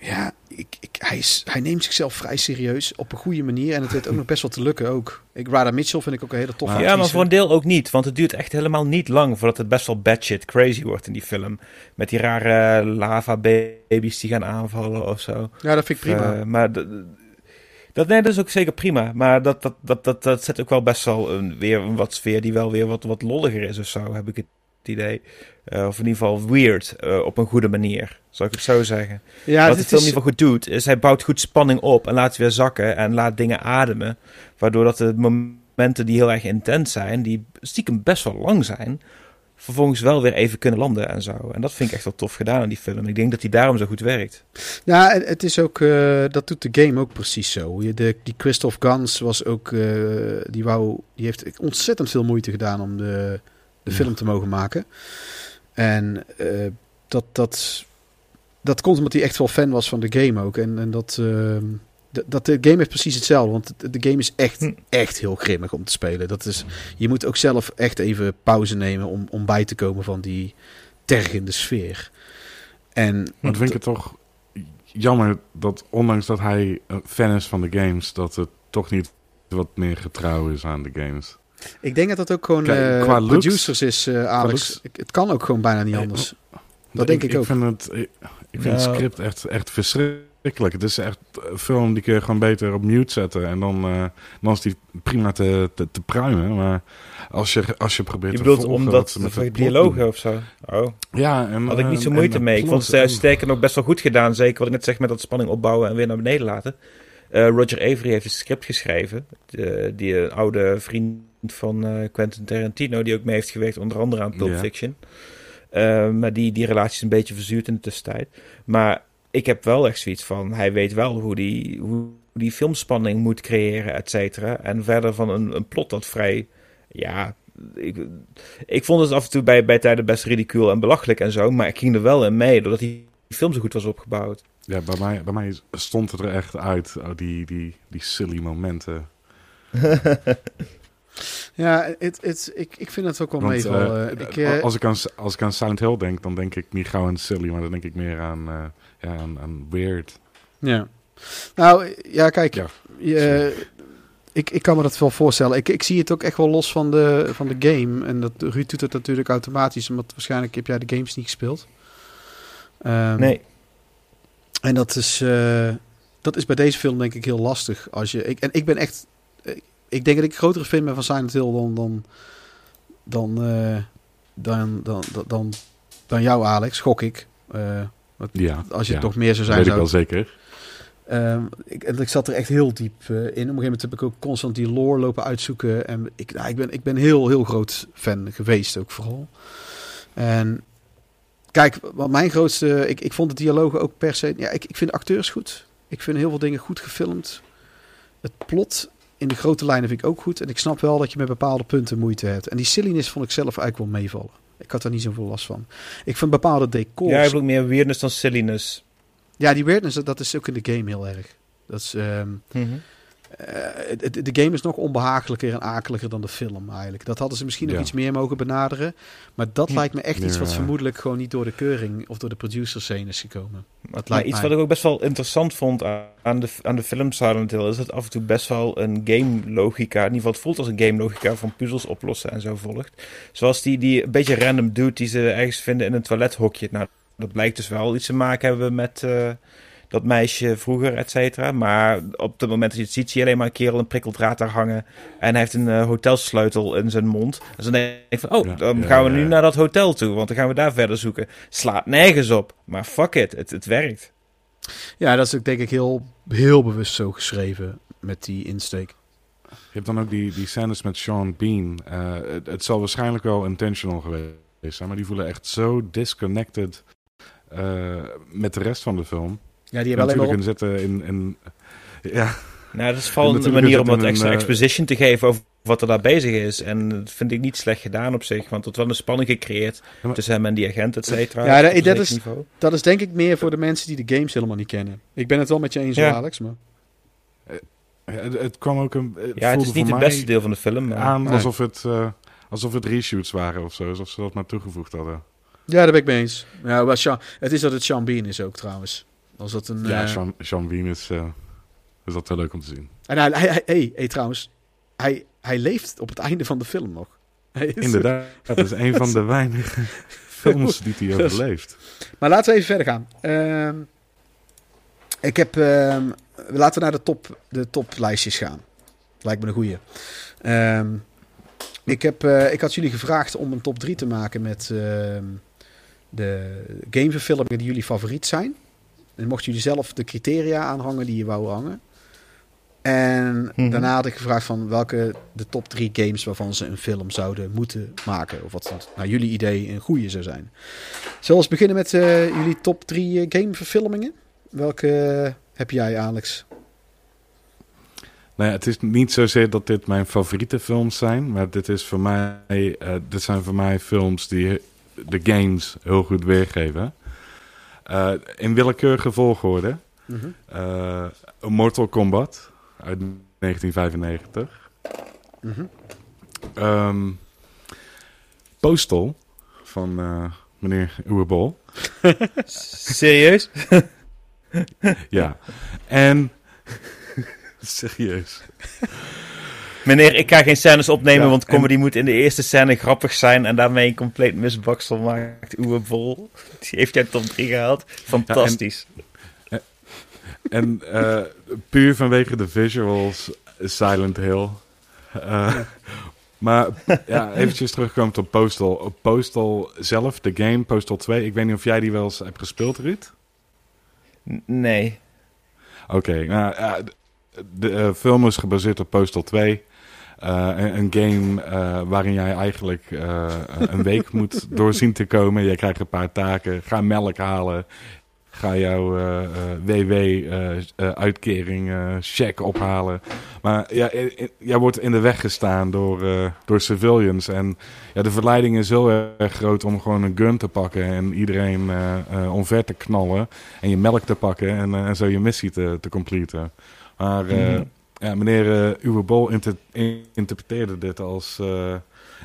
ja, ik, ik, hij, is, hij neemt zichzelf vrij serieus op een goede manier. En het weet ook nog best wel te lukken ook. Ik, Rada Mitchell vind ik ook een hele toffe Ja, maar voor een deel ook niet. Want het duurt echt helemaal niet lang voordat het best wel batshit crazy wordt in die film. Met die rare lava-baby's die gaan aanvallen of zo. Ja, dat vind ik prima. Eh, maar dat, nee, dat is ook zeker prima. Maar dat, dat, dat, dat, dat zet ook wel best wel een, weer een wat sfeer die wel weer wat, wat lolliger is of zo, heb ik het idee. Eh, of in ieder geval weird, eh, op een goede manier, zou ik het zo zeggen. ja, Wat de het film in ieder geval goed doet, is hij bouwt goed spanning op en laat weer zakken en laat dingen ademen. Waardoor dat de momenten die heel erg intens zijn, die stiekem best wel lang zijn, vervolgens wel weer even kunnen landen en zo. En dat vind ik echt wel tof gedaan in die film. Ik denk dat hij daarom zo goed werkt. ja, het is ook, eh, dat doet de game ook precies zo. Je- De, die Christoph Gans was ook, die, wou, die heeft ontzettend veel moeite gedaan om de, de Ja. film te mogen maken. En eh, dat, dat, dat komt omdat hij echt wel fan was van de game ook. En, en dat, ehm, dat de game heeft precies hetzelfde. Want de, game is echt, Hm. echt heel grimmig om te spelen. Dat is, je moet ook zelf echt even pauze nemen om, om bij te komen van die tergende sfeer. En Maar vind ik het toch jammer dat ondanks dat hij een fan is van de games, dat het toch niet wat meer getrouw is aan de games. Ik denk dat dat ook gewoon Kijk, eh, qua looks- producers is, eh, Alex. looks- Ik- Het kan ook gewoon bijna niet Nee, anders. Dat denk ik ook. Vind het, ik, ik vind het Nou. script echt, echt verschrikkelijk. Het is echt een film die kun je gewoon beter op mute zetten. En dan, eh, dan is die prima te, te, te pruimen. Maar als je, als je probeert Je te bedoelt volgen omdat met de dialogen of zo? Oh, Ja, en, had ik niet zo moeite en mee. Ik vond het eh, sterker nog best wel goed gedaan. Zeker wat ik net zeg met dat spanning opbouwen en weer naar beneden laten. Eh, Roger Avery heeft het script geschreven. De- die een oude vriend van eh, Quentin Tarantino, die ook mee heeft gewerkt, onder andere aan Pulp Ja. Fiction. Eh, maar die, die relatie is een beetje verzuurd in de tussentijd. Maar ik heb wel echt zoiets van, hij weet wel hoe die, hoe die filmspanning moet creëren, et cetera. En verder van een, een plot dat vrij, ja... Ik, ik vond het af en toe bij, bij tijden best ridicuul en belachelijk en zo. Maar ik ging er wel in mee, doordat die film zo goed was opgebouwd. Ja, bij mij, bij mij stond het er echt uit, oh, die, die, die silly momenten. Ja, het, het, ik, ik vind het ook wel eh, ik, eh, als, ik aan, als ik aan Silent Hill denk, dan denk ik niet gauw aan silly, maar dan denk ik meer aan, eh, ja, aan, aan weird. Ja. Nou, ja, kijk. Ja, je, ik, ik kan me dat wel voorstellen. Ik, ik zie het ook echt wel los van de, van de game. En dat, Ruud doet het natuurlijk automatisch. Omdat waarschijnlijk heb jij de games niet gespeeld. Ehm, Nee, En dat is, eh, dat is bij deze film denk ik heel lastig. Als je, ik, en ik ben echt... Ik denk dat ik grotere fan ben van Silent Hill dan... dan, dan eh, dan, dan, dan, dan, jou, Alex, gok ik. Eh, Ja, als je ja. nog meer zou Dat zijn, weet ik wel zeker. Ehm, ik, en ik zat er echt heel diep eh, in. Op een gegeven moment heb ik ook constant die lore lopen uitzoeken. En ik, nou, ik, ben, ik ben heel, heel groot fan geweest ook vooral. En kijk, wat mijn grootste... Ik, ik vond de dialogen ook per se... Ja, ik, ik vind de acteurs goed. Ik vind heel veel dingen goed gefilmd. Het plot in de grote lijnen vind ik ook goed. En ik snap wel dat je met bepaalde punten moeite hebt. En die silliness vond ik zelf eigenlijk wel meevallen. Ik had daar niet zoveel last van. Ik vind bepaalde decors... Ja, ik bedoel meer weirdness dan silliness. Ja, die weirdness, dat- dat is ook in de game heel erg. Dat is... ehm, Mhm. De game is nog onbehagelijker en akeliger dan de film eigenlijk. Dat hadden ze misschien nog iets meer mogen benaderen. Maar dat lijkt me echt iets wat eh, vermoedelijk gewoon niet door de keuring of door de producer scene is gekomen. Lijkt iets mij. wat ik ook best wel interessant vond aan- aan de, aan de film Silent Hill... is dat af en toe best wel een game-logica... in ieder geval het voelt als een game-logica van puzzels oplossen en zo volgt. Zoals die, die een beetje random dude die ze ergens vinden in een toilethokje. Nou, dat blijkt dus wel iets te maken hebben met... eh, dat meisje vroeger, et cetera. Maar op het moment dat je het ziet, zie je alleen maar een kerel een prikkeldraad daar hangen. En hij heeft een eh, hotelsleutel in zijn mond. Dus dan denk ik van, oh, dan gaan we nu naar dat hotel toe. Want dan gaan we daar verder zoeken. Slaat nergens op. Maar fuck it, het, het werkt. Ja, dat is ook denk ik heel, heel bewust zo geschreven met die insteek. Je hebt dan ook die, die scènes met Sean Bean. Eh, het, het zal waarschijnlijk wel intentional geweest zijn, maar die voelen echt zo disconnected eh, met de rest van de film. Ja, die hebben natuurlijk zetten in, in ja, Nou, dat is vooral een manier om wat extra eh, exposition te geven over wat er daar bezig is. En dat vind ik niet slecht gedaan op zich. Want het wordt wel een spanning gecreëerd maar- tussen hem en die agent, et cetera. Ja, dat- is- niveau. Dat is denk ik meer voor de mensen die de games helemaal niet kennen. Ik ben het wel met je eens, Ja. hoor, Alex. Maar... het, het kwam ook een. Het Ja, het is niet het beste deel van de film. Maar... aan Nee. alsof het, eh, alsof het reshoots waren of zo, alsof ze dat maar toegevoegd hadden. Ja, daar ben ik mee eens. Ja, maar Sean, het is dat het Sean Bean is ook trouwens. Dat een, Ja, eh, Sean, Sean Bean is, eh, is dat heel leuk om te zien. En hij, hij, hij- hey, hey, trouwens, hij, hij leeft op het einde van de film nog. Hij is- Inderdaad, dat is een van de weinige films die hij overleeft. Maar laten we even verder gaan. Ehm, ik heb, ehm, laten we naar de, top, de toplijstjes gaan. Lijkt me een goeie. Ehm, ik, heb, eh, ik had jullie gevraagd om een top 3 te maken met de gameverfilmingen die jullie favoriet zijn. En mochten jullie zelf de criteria aanhangen die je wou hangen. En Mhm. daarna had ik gevraagd van welke de top drie games waarvan ze een film zouden moeten maken. Of wat naar jullie idee een goede zou zijn. Zullen we eens beginnen met eh, jullie top drie eh, gameverfilmingen? Welke eh, heb jij, Alex? Nou ja, het is niet zozeer dat dit mijn favoriete films zijn, maar dit, is voor mij, eh, dit zijn voor mij films die de games heel goed weergeven. Eh, in willekeurige volgorde. eh, Mortal Kombat uit 1995. Mhm. Ehm, Postal van eh, meneer Uwebol. Serieus? Ja. En... Serieus. Meneer, ik ga geen scènes opnemen, Ja, want en- comedy moet in de eerste scène grappig zijn en daarmee een compleet misbaksel maakt. Oewe Bol. Die heeft jij top 3 gehaald. Fantastisch. En eh, puur vanwege de visuals, Silent Hill. Eh, maar ja, eventjes terugkomen op Postal. Postal zelf, de game, Postal 2. Ik weet niet of jij die wel eens hebt gespeeld, Ruud? Nee. Oké, nou de eh, film is gebaseerd op Postal 2. Eh, een, een game eh, waarin jij eigenlijk eh, een week moet doorzien te komen. Jij krijgt een paar taken. Ga melk halen. Ga jouw eh, WW-uitkering, eh, check ophalen. Maar ja, jij wordt in de weg gestaan door, door civilians. En ja, de verleiding is heel erg groot om gewoon een gun te pakken en iedereen omver te knallen. En je melk te pakken en, en zo je missie te, te completen. Maar Mhm. Ja, meneer eh Uwe Bol inter- in- interpreteerde dit als... eh,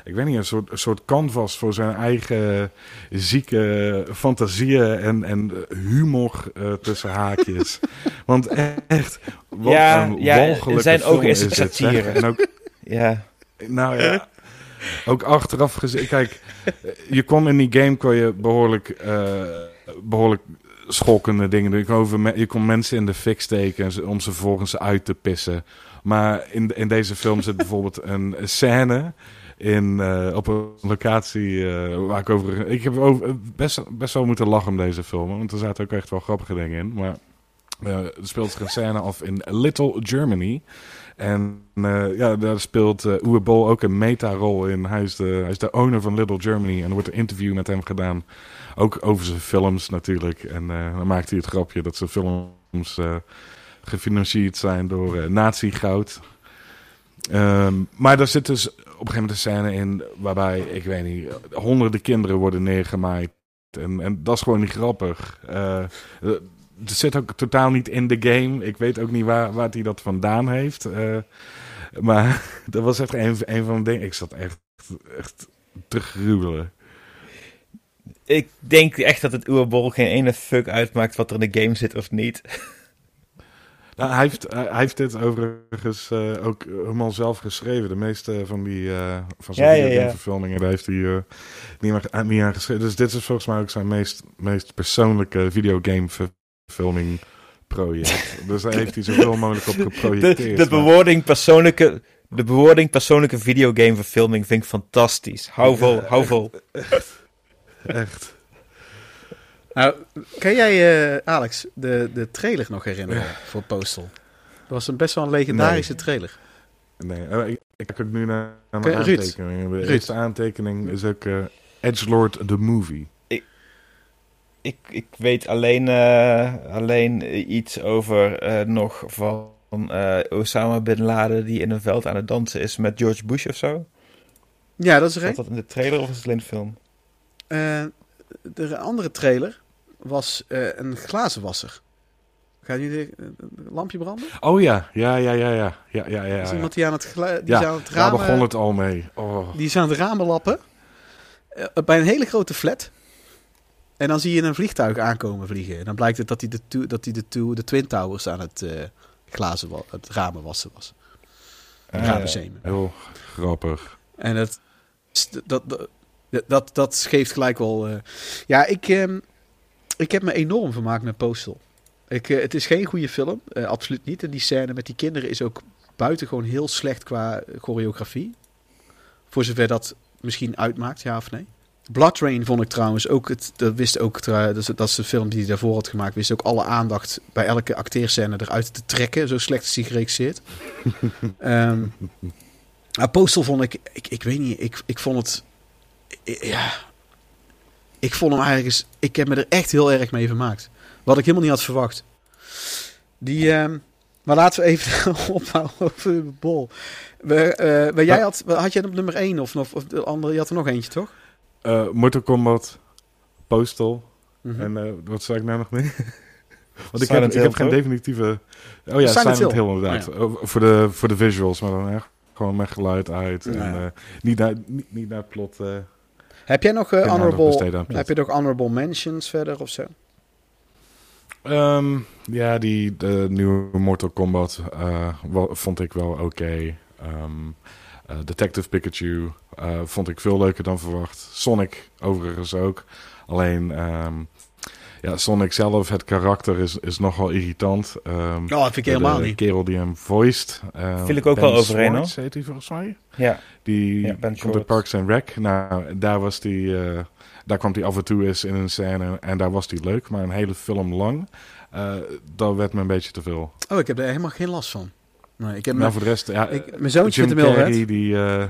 ik weet niet, een soort, een soort canvas voor zijn eigen zieke fantasieën en, en humor eh, tussen haakjes. Want echt, wat Ja, een ja, zijn ogen is het. En ook, Ja. nou ja, ook achteraf gezien. Kijk, je kon in die game kon je behoorlijk, eh, behoorlijk schokkende dingen. Je kon, mensen in de fik steken om ze vervolgens uit te pissen. Maar in, in deze film zit bijvoorbeeld een scène in, eh, op een locatie eh, waar ik over... Ik heb best, best wel moeten lachen om deze film. Want er zaten ook echt wel grappige dingen in. Maar eh, er speelt zich een scène af in Little Germany. En ja, daar speelt uh, Uwe Bol ook een meta-rol in. Hij is, de, hij is de owner van Little Germany. En er wordt een interview met hem gedaan. Ook over zijn films natuurlijk. En eh, dan maakt hij het grapje dat zijn films eh, gefinancierd zijn door uh, nazi-goud. Ehm, maar er zit dus op een gegeven moment een scène in waarbij, ik weet niet, honderden kinderen worden neergemaaid. En, en dat is gewoon niet grappig. Eh, eh, het zit ook totaal niet in de game. Ik weet ook niet waar, waar hij dat vandaan heeft. Eh, maar dat was echt een, een van de dingen. Ik zat echt, echt te gruwelen. Ik denk echt dat het Uwe geen ene fuck uitmaakt wat er in de game zit of niet. Nou, hij, heeft, hij heeft dit overigens eh, ook helemaal zelf geschreven. De meeste van die uh, van zijn Ja, ja, ja. videogameverfilmingen, daar heeft hij eh, niet, meer, aan- niet aan geschreven. Dus dit is volgens mij ook zijn meest, meest persoonlijke videogameverfilming project. dus daar heeft hij zoveel mogelijk op De, geprojecteerd. de, Maar- bewoording persoonlijke, de bewoording persoonlijke videogameverfilming vind ik fantastisch. Hou vol, hou vol. Echt. Nou, kan jij, eh, Alex, de, de trailer nog herinneren voor Postal? Dat was een best wel een legendarische trailer. Nee, eh, ik, ik kijk ook nu naar, naar Oké, mijn Ruud. aantekeningen. De Ruud. eerste aantekening is ook eh Edgelord the Movie. Ik, ik weet alleen, eh, alleen iets over eh, nog van eh, Osama Bin Laden die in een veld aan het dansen is met George Bush of zo. Ja, dat is Zat een. dat in de trailer of is het alleen de film? Eh, de andere trailer was eh, een glazenwasser. Gaat jullie een lampje branden? Oh ja, ja, ja, ja, ja. Ja, ja, ja. is iemand die aan het, die Ja, is aan het Daar ramen... begon het al mee. Oh. Die is aan het ramen lappen. eh, bij een hele grote flat. En dan zie je een vliegtuig aankomen vliegen. En dan blijkt het dat hij de, dat hij de, de Twin Towers aan het, eh, glazen wa- het ramen wassen was. Ah, ramen zemen. Heel grappig. En het, dat, dat, dat, dat geeft gelijk wel... eh, ja, ik, ehm, ik heb me enorm vermaakt met Postal. Ik, eh, het is geen goede film, eh, absoluut niet. En die scène met die kinderen is ook buitengewoon heel slecht qua choreografie. Voor zover dat misschien uitmaakt, ja of nee. Blood Rain vond ik trouwens ook, het, dat wist ook, dat is, dat is de film die hij daarvoor had gemaakt, wist ook alle aandacht bij elke acteerscène eruit te trekken. Zo slecht is hij geregisseerd. Ehm maar Postal vond ik, ik, ik weet niet, ik, ik vond het, ja, ik vond hem eigenlijk, eens- ik heb me er echt heel erg mee vermaakt. Wat ik helemaal niet had verwacht. Die, ehm, maar laten we even ophouden over de bol. We, eh, maar jij had, had jij op nummer 1 of, of, of de andere, je had er nog eentje toch? Eh Mortal Kombat, Postal. Mhm. En eh, wat zei ik nou nog meer? Want ik heb, ik heb geen definitieve... Oh ja, Silent Silent, Hill. Hill, inderdaad. Oh, voor, de, voor de visuals, maar dan echt gewoon met geluid uit. En Ja. niet, naar, niet, niet naar plot. Heb jij nog aandacht honorable, heb je nog honorable mentions verder of zo? Ehm, ja, die de nieuwe Mortal Kombat eh, wel- vond ik wel oké. Ehm, eh, Detective Pikachu vond ik veel leuker dan verwacht. Sonic overigens ook. Alleen, ehm, ja, Sonic zelf, het karakter is, is nogal irritant. Ehm, Oh, dat vind ik de- helemaal de niet. kerel die hem voiced. Viel ik ook Ben wel overeen, Schwartz heet hij volgens mij. Ja, Die Ja, Ben komt uit Schwartz. Parks and Rec. Nou, daar was die, eh, daar kwam hij af en toe eens in een scène en daar was hij leuk. Maar een hele film lang, eh, dat werd me een beetje te veel. Oh, ik heb er helemaal geen last van. Nee, ik heb Maar me- voor de rest, ja, ik, mijn zoontje Jim vindt hem heel Carrey, vet. die, eh,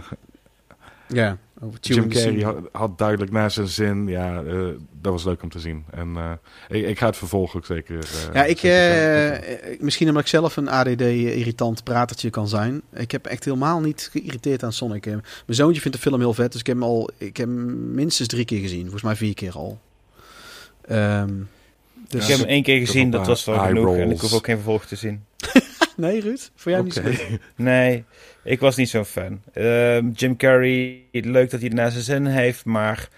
Ja, over Jim Carrey had, had duidelijk naar zijn zin. Ja, eh, dat was leuk om te zien. En eh, ik, ik ga het vervolg ook zeker. eh, Ja, ik, zeker misschien omdat ik zelf een ADD-irritant pratertje kan zijn. Ik heb echt helemaal niet geïrriteerd aan Sonic. Mijn zoontje vindt de film heel vet, dus ik heb hem al ik heb hem minstens drie keer gezien. Volgens mij vier keer al. Ehm, dus, ik heb hem één keer gezien, dat was wel genoeg. En ik hoef ook geen vervolg te zien. Nee, Ruud? Voor jou niet zo? Nee, ik was niet zo'n fan. Ehm, Jim Carrey, leuk dat hij er naar zijn zin heeft, maar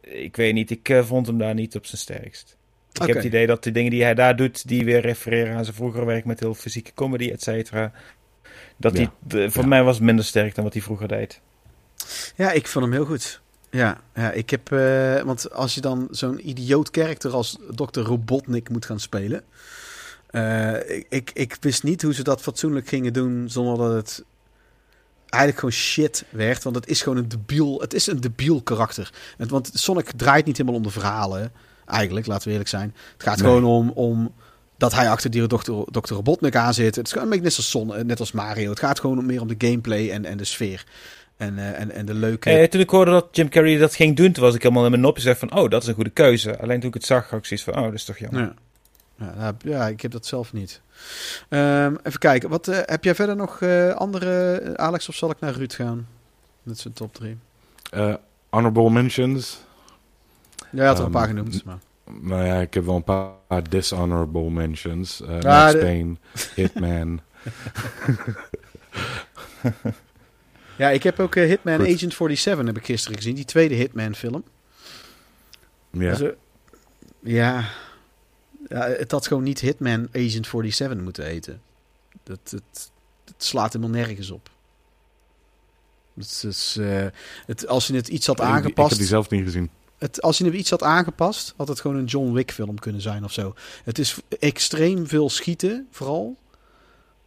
ik weet niet, ik eh, vond hem daar niet op zijn sterkst. Ik heb het idee dat de dingen die hij daar doet, die weer refereren aan zijn vroegere werk met heel fysieke comedy, et cetera. Dat Ja. die, de- voor Ja. mij was het minder sterk dan wat hij vroeger deed. Ja, ik vond hem heel goed. Ja, ja ik heb... eh, want als je dan zo'n idioot karakter als Dr. Robotnik moet gaan spelen... eh, ik, ik, ik wist niet hoe ze dat fatsoenlijk gingen doen zonder dat het eigenlijk gewoon shit werd. Want het is gewoon een debiel, het is een debiel karakter. Want Sonic draait niet helemaal om de verhalen, eigenlijk, laten we eerlijk zijn. Het gaat Nee. gewoon om, om dat hij achter die dokter, dokter Robotnik aan zit. Het is gewoon een beetje net als, Son, net als Mario. Het gaat gewoon meer om de gameplay en, en de sfeer. En, eh, en, en de leuke... Eh, toen ik hoorde dat Jim Carrey dat ging doen, toen was ik helemaal in mijn nopje zeg van, oh, dat is een goede keuze. Alleen toen ik het zag, had ik zoiets van, oh, dat is toch jammer. Ja. Ja, ja, ik heb dat zelf niet. Ehm, even kijken. Wat, eh, heb jij verder nog eh, andere, eh, Alex, of zal ik naar Ruud gaan? Met zijn top 3. Eh, honorable mentions. Jij had er een Ehm, paar genoemd. Maar... Nou ja, ik heb wel een paar dishonorable mentions. Ja, Max de- Payne, Hitman. Ja, ik heb ook Hitman Goed. Agent 47 heb ik gisteren gezien. Die tweede Hitman film. ja. Dus, ja. Ja, het had gewoon niet Hitman Agent 47 moeten heten. Dat, het, het slaat helemaal nergens op. Het is, eh, het, als je het iets had Ik- Ik, aangepast... heb die zelf niet gezien. Het, als je hem iets had aangepast, had het gewoon een John Wick film kunnen zijn of zo. Het is extreem veel schieten, vooral.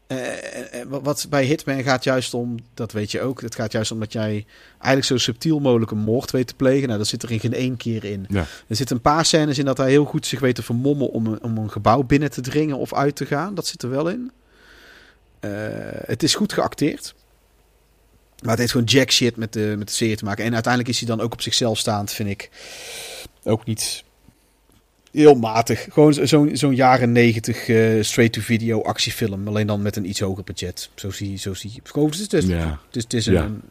Eh, eh, wat- wat bij Hitman gaat juist om, dat weet je ook. Het gaat juist om dat jij eigenlijk zo subtiel mogelijk een moord weet te plegen. Nou, dat zit er in geen één keer in. Ja. Er zitten een paar scènes in dat hij heel goed zich weet te vermommen om een, om een gebouw binnen te dringen of uit te gaan. Dat zit er wel in. Eh, het is goed geacteerd. Maar het heeft gewoon jack shit met de, met de serie te maken. En uiteindelijk is hij dan ook op zichzelf staand, vind ik. Ook niet heel matig. Gewoon zo- zo'n zo'n jaren negentig eh, straight-to-video actiefilm. Alleen dan met een iets hoger budget. Zo zie zo zie gewoon, het is, het is, Ja. het is, het is een, Ja. een-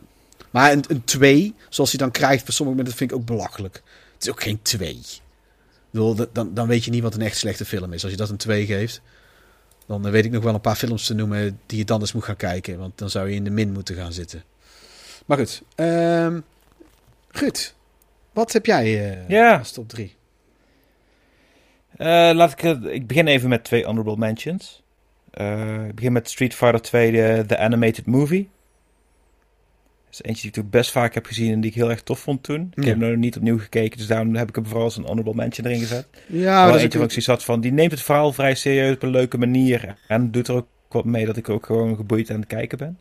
Maar een, een 2, zoals hij dan krijgt voor sommige mensen, vind ik ook belachelijk. Het is ook geen 2. Ik bedoel, dan, dan weet je niet wat een echt slechte film is. Als je dat een 2 geeft, dan eh, weet ik nog wel een paar films te noemen die je dan eens moet gaan kijken. Want dan zou je in de min moeten gaan zitten. Maar goed. ehm goed. Wat heb jij eh Ja. als top 3? Eh, laat ik, ik begin even met twee honorable mentions. Eh, ik begin met Street Fighter 2, de, de animated movie. Dat is eentje die ik best vaak heb gezien en die ik heel erg tof vond toen. Ik Ja. heb nog niet opnieuw gekeken, dus daarom heb ik hem vooral als een honorable mention erin gezet. Ja, Wel eentje ook- had van, die neemt het verhaal vrij serieus op een leuke manier. En doet er ook wat mee dat ik ook gewoon geboeid aan het kijken ben.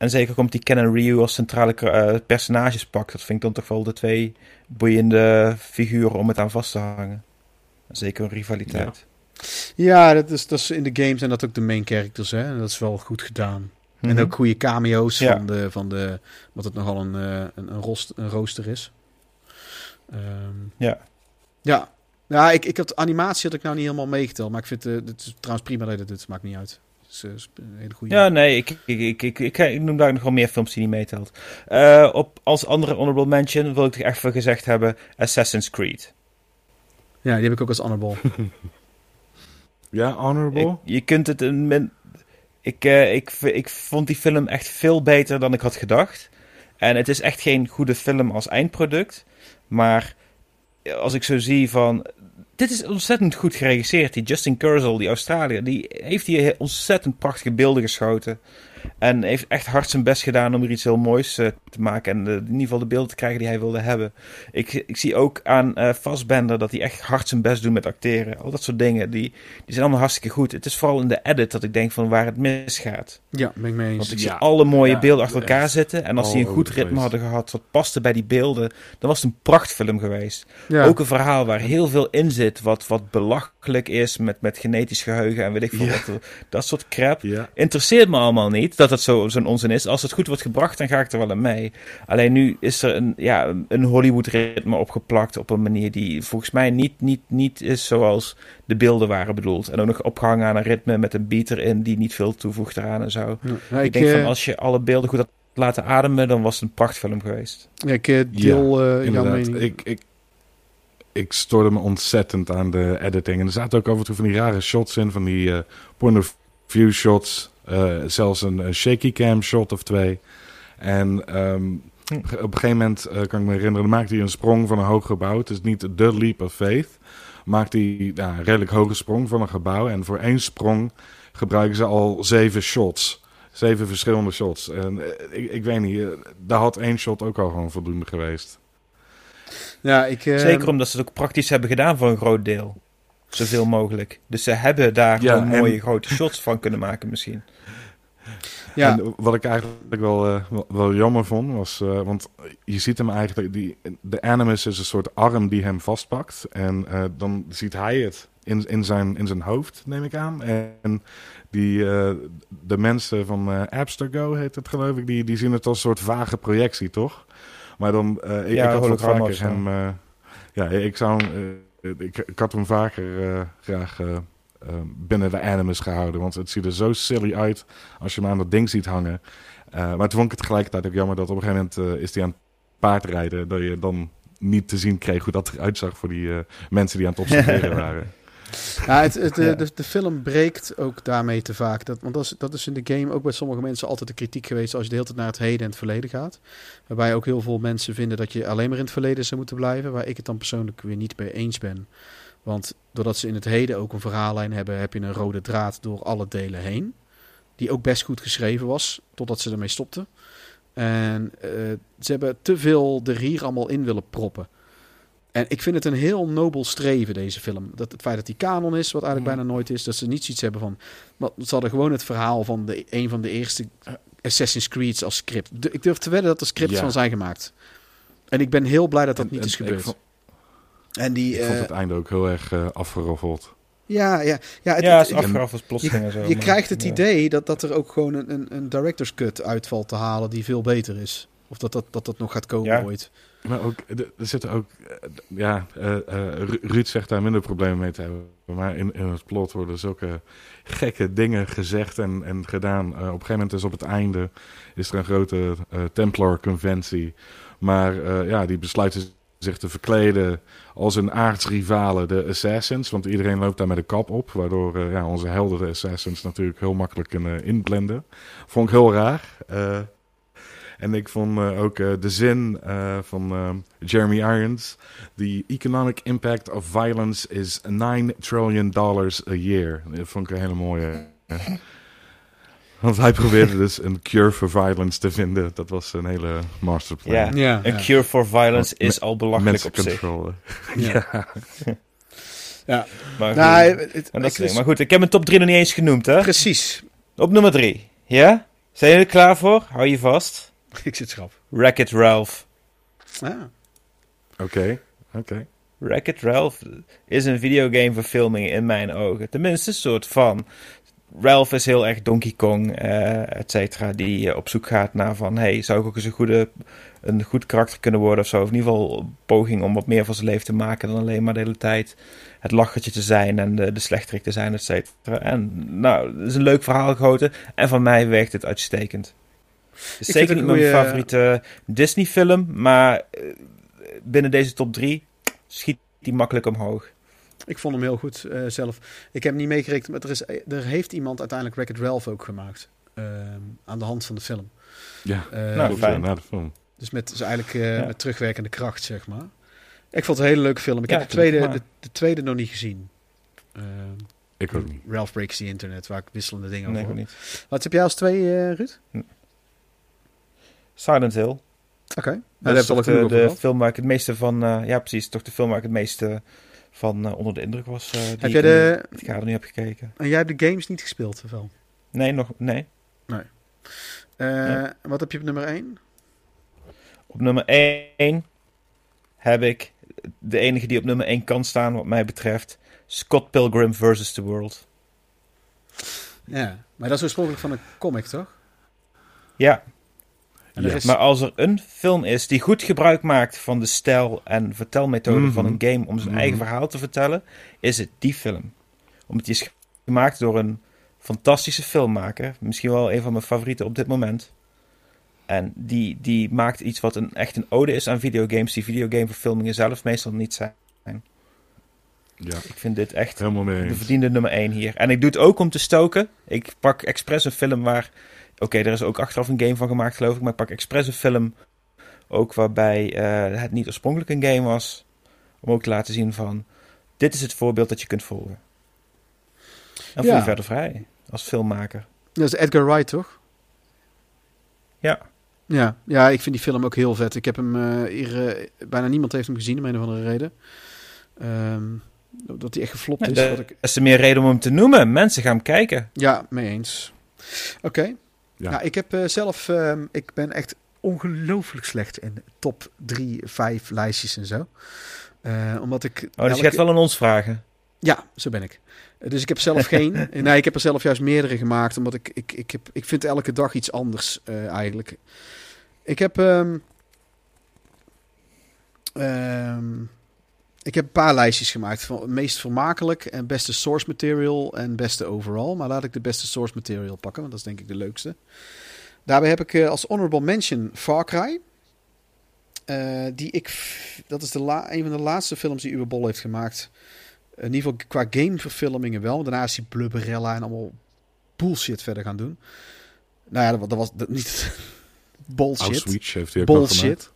En zeker komt die Ken en Ryu als centrale eh, personages pak. Dat vind ik dan toch wel de twee boeiende figuren om het aan vast te hangen. Zeker een rivaliteit. Ja, dat is, dat is in de games en dat ook de main characters. Hè? En dat is wel goed gedaan. En Mhm. ook goede cameo's Ja. van, de, van de... Wat het nogal een, eh, een, een, rost, een rooster is. Ehm, Ja. Ja. Ja, ik, ik had animatie had ik nou niet helemaal meegeteld. Maar ik vind het het is trouwens prima dat je dat doet. Maakt niet uit. Eh, een hele goede. Ja, nee, ik, ik, ik, ik, ik, ik noem daar nog wel meer films die niet meetelt. Eh, op, als andere honorable mention wil ik toch even gezegd hebben Assassin's Creed. Ja, die heb ik ook als honorable. Ja, honorable? Ik, je kunt het een min... Ik, eh, ik, ik vond die film echt veel beter dan ik had gedacht. En het is echt geen goede film als eindproduct. Maar als ik zo zie van... Dit is ontzettend goed geregisseerd. Die Justin Kurzel, die Australiër, die heeft hier ontzettend prachtige beelden geschoten. En heeft echt hard zijn best gedaan om er iets heel moois eh, te maken. En eh, in ieder geval de beelden te krijgen die hij wilde hebben. Ik, ik zie ook aan eh Fassbender dat hij echt hard zijn best doet met acteren. Al dat soort dingen, die, die zijn allemaal hartstikke goed. Het is vooral in de edit dat ik denk van waar het misgaat. ja, ben ik mee eens. Want ik Ja. zie alle mooie Ja, beelden achter elkaar echt. zitten. En als All die een goed ritme hadden gehad wat paste bij die beelden, dan was het een prachtfilm geweest. ja. Ook een verhaal waar heel veel in zit wat, wat belachelijk is met, met genetisch geheugen en weet ik veel Ja. wat. Dat soort crap Ja. interesseert me allemaal niet dat het zo, zo'n onzin is. Als het goed wordt gebracht, dan ga ik er wel in mee. Alleen nu is er een, ja, een Hollywood-ritme opgeplakt op een manier die volgens mij niet, niet, niet is zoals de beelden waren bedoeld. En ook nog opgehangen aan een ritme met een beat erin die niet veel toevoegt eraan en zo. Ja, ja, ik, ik, denk eh, van als je alle beelden goed had laten ademen, dan was het een prachtfilm geweest. ja, ik eh, deel eh, jouw Inderdaad. mening. Ik, ik, ik stoorde me ontzettend aan de editing. En er zaten ook af en toe van die rare shots in, van die eh point of view shots. Eh, zelfs een, een shaky cam shot of twee. En ehm, Hm. op een gegeven moment eh, kan ik me herinneren, dan maakte hij een sprong van een hoog gebouw. Het is niet de leap of faith. Maakt hij ja, een redelijk hoge sprong van een gebouw. En voor één sprong gebruiken ze al zeven shots. Zeven verschillende shots. En eh, ik, ik weet niet, daar had één shot ook al gewoon voldoende geweest. ja, ik, eh, Zeker omdat ze het ook praktisch hebben gedaan voor een groot deel. Zoveel mogelijk. Dus ze hebben daar Ja, gewoon en- mooie grote shots van kunnen maken misschien. Ja, En wat ik eigenlijk wel, eh, wel, jammer vond, was... eh, want je ziet hem eigenlijk... Die, de Animus is een soort arm die hem vastpakt. En eh, dan ziet hij het in, in, zijn, in zijn hoofd, neem ik aan. En die, de mensen van Abstergo, heet het geloof ik... Die, die zien het als een soort vage projectie, toch? Maar dan... eh, ik, Ja, ik had vaker hem... ja, ik zou... hem, ik, ik had hem vaker graag... eh, eh, binnen de Animus gehouden. Want het ziet er zo silly uit als je hem aan dat ding ziet hangen. Eh, maar toen vond ik het tegelijkertijd ook jammer dat op een gegeven moment eh, is hij aan het paardrijden. Dat je dan niet te zien kreeg hoe dat eruit zag voor die eh, mensen die aan het observeren waren. Ja, het, het, de, Ja. de, de film breekt ook daarmee te vaak. Dat, want dat is, dat is in de game ook bij sommige mensen altijd de kritiek geweest als je de hele tijd naar het heden en het verleden gaat. Waarbij ook heel veel mensen vinden dat je alleen maar in het verleden zou moeten blijven. Waar ik het dan persoonlijk weer niet mee eens ben. Want doordat ze in het heden ook een verhaallijn hebben, heb je een rode draad door alle delen heen. Die ook best goed geschreven was, totdat ze ermee stopten. En eh, ze hebben te veel er hier allemaal in willen proppen. En ik vind het een heel nobel streven, deze film. Dat het feit dat die kanon is, wat eigenlijk bijna nooit is. Dat ze niet zoiets hebben van... Maar ze hadden gewoon het verhaal van de, een van de eerste Assassin's Creed's als script. De- ik durf te wedden dat er scripts Ja. van zijn gemaakt. En ik ben heel blij dat dat En- niet en is ik gebeurd. vond- en die... Ik vond eh, het einde ook heel erg eh, afgeroffeld. ja, ja, ja, het, ja, het- is afgeraf als plotseling en zo. je maar- krijgt het ja. idee dat, dat er ook gewoon een, een, een director's cut uitvalt te halen die veel beter is. Of dat dat, dat, dat nog gaat komen Ja. ooit. Maar ook, er zitten ook, eh, ja, eh, eh, Ru- Ruud zegt daar minder problemen mee te hebben. Maar in, in het plot worden zulke gekke dingen gezegd en, en gedaan. Eh, op een gegeven moment is op het einde is er een grote eh, Templar-conventie. Maar eh, ja, die besluiten zich te verkleden als een aardsrivalen, de Assassins. Want iedereen loopt daar met een kap op. Waardoor eh, ja, onze helden, de Assassins, natuurlijk heel makkelijk kunnen inblenden. Vond ik heel raar. Eh, en ik vond eh, ook eh, de zin eh, van eh, Jeremy Irons. The economic impact of violence is 9 trillion dollars a year. Dat vond ik een hele mooie. Want hij probeerde dus een cure for violence te vinden. Dat was een hele masterplan. Ja. Een cure for violence is al belachelijk op zich. Ja. Ja. Maar, Nou, goed. het- het- En dat ik- is- maar goed, ik heb mijn top 3 nog niet eens genoemd, hè? Precies. Op nummer 3. Ja? Zijn jullie er klaar voor? Hou je vast. Ik zit schrap. Wreck-It Ralph. Ah. Oké, oké. Wreck-It Ralph is een videogame verfilming in mijn ogen. Tenminste, een soort van. Ralph is heel erg Donkey Kong, eh et cetera, die eh, op zoek gaat naar van... hey, zou ik ook eens een, goede, een goed karakter kunnen worden of zo? Of in ieder geval een poging om wat meer van zijn leven te maken dan alleen maar de hele tijd het lachertje te zijn en de, de slechterik te zijn, et cetera. En nou, het is een leuk verhaal gegoten en van mij werkt het uitstekend. Het is zeker niet mijn favoriete Disney-film, maar eh, binnen deze top 3 schiet die makkelijk omhoog. Ik vond hem heel goed eh, zelf. Ik heb hem niet meegerekend, maar er, is, er heeft iemand uiteindelijk Wreck-It Ralph ook gemaakt. ehm, aan de hand van de film. Ja, Eh, Nou, klopt, fijn. ja, na de film. Dus met, dus eigenlijk eh, Ja. met terugwerkende kracht, zeg maar. Ik vond het een hele leuke film. Ik Ja, heb de tweede, de, de tweede nog niet gezien. Ehm, Ik ook niet. Ralph Breaks the Internet, waar ik wisselende dingen Nee, over hoor. niet. Wat heb jij als twee, eh, Ruud? Silent Hill. Oké. Nou, Dat is heb je toch al de, film waar ik het meeste van... eh, ja, precies. Toch de film waar ik het meeste van eh, onder de indruk was. eh, die Heb ik jij de, het kader nu heb gekeken. en jij hebt de games niet gespeeld, of wel? Nee, nog... Nee. Eh, Wat heb je op nummer 1? Op nummer 1 heb ik de enige die op nummer 1 kan staan wat mij betreft. Scott Pilgrim vs. The World. Ja, maar dat is oorspronkelijk van een comic, toch? Ja, Ja. is, maar als er een film is die goed gebruik maakt van de stijl en vertelmethode Mhm. van een game om zijn Mhm. eigen verhaal te vertellen, is het die film. Omdat die is gemaakt door een fantastische filmmaker. Misschien wel een van mijn favorieten op dit moment. En die, die maakt iets wat een, echt een ode is aan videogames, die videogameverfilmingen zelf meestal niet zijn. Ja, Ik vind dit echt de verdiende nummer 1 hier. En ik doe het ook om te stoken. Ik pak expres een film waar... Oké, er is ook achteraf een game van gemaakt, geloof ik. Maar ik pak expres een film ook waarbij eh, het niet oorspronkelijk een game was. Om ook te laten zien van... Dit is het voorbeeld dat je kunt volgen. En voel Ja. je verder vrij als filmmaker. dat is Edgar Wright, toch? Ja. Ja, ja, ik vind die film ook heel vet. Ik heb hem eh, hier... eh, bijna niemand heeft hem gezien, om een of andere reden. Ehm, dat hij echt geflopt is. Dat wat ik, is er meer reden om hem te noemen. Mensen gaan hem kijken. ja, mee eens. Oké. Ja. Nou, ik heb eh, zelf, ehm, ik ben echt ongelooflijk slecht in top 3, 5 lijstjes en zo. Eh, omdat ik. Oh, dus je gaat wel aan ons vragen. Ja, zo ben ik. Dus ik heb zelf geen. nee, ik heb er zelf juist meerdere gemaakt. Omdat ik, ik, ik, heb, ik vind elke dag iets anders eh, eigenlijk. Ik heb. ehm, ik heb een paar lijstjes gemaakt. Van het meest vermakelijk en beste source material en beste overall. Maar laat ik de beste source material pakken, want dat is denk ik de leukste. Daarbij heb ik eh, als honorable mention Far Cry. Eh, die ik, dat is de la, een van de laatste films die Uwe Boll heeft gemaakt. In ieder geval qua gameverfilmingen wel. Daarna is hij Blubberella en allemaal bullshit verder gaan doen. Nou ja, dat, wa- dat was dat, niet bullshit. Auschwitz heeft hij ook. Bullshit.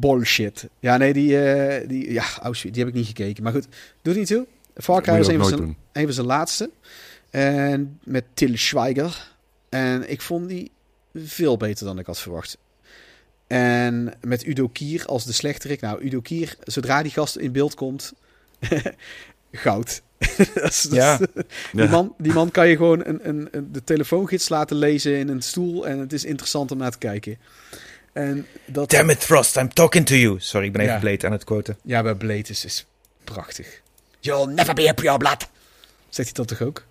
Bullshit. Ja, nee, die, eh, die ja, Auschwitz, die heb ik niet gekeken. Maar goed, doet niet toe. Far Cry was een van, zijn, laatste. En met Til Schweiger. En ik vond die veel beter dan ik had verwacht. En met Udo Kier als de slechterik. Nou, Udo Kier, zodra die gast in beeld komt, goud. dat is, dat Ja. is- die, Ja. man, die man kan je gewoon een, een, een- de telefoongids laten lezen in een stoel. En het is interessant om naar te kijken. En dat, Damn it, Frost, I'm talking to you. Sorry, ik ben even Ja. bleed aan het quoten. Ja, bij Blade is, is prachtig. You'll never be a pure blood. Zegt hij dat toch ook?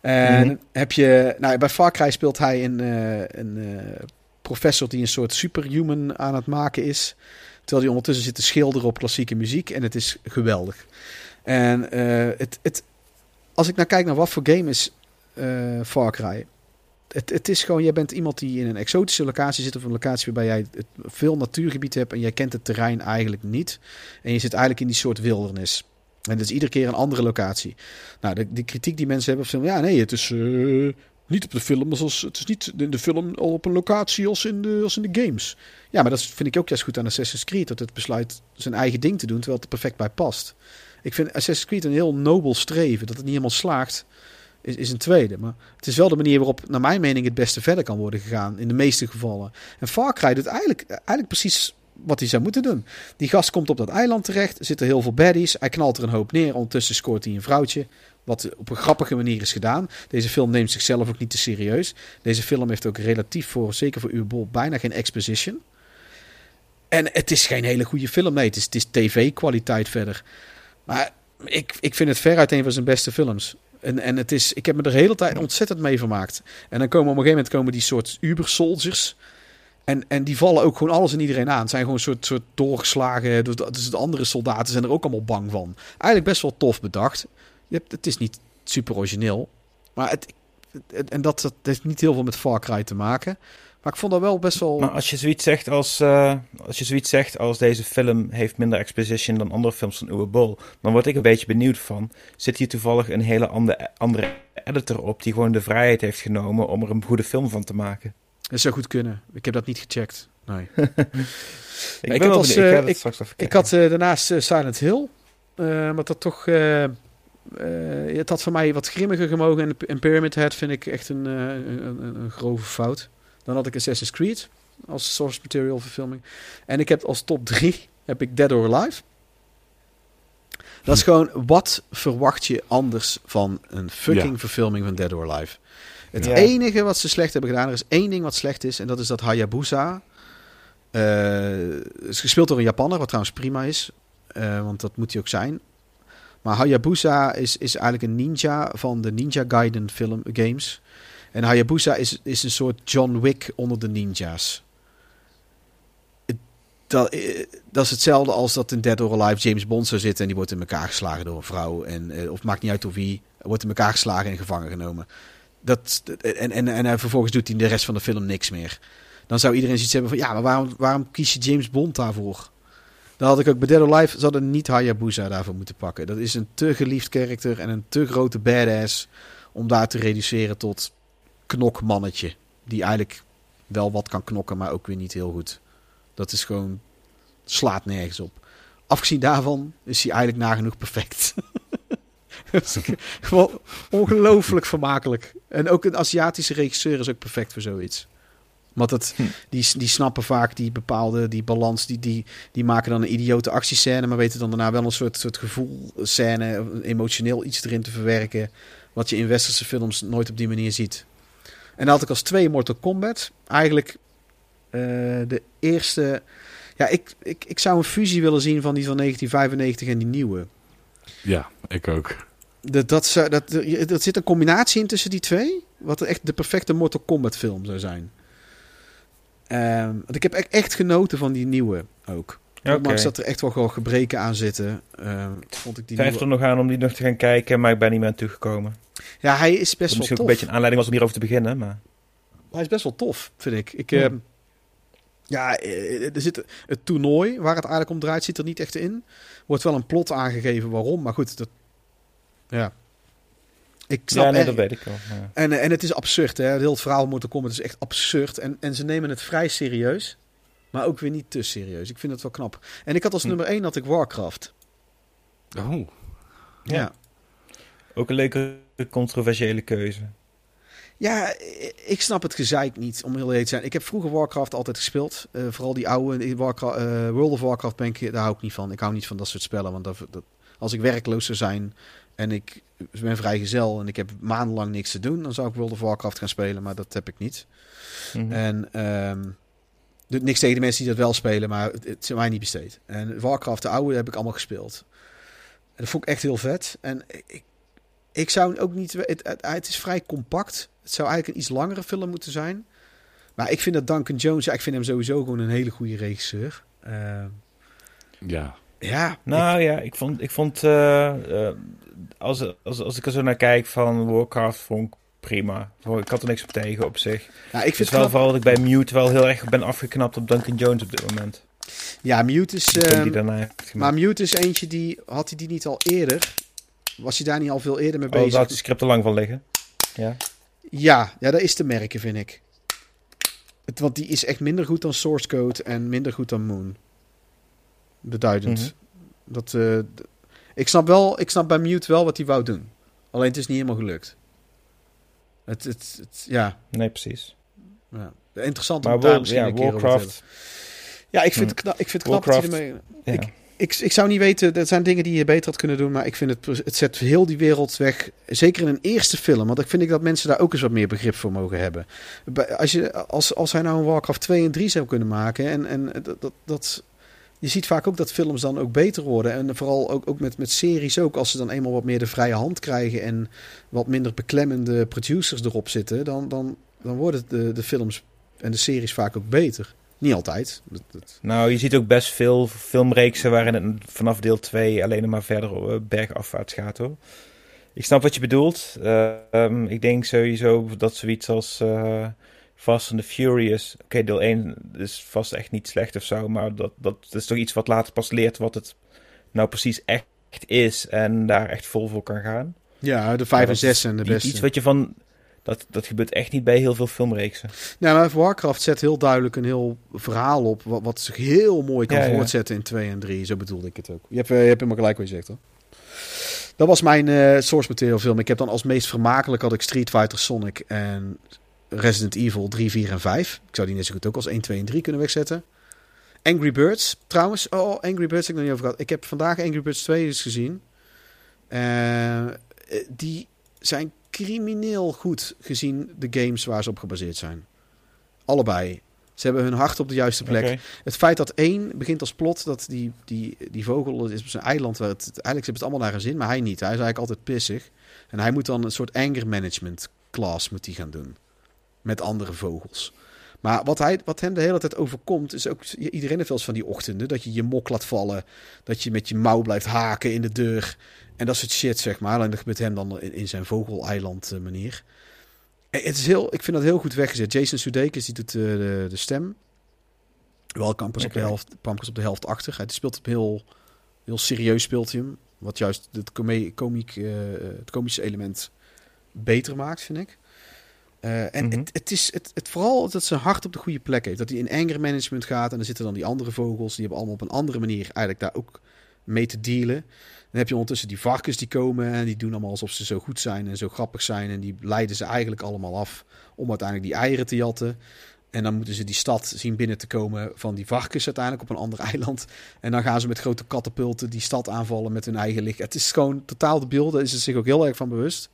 En Mhm. heb je... Nou, bij Far Cry speelt hij een, eh, een eh, professor die een soort superhuman aan het maken is. Terwijl hij ondertussen zit te schilderen op klassieke muziek. En het is geweldig. En eh, het, het, als ik nou kijk naar wat voor game is eh, Far Cry... Het, het is gewoon, jij bent iemand die in een exotische locatie zit... of een locatie waarbij jij het, veel natuurgebied hebt... en jij kent het terrein eigenlijk niet. En je zit eigenlijk in die soort wildernis. En dat is iedere keer een andere locatie. Nou, de, de kritiek die mensen hebben... Van, ja, nee, het is eh, niet op de film... Als, het is niet in de film al op een locatie als in, de, als in de games. Ja, maar dat vind ik ook juist goed aan Assassin's Creed... dat het besluit zijn eigen ding te doen... terwijl het er perfect bij past. Ik vind Assassin's Creed een heel nobel streven. Dat het niet helemaal slaagt is, is een tweede. Maar het is wel de manier waarop, naar mijn mening, het beste verder kan worden gegaan. In de meeste gevallen. En Far Cry doet eigenlijk, eigenlijk precies wat hij zou moeten doen. Die gast komt op dat eiland terecht. Er zitten heel veel baddies. Hij knalt er een hoop neer. Ondertussen scoort hij een vrouwtje. Wat op een grappige manier is gedaan. Deze film neemt zichzelf ook niet te serieus. Deze film heeft ook relatief voor, zeker voor uw bol, bijna geen exposition. En het is geen hele goede film. Nee, het is, is tv-kwaliteit verder. Maar ik, ik vind het veruit een van zijn beste films. En, en het is, ik heb me er de hele tijd ontzettend mee vermaakt. En dan komen op een gegeven moment komen die soort Uber-soldiers. En, en die vallen ook gewoon alles en iedereen aan. Het zijn gewoon een soort, soort doorgeslagen. Dus de- de andere soldaten zijn er ook allemaal bang van. Eigenlijk best wel tof bedacht. Je hebt, het is niet super origineel. Maar het- en dat, dat heeft niet heel veel met Far Cry te maken. Maar ik vond dat wel best wel. Maar als je zoiets zegt als, eh, als je zoiets zegt als deze film heeft minder exposition dan andere films van Uwe Boll, dan word ik een beetje benieuwd van, zit hier toevallig een hele andere, andere editor op die gewoon de vrijheid heeft genomen om er een goede film van te maken? Dat zou goed kunnen. Ik heb dat niet gecheckt. Nee. Ik, Ik wel als. Ik eh, Ik had eh, daarnaast Silent Hill. maar dat toch. het had voor mij wat grimmiger gemogen. En, en Pyramid Head vind ik echt een, een, een, een grove fout. Dan had ik Assassin's Creed als source material verfilming. En ik heb als top 3 heb ik Dead or Alive. Dat is gewoon, wat verwacht je anders van een fucking Ja. verfilming van Dead or Alive? Het Ja. enige wat ze slecht hebben gedaan, er is één ding wat slecht is, en dat is dat Hayabusa. eh, is gespeeld door een Japanner, wat trouwens prima is, eh, want dat moet hij ook zijn. Maar Hayabusa is, is eigenlijk een ninja van de Ninja Gaiden film games. En Hayabusa is, is een soort John Wick onder de ninja's. Dat, eh, dat is hetzelfde als dat in Dead or Alive James Bond zou zitten en die wordt in elkaar geslagen door een vrouw. En, eh, of maakt niet uit door wie, wordt in elkaar geslagen en gevangen genomen. Dat, en, en, en vervolgens doet hij de rest van de film niks meer. Dan zou iedereen zoiets hebben van, ja, maar waarom, waarom kies je James Bond daarvoor? Dan had ik ook bij Dead or Alive, ze niet Hayabusa daarvoor moeten pakken. Dat is een te geliefd karakter en een te grote badass om daar te reduceren tot knokmannetje. Die eigenlijk wel wat kan knokken, maar ook weer niet heel goed. Dat is gewoon, slaat nergens op. Afgezien daarvan is hij eigenlijk nagenoeg perfect. Dat gewoon ongelooflijk vermakelijk. En ook een Aziatische regisseur is ook perfect voor zoiets. Want het, die, die snappen vaak die bepaalde die balans. Die, die, die maken dan een idiote actiescène. Maar weten dan daarna wel een soort, soort gevoelscène. Emotioneel iets erin te verwerken. Wat je in westerse films nooit op die manier ziet. En dan had ik als twee Mortal Kombat. Eigenlijk eh, de eerste... Ja, ik, ik, ik zou een fusie willen zien van die van 1995 en die nieuwe. Ja, ik ook. Dat, dat, zou- dat, dat zit een combinatie in tussen die twee. Wat echt de perfecte Mortal Kombat film zou zijn. Ehm, want ik heb echt, echt genoten van die nieuwe ook. Oké. Ondanks dat er echt wel gewoon gebreken aan zitten. ehm, vond ik die Ik twijfel er nieuwe... nog aan om die nog te gaan kijken, maar ik ben niet meer aan toegekomen. Ja, hij is Dat best wel misschien ook een beetje een aanleiding was om hierover te beginnen, maar... Hij is best wel tof, vind ik. ik Ja. ehm, ja, eh, er zit het toernooi waar het eigenlijk om draait, zit er niet echt in. Wordt wel een plot aangegeven waarom, maar goed, dat... Ja. Ik snap ja, nee, dat weet ik wel. Ja. En, eh, en het is absurd, hè. Heel het verhaal Mortal Kombat is echt absurd. En, en ze nemen het vrij serieus. Maar ook weer niet te serieus. Ik vind het wel knap. En ik had als Hm. nummer 1 had ik Warcraft. Oh, Ja. Ja. Ook een leuke controversiële keuze. Ja, ik snap het gezeik niet, om heel eerlijk te zijn. Ik heb vroeger Warcraft altijd gespeeld. Eh, vooral die oude Warcraft, eh, World of Warcraft ben ik, daar hou ik niet van. Ik hou niet van dat soort spellen. Want dat, dat, als ik werkloos zou zijn en ik ben vrijgezel en ik heb maandenlang niks te doen... dan zou ik World of Warcraft gaan spelen, maar dat heb ik niet. Mhm. En ehm, niks tegen de mensen die dat wel spelen, maar het, is mij niet besteed. En Warcraft, de oude, heb ik allemaal gespeeld. En dat vond ik echt heel vet. En ik, ik zou ook niet... Het, het, het is vrij compact. Het zou eigenlijk een iets langere film moeten zijn. Maar ik vind dat Duncan Jones... Ja, ik vind hem sowieso gewoon een hele goede regisseur. Ehm, ja. ja, Nou ja, ik vond, ik vond eh, eh, als, als, als ik er zo naar kijk van Warcraft, vond ik prima. Ik had er niks op tegen op zich. ik, nou, ik Het vind is wel knap- vooral dat ik bij Mute wel heel erg ben afgeknapt op Duncan Jones op dit moment. Ja, Mute is... Ehm, die daarna heeft maar. Mute is eentje die... Had hij die niet al eerder? Was hij daar niet al veel eerder mee Oh, bezig? had de script er lang van liggen. Ja. Ja, ja, dat is te merken, vind ik. Het, want die is echt minder goed dan Source Code en minder goed dan Moon. Beduidend. Mhm. dat, eh, ik, snap wel, ik snap bij Mute wel wat hij wou doen. Alleen het is niet helemaal gelukt. Het, het, het- ja, Nee, precies. ja. Interessant Maar om daar misschien ja, een keer over te Warcraft... hebben. Ja, ik vind, het knap, ik vind het knap dat hij Warcraft- ermee... Ja. Ik- Ik, ik zou niet weten, er zijn dingen die je beter had kunnen doen, maar ik vind het, het zet heel die wereld weg. Zeker in een eerste film, want ik vind ik dat mensen daar ook eens wat meer begrip voor mogen hebben. Als, je, als, als hij nou een Warcraft 2 en 3 zou kunnen maken, en, en dat, dat, dat, je ziet vaak ook dat films dan ook beter worden. En vooral ook, ook met, met series ook, als ze dan eenmaal wat meer de vrije hand krijgen en wat minder beklemmende producers erop zitten, dan, dan, dan worden de, de films en de series vaak ook beter. Niet altijd. Dat, dat- Nou, je ziet ook best veel filmreeksen waarin het vanaf deel 2 alleen maar verder eh, bergafwaarts gaat hoor. Ik snap wat je bedoelt. Eh, ehm, ik denk sowieso dat zoiets als eh, Fast and the Furious. Oké, deel 1 is vast echt niet slecht of zo, maar dat, dat is toch iets wat later pas leert wat het nou precies echt is en daar echt vol voor kan gaan. ja, de 5 Maar en dat 6 is zijn de beste. Iets wat je van. Dat, dat gebeurt echt niet bij heel veel filmreeksen. Nou, maar Warcraft zet heel duidelijk een heel verhaal op. Wat, wat zich heel mooi kan Ja, ja. voortzetten in 2 en 3. Zo bedoelde ik het ook. Je hebt, eh, je hebt helemaal gelijk wat je zegt hoor. Dat was mijn eh, source material film. Ik heb dan als meest vermakelijk had ik Street Fighter, Sonic en Resident Evil 3, 4 en 5. Ik zou die net zo goed ook als 1, 2 en 3 kunnen wegzetten. Angry Birds, trouwens. Oh, Angry Birds heb ik nog niet over gehad. Ik heb vandaag Angry Birds 2 eens gezien. Eh, die zijn crimineel goed gezien de games waar ze op gebaseerd zijn. Allebei. Ze hebben hun hart op de juiste plek. Het feit dat één begint als plot dat die, die, die vogel is op zijn eiland. Waar het, eigenlijk hebben het allemaal naar een zin, maar hij niet. Hij is eigenlijk altijd pissig. En hij moet dan een soort anger management class moet hij gaan doen. Met andere vogels. Maar wat, hij, wat hem de hele tijd overkomt, is ook... Iedereen heeft wel eens van die ochtenden, dat je je mok laat vallen. Dat je met je mouw blijft haken in de deur. En dat soort shit, zeg maar. En dat gebeurt hem dan in, in zijn vogeleiland eh, manier. Eh, Het is heel, ik vind dat heel goed weggezet. Jason Sudeikis die doet eh, de, de stem. Wel op de helft, op de helft achter. Hij speelt het heel, heel serieus speelt hij hem. Wat juist het, komiek, het komische element beter maakt, vind ik. Eh, en Mhm. het, het is het, het vooral dat zijn hart op de goede plek heeft. Dat hij in anger management gaat. En dan zitten dan die andere vogels. Die hebben allemaal op een andere manier eigenlijk daar ook mee te dealen. Dan heb je ondertussen die varkens die komen. En die doen allemaal alsof ze zo goed zijn en zo grappig zijn. En die leiden ze eigenlijk allemaal af om uiteindelijk die eieren te jatten. En dan moeten ze die stad zien binnen te komen van die varkens uiteindelijk op een ander eiland. En dan gaan ze met grote katapulten die stad aanvallen met hun eigen licht. Het is gewoon totaal de beelden. Is ze zich ook heel erg van bewust.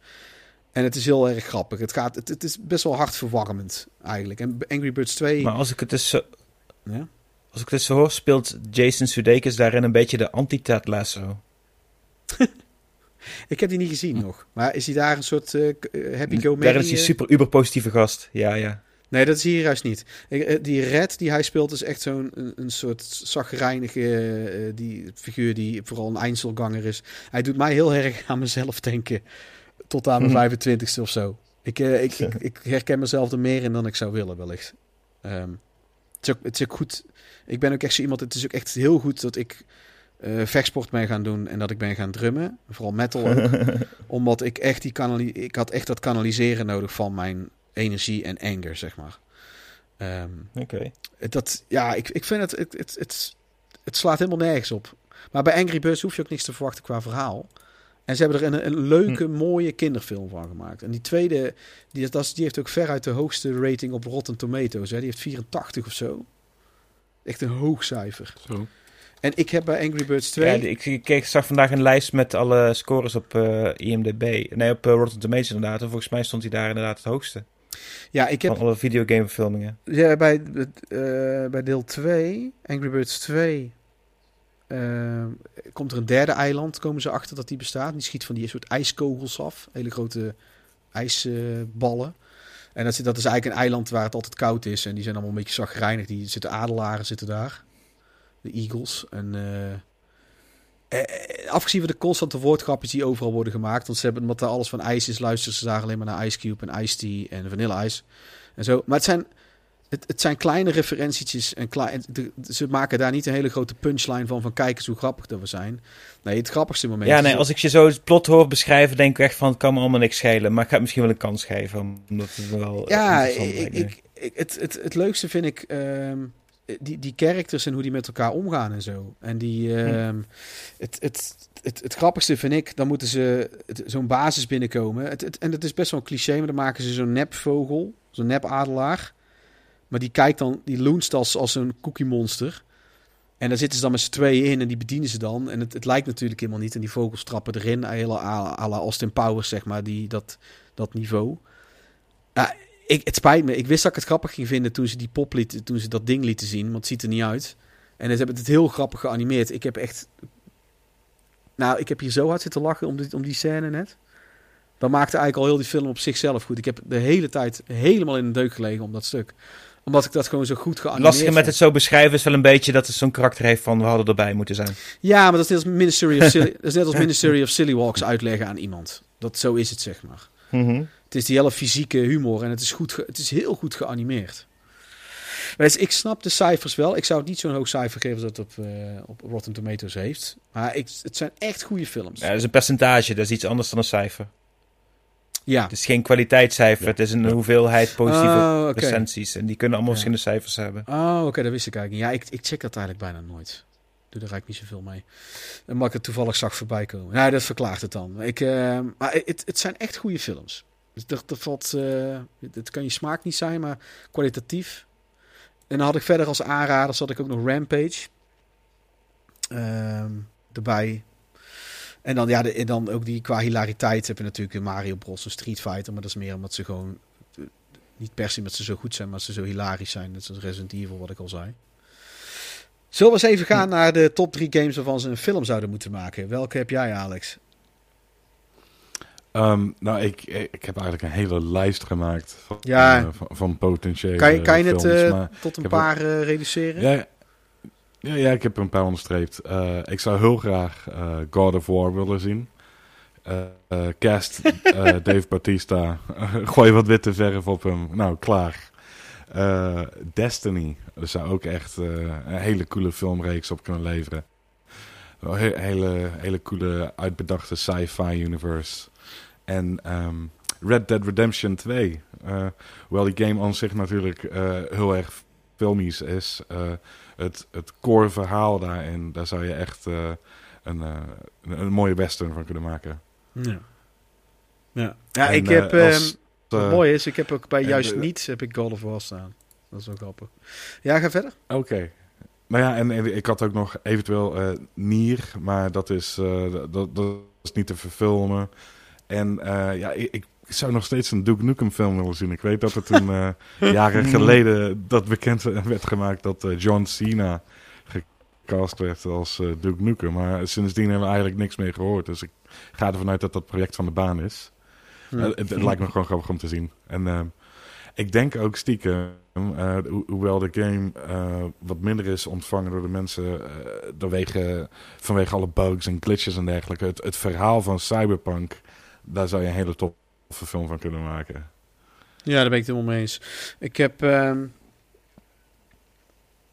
En het is heel erg grappig. Het, gaat, het, het is best wel hartverwarmend eigenlijk. En Angry Birds 2... Maar als ik het dus zo, Ja? als ik het dus zo hoor, speelt Jason Sudeikis daarin een beetje de anti-Ted Lasso. Ik heb die niet gezien nog. Maar is hij daar een soort eh, k- eh, happy-go Daarin is hij eh? super uber positieve gast. Ja, ja. Nee, dat is hier juist niet. Die Red die hij speelt is echt zo'n een, een soort zagrijnige die figuur die vooral een Einzelganger is. Hij doet mij heel erg aan mezelf denken. Tot aan mijn 25ste of zo. Ik, eh, ik, ik, ik herken mezelf er meer in dan ik zou willen, wellicht. Ehm, het, is ook, het is ook goed. Ik ben ook echt zo iemand. Het is ook echt heel goed dat ik eh, vechtsport ben gaan doen en dat ik ben gaan drummen. Vooral metal ook. omdat ik echt die kanali ik had echt dat kanaliseren nodig van mijn energie en anger, zeg maar. Ehm, Oké. dat, ja, ik, ik vind het, het, het, het, het slaat helemaal nergens op. Maar bij Angry Birds hoef je ook niks te verwachten qua verhaal. En ze hebben er een, een leuke, mooie kinderfilm van gemaakt. En die tweede, die, dat is, die heeft ook veruit de hoogste rating op Rotten Tomatoes. Hè. Die heeft 84 of zo. Echt een hoog cijfer. Zo. En ik heb bij Angry Birds 2... Ja, ik, ik, ik zag vandaag een lijst met alle scores op eh, IMDb. Nee, op eh, Rotten Tomatoes inderdaad. En volgens mij stond hij daar inderdaad het hoogste. ja, ik heb Van alle videogameverfilmingen. Ja, bij, eh, bij deel 2, Angry Birds 2, eh, komt er een derde eiland, komen ze achter dat die bestaat. Die schiet van die soort ijskogels af, hele grote ijsballen. en dat, is- dat is eigenlijk een eiland waar het altijd koud is. En die zijn allemaal een beetje zagrijnig. Die zitten adelaren zitten daar. De eagles. En eh, eh, afgezien van de constante woordgrapjes die overal worden gemaakt. Want ze hebben, omdat er alles van ijs is, luisteren ze daar alleen maar naar Ice Cube en Ice Tea en Vanilla Ice. En zo. Maar het zijn, het, het zijn kleine referentietjes. En klein, de- de- ze maken daar niet een hele grote punchline van. Van kijk eens hoe grappig dat we zijn. Nee, het grappigste moment. Ja, nee, als ik je zo het plot hoor beschrijven, denk ik echt van het kan me allemaal niks schelen. Maar ik ga het misschien wel een kans geven. Omdat het wel eh, Ja, ik, ik, ik- het, het, het leukste vind ik ehm, die, die characters en hoe die met elkaar omgaan en zo. En die, ehm, het, het, het, het grappigste vind ik, dan moeten ze zo'n basis binnenkomen. Het, het, en dat is best wel een cliché, maar dan maken ze zo'n nepvogel, zo'n nepadelaar. Maar die kijkt dan, die loonst als, een cookie monster. En daar zitten ze dan met z'n tweeën in en die bedienen ze dan. En het, het lijkt natuurlijk helemaal niet. En die vogels trappen erin, hele à, la Austin Powers, zeg maar, die, dat, dat niveau. Ja, ik, het spijt me. Ik wist dat ik het grappig ging vinden toen ze die pop lieten, toen ze dat ding lieten zien, want het ziet er niet uit. En ze hebben het heel grappig geanimeerd. Ik heb echt, nou, ik heb hier zo hard zitten lachen om om die scène net. Dan maakte eigenlijk al heel die film op zichzelf goed. Ik heb de hele tijd helemaal in de deuk gelegen om dat stuk, omdat ik dat gewoon zo goed geanimeerd. lastige met het zo beschrijven is wel een beetje dat het zo'n karakter heeft van we hadden erbij moeten zijn. Ja, maar dat is net als Ministry of Silly, dat is net als Ministry of Silly Walks uitleggen aan iemand. Dat zo is het zeg maar. Het is die hele fysieke humor en het is, goed het is heel goed geanimeerd. Maar dus ik snap de cijfers wel. Ik zou het niet zo'n hoog cijfer geven als dat het op, eh, op Rotten Tomatoes heeft. Maar ik, het zijn echt goede films. Ja, dat is een percentage, dat is iets anders dan een cijfer. Ja. Het is geen kwaliteitscijfer, Ja. het is een hoeveelheid positieve Oh, recensies. En die kunnen allemaal Ja. verschillende cijfers hebben. Oh, oké, dat wist ik eigenlijk niet. Ja, ik, ik check dat eigenlijk bijna nooit. Doe er eigenlijk niet zoveel mee. En mag ik het toevallig zag voorbij komen. Nou, dat verklaart het dan. Ik, eh, maar het, het zijn echt goede films. Dus er valt, eh, het kan je smaak niet zijn, maar kwalitatief. En dan had ik verder als aanraders had ik ook nog Rampage ehm, erbij. En dan, ja, de, en dan ook die qua hilariteit heb je natuurlijk in Mario Bros. en Street Fighter. Maar dat is meer omdat ze gewoon... eh, Niet per se omdat ze zo goed zijn, maar ze zo hilarisch zijn. Net zoals Resident Evil, wat ik al zei. Zullen we eens even gaan naar de top drie games waarvan ze een film zouden moeten maken? Welke heb jij, Alex? Ehm, nou, ik, ik heb eigenlijk een hele lijst gemaakt van, Ja. eh, van, van potentiële Kan je, kan je het eh, tot een paar reduceren? ja, ja, ja, ik heb een paar onderstreept. Eh, ik zou heel graag eh, God of War willen zien. Eh, cast Dave Bautista. Gooi wat witte verf op hem. Nou, klaar. Destiny. Zou ook echt een hele coole filmreeks op kunnen leveren. Wel he- hele, hele coole uitbedachte sci-fi universe. En ehm, Red Dead Redemption 2. Eh, hoewel die game aan zich natuurlijk heel erg filmisch is. eh, het, het core verhaal daarin, daar zou je echt eh, een, eh, een, een mooie western van kunnen maken. Ja. Ja, ja En, ik heb... ehm, als, wat eh, mooi is, ik heb ook bij juist de- niets heb ik God of War staan. Dat is wel grappig. Ja, ga verder. Oké. Nou ja, en, en ik had ook nog eventueel Nier, maar dat is, dat, dat is niet te verfilmen. En ja, ik, ik, zou nog steeds een Duke Nukem film willen zien. Ik weet dat er toen eh, jaren geleden dat bekend werd gemaakt dat eh, John Cena gecast werd als eh, Duke Nukem. Maar sindsdien hebben we eigenlijk niks meer gehoord. Dus ik ga ervan uit dat dat project van de baan is. Het, het lijkt me gewoon grappig om te zien. En ik denk ook stiekem, ho- hoewel de game wat minder is ontvangen door de mensen doorwege, vanwege alle bugs en glitches en dergelijke. Het, het verhaal van Cyberpunk, daar zou je een hele toffe film van kunnen maken. Ja, daar ben ik het helemaal mee eens. Ik heb, ehm,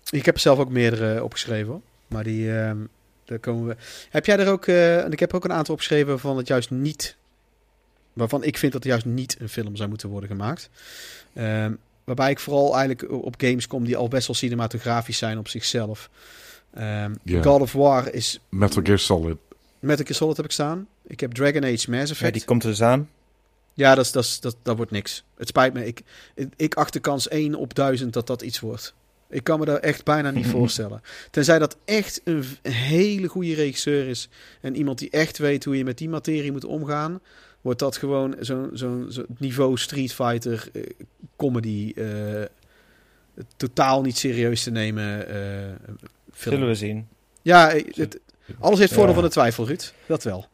ik heb er zelf ook meerdere opgeschreven. hoor. Maar die, ehm, daar komen we. Heb jij er ook, eh, en ik heb ook een aantal opgeschreven waarvan het juist niet, waarvan ik vind dat er juist niet een film zou moeten worden gemaakt. Ehm, waarbij ik vooral eigenlijk op games kom die al best wel cinematografisch zijn op zichzelf. Ehm Ja. God of War is Metal Gear Solid. Metal Gear Solid heb ik staan. Ik heb Dragon Age Mass Ja, Effect. die komt er dus aan. Ja, dat, dat, dat, dat wordt niks. Het spijt me. Ik, ik, ik acht de kans 1 op 1000 dat dat iets wordt. Ik kan me daar echt bijna niet voorstellen. Tenzij dat echt een, hele goede regisseur is. En iemand die echt weet hoe je met die materie moet omgaan. Wordt dat gewoon zo'n zo'n zo'n niveau Street Fighter eh, comedy. eh, totaal niet serieus te nemen eh, film. Zullen we zien. Ja, het, alles heeft voordeel Ja. van de twijfel, Ruud. Dat wel.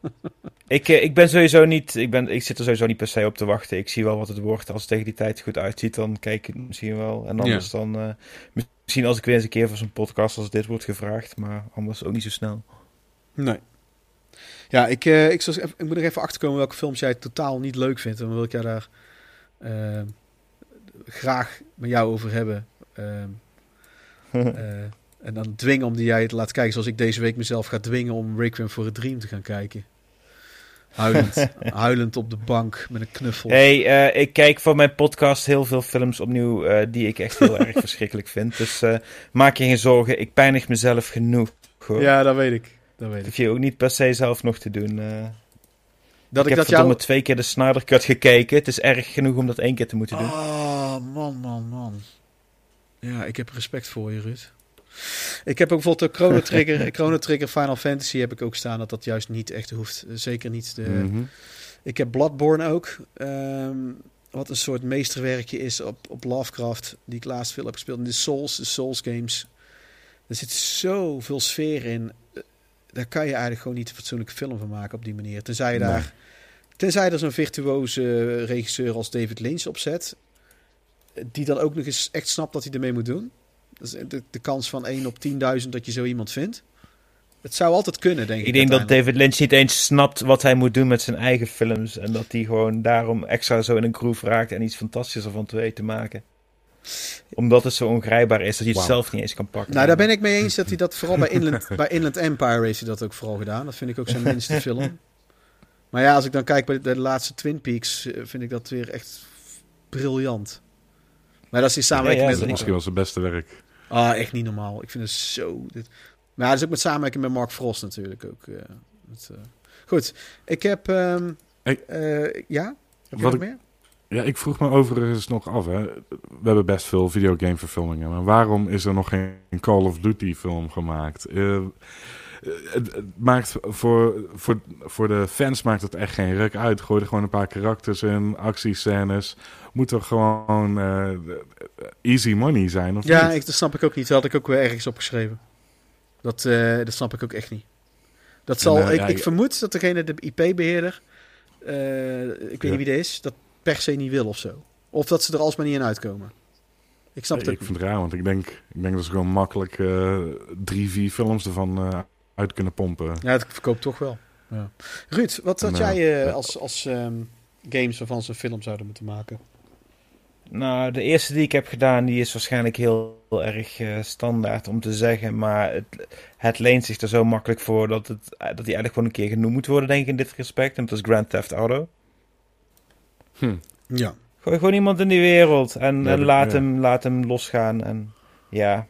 Ik, eh, ik ben sowieso niet, ik, ben, ik zit er sowieso niet per se op te wachten. Ik zie wel wat het wordt. Als het tegen die tijd goed uitziet, dan kijk ik het misschien wel. En anders dan, eh, misschien als ik weer eens een keer voor zo'n podcast als dit wordt gevraagd. Maar anders ook niet zo snel. Nee. Ja, ik, eh, ik, ik moet er even achterkomen welke films jij totaal niet leuk vindt. En dan wil ik jou daar graag met jou over hebben. Ehm, eh, en dan dwingen om die jij te laten kijken. Zoals ik deze week mezelf ga dwingen om Requiem for a Dream te gaan kijken. Huilend, huilend op de bank met een knuffel. hey, eh, ik kijk van mijn podcast heel veel films opnieuw eh, die ik echt heel erg verschrikkelijk vind. Dus eh, maak je geen zorgen, ik pijnig mezelf genoeg. Hoor. Ja, dat weet ik. Dat weet ik. hoef je ook niet per se zelf nog te doen. Dat ik ik, heb dat jou... twee keer de Snyder Cut gekeken. Het is erg genoeg om dat één keer te moeten doen. Oh, man, man, man. Ja, ik heb respect voor je, Ruud. Ik heb ook bijvoorbeeld de Chrono Trigger, Chrono Trigger Final Fantasy heb ik ook staan dat dat juist niet echt hoeft. Zeker niet de... Mhm. Ik heb Bloodborne ook. ehm, wat een soort meesterwerkje is op, op Lovecraft. Die ik laatst veel heb gespeeld. En de Souls, de Souls games. Er zit zoveel sfeer in. Eh, Daar kan je eigenlijk gewoon niet een fatsoenlijke film van maken op die manier. Tenzij je Nee. daar... Tenzij er zo'n virtuoze regisseur als David Lynch op zet. eh, Die dan ook nog eens echt snapt wat hij ermee moet doen. Dat is de, de kans van 1 op 10.000 dat je zo iemand vindt. Het zou altijd kunnen, denk ik. Ik denk dat. David Lynch niet eens snapt wat hij moet doen met zijn eigen films. En dat hij gewoon daarom extra zo in een groove raakt en iets fantastisch ervan te weten maken. Omdat het zo ongrijpbaar is dat je het zelf niet eens kan pakken. Nou, daar ben ik mee eens dat hij dat vooral bij Inland, bij Inland Empire heeft hij dat ook vooral gedaan. Dat vind ik ook zijn minste film. Maar ja, als ik dan kijk bij de, laatste Twin Peaks, eh, vind ik dat weer echt briljant. Maar dat is die samenwerking Ja, ja, met... Misschien wel zijn beste werk. Ah, echt niet normaal. Ik vind het zo... Dit... Maar ja, dat is ook met samenwerking met Mark Frost natuurlijk ook. eh, het, eh. Goed, ik heb... ehm, eh, ja? Heb je Wat ik- meer? Ja, ik vroeg me overigens nog af. Hè. We hebben best veel videogame-verfilmingen. Maar waarom is er nog geen Call of Duty-film gemaakt? Eh, eh, het, het maakt voor, voor, voor de fans maakt het echt geen ruk uit. Gooi er gewoon een paar karakters in, actiescènes. Moet er gewoon eh, easy money zijn, of Ja, niet? ik, dat snap ik ook niet. Dat had ik ook weer ergens opgeschreven. Dat, eh, dat snap ik ook echt niet. Dat zal, En, eh, ik, ja, ik ja. vermoed dat degene, de IP-beheerder, eh, ik weet niet wie dat is, dat per se niet wil of zo. Of dat ze er alsmaar niet in uitkomen. Ik snap het ik ook vind het raar, want ik denk, ik denk dat ze gewoon makkelijk drie, vier films ervan uit kunnen pompen. Ja, het verkoopt toch wel. Ja. Ruud, wat had Nou, jij als, als ehm, games waarvan ze een film zouden moeten maken? Nou, de eerste die ik heb gedaan, die is waarschijnlijk heel, heel erg eh, standaard om te zeggen. Maar het, het leent zich er zo makkelijk voor dat, het, dat hij eigenlijk gewoon een keer genoemd moet worden, denk ik, in dit respect. En dat is Grand Theft Auto. Hm. Ja. Gooi gewoon iemand in die wereld en, Ja, en dat- laat, ja. hem, laat hem losgaan. En ja,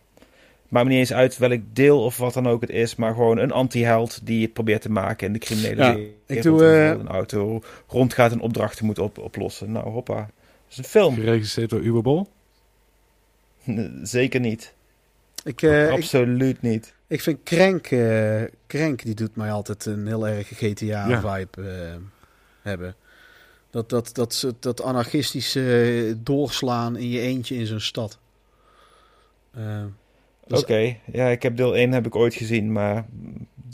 maakt me niet eens uit welk deel of wat dan ook het is, maar gewoon een anti-held die het probeert te maken in de criminele Ja, wereld. ik doe, eh, een auto rondgaat en opdrachten moet op, oplossen. Nou, hoppa. Dat is een film. Geregisseerd door Uwe Bol? Zeker niet. Ik, eh, ik, Absoluut niet. ik vind Crank, eh, Crank, die doet mij altijd een heel erg GTA-vibe eh, hebben. Dat, dat, dat, dat anarchistische eh, doorslaan in je eentje in zo'n stad. Eh, dat is- Oké, ja, ik heb deel 1 heb ik ooit gezien, maar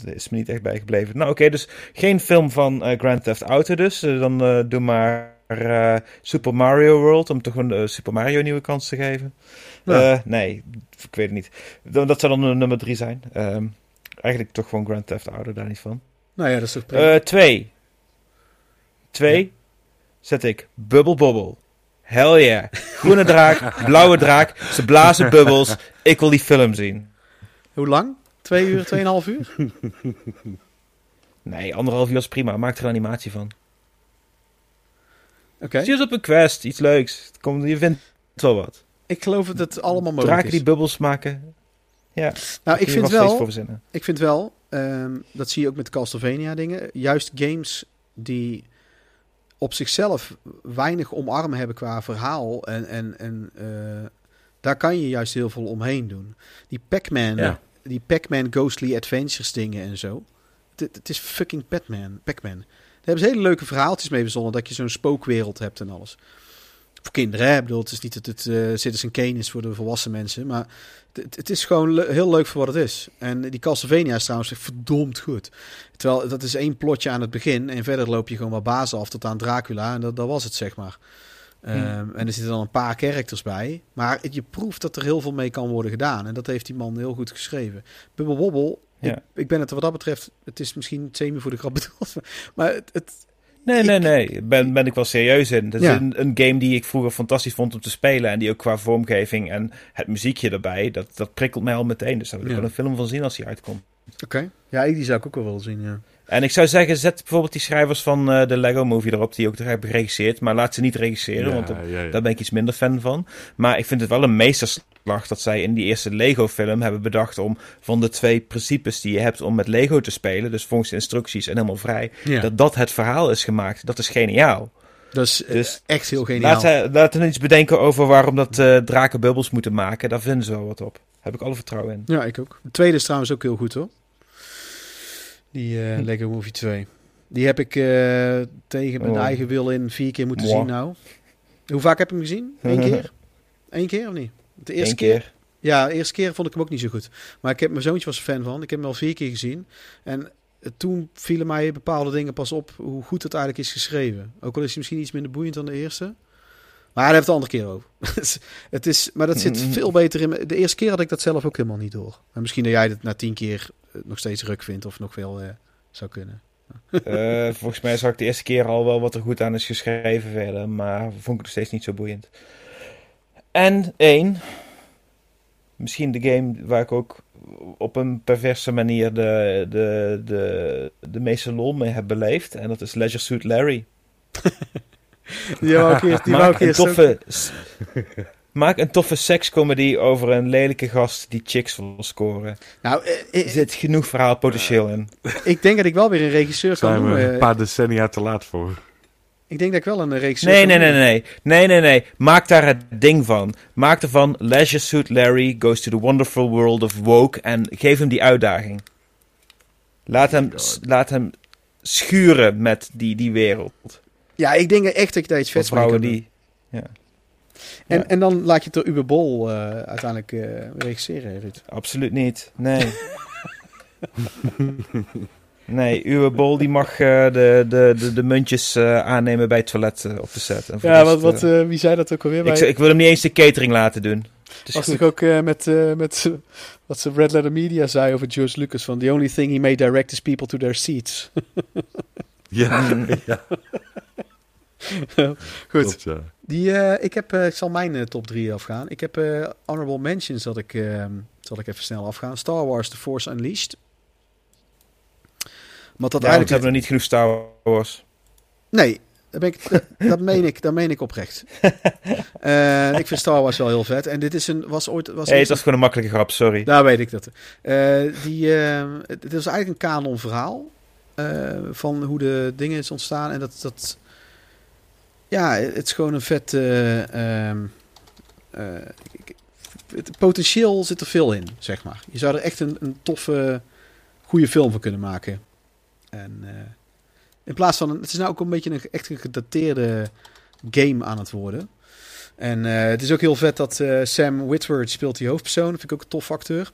er is me niet echt bijgebleven. Nou oké, dus geen film van eh, Grand Theft Auto dus. Eh, dan eh, doe maar eh, Super Mario World, om toch een eh, Super Mario een nieuwe kans te geven. Ja. Eh, nee, ik weet het niet. Dat zou dan nummer 3 zijn. Ehm, eigenlijk toch gewoon Grand Theft Auto, daar niet van. nou ja, dat is toch prima. Twee. Twee zet ik Bubble Bobble. Hell yeah. Groene draak, blauwe draak, ze blazen bubbels. Ik wil die film zien. Hoe lang? Twee uur, tweeënhalf uur? Nee, anderhalf uur is prima. Maak er een animatie van. Oké. Zie eens op een quest, iets leuks. Komt, je vindt wel wat. Ik geloof dat het allemaal mogelijk Draken is. die bubbels maken. Ja, nou, ik vind wel, ik vind wel, ehm, dat zie je ook met Castlevania dingen. Juist games die op zichzelf weinig omarmen hebben qua verhaal. En, en, en eh, daar kan je juist heel veel omheen doen. Die Pac-Man, Ja. die Pac-Man Ghostly Adventures dingen en zo. Het, het is fucking Pac-Man. Pac-Man. Hebben ze hele leuke verhaaltjes mee verzonnen. Dat je zo'n spookwereld hebt en alles. Voor kinderen, hè? Ik bedoel, het is niet dat het eh Citizen Kane is voor de volwassen mensen. Maar het, het is gewoon le- heel leuk voor wat het is. En die Castlevania is trouwens verdomd goed. Terwijl dat is één plotje aan het begin. En verder loop je gewoon wat bazen af tot aan Dracula. En dat, dat was het, zeg maar. Ehm, En er zitten dan een paar characters bij. Maar je proeft dat er heel veel mee kan worden gedaan. En dat heeft die man heel goed geschreven. Bubble Wobble, Ja. ik, ik ben het wat dat betreft... Het is misschien semi voor de grap bedoeld. Maar het, het, Nee, nee, nee. Ben, ben ik wel serieus in. Dat is een, een game die ik vroeger fantastisch vond om te spelen. En die ook qua vormgeving en het muziekje erbij, dat, dat prikkelt mij al meteen. Dus daar wil ik Ja. wel een film van zien als die uitkomt. Oké. Ja, die zou ik ook wel willen zien, ja. En ik zou zeggen, zet bijvoorbeeld die schrijvers van eh, de Lego Movie erop, die ook er hebben geregisseerd. Maar laat ze niet regisseren, Ja, want ja, ja. daar ben ik iets minder fan van. Maar ik vind het wel een meesterslag dat zij in die eerste Lego-film hebben bedacht om van de twee principes die je hebt om met Lego te spelen, dus volgens de instructies en helemaal vrij, dat dat het verhaal is gemaakt. Dat is geniaal. dat is eh, Dus echt heel geniaal. laat, zij, laat hen iets bedenken over waarom dat eh, draken bubbels moeten maken. Daar vinden ze wel wat op. Heb ik alle vertrouwen in. Ja, ik ook. De tweede is trouwens ook heel goed hoor. Die eh, Lego Movie 2. Die heb ik eh, tegen mijn Oh. eigen wil in vier keer moeten zien nou. Hoe vaak heb ik hem gezien? Eén keer? Eén keer of niet? De eerste Eén keer? keer. Ja, de eerste keer vond ik hem ook niet zo goed. Maar ik heb mijn zoontje was er fan van. Ik heb hem al vier keer gezien. En eh, toen vielen mij bepaalde dingen pas op hoe goed het eigenlijk is geschreven. Ook al is hij misschien iets minder boeiend dan de eerste. Maar daar hebben we het de andere keer over. het is, maar dat zit Mm. veel beter in. me- De eerste keer had ik dat zelf ook helemaal niet door. Maar misschien dat jij het na tien keer nog steeds ruk vindt of nog wel eh, zou kunnen. Eh, volgens mij zag ik de eerste keer al wel wat er goed aan is geschreven verder. Maar vond ik het nog steeds niet zo boeiend. En één. Misschien de game waar ik ook op een perverse manier de, de, de, de meeste lol mee heb beleefd. En dat is Leisure Suit Larry. Die wou ik eerst, die wou ik eerst toffe, maak een toffe sekscomedy over een lelijke gast die chicks wil scoren. Nou, eh, Er eh, zit genoeg verhaalpotentieel in. ik denk dat ik wel weer een regisseur kan Zijn we noemen. een paar decennia te laat voor. Ik denk dat ik wel een regisseur Nee, kan nee, nee, noemen. nee. Nee, nee, nee. Maak daar het ding van. Maak ervan Leisure Suit Larry goes to the wonderful world of woke. En geef hem die uitdaging. Laat hem, laat hem schuren met die, die wereld. Ja, ik denk echt dat je daar iets vets mee kan doen. die... En, Ja. en dan laat je het door Uwe Bol eh, uiteindelijk eh, regisseren, Ruud. Absoluut niet. Nee. nee, uw bol die mag eh, de, de, de, de muntjes eh, aannemen bij het toilet op de set. En Ja, wat, wat, wie zei dat ook alweer? ik, ik wil hem niet eens de catering laten doen. Was toch ook eh, met, eh, met wat ze Red Letter Media zei over George Lucas van the only thing he may direct is people to their seats. Ja, Mm. ja Goed, klopt, ja. Die, eh, ik, heb, eh, ik zal mijn eh, top 3 afgaan. Ik heb honorable mentions dat ik, eh, zal ik even snel afgaan. Star Wars The Force Unleashed. Want dat Ja, eigenlijk we hebben nog niet genoeg Star Wars. Nee, dat, ben ik, dat, meen ik, dat meen ik oprecht. Ik vind Star Wars wel heel vet. En dit is een, was ooit... Was hey, het was gewoon een makkelijke grap, sorry. Daar weet ik dat. Die, eh, het is eigenlijk een kanon verhaal. van hoe de dingen is ontstaan. En dat... dat ja, het is gewoon een vet... eh, ehm, eh, het potentieel zit er veel in, zeg maar. Je zou er echt een, een toffe, goede film van kunnen maken. En eh, In plaats van, het is nou ook een beetje een echt een gedateerde game aan het worden. En het is ook heel vet dat Sam Whitworth speelt die hoofdpersoon. Dat vind ik ook een tof acteur.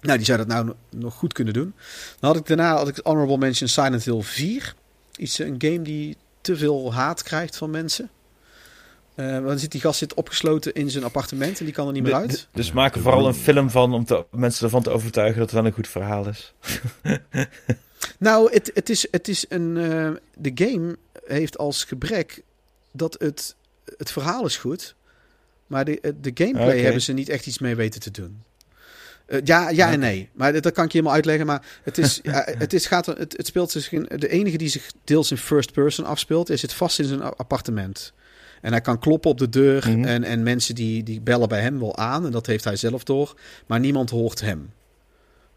Nou, die zou dat nou nog goed kunnen doen. Dan had ik daarna had ik Honorable Mention Silent Hill 4. Iets, een game die te veel haat krijgt van mensen. Uh, want dan zit die gast zit opgesloten in zijn appartement en die kan er niet meer uit. Dus, dus maken vooral een film van om te, mensen ervan te overtuigen dat het wel een goed verhaal is. nou, het, het, is, het is een. Uh, de game heeft als gebrek dat het. Het verhaal is goed, maar de, de gameplay okay. hebben ze niet echt iets mee weten te doen. Uh, ja, ja en nee. Maar dat kan ik je helemaal uitleggen. Maar het, is, het, is, gaat, het, het speelt zich in. De enige die zich deels in first person afspeelt, is het vast in zijn appartement. En hij kan kloppen op de deur. Mm -hmm. en, en mensen die, die bellen bij hem wel aan. En dat heeft hij zelf door. Maar niemand hoort hem.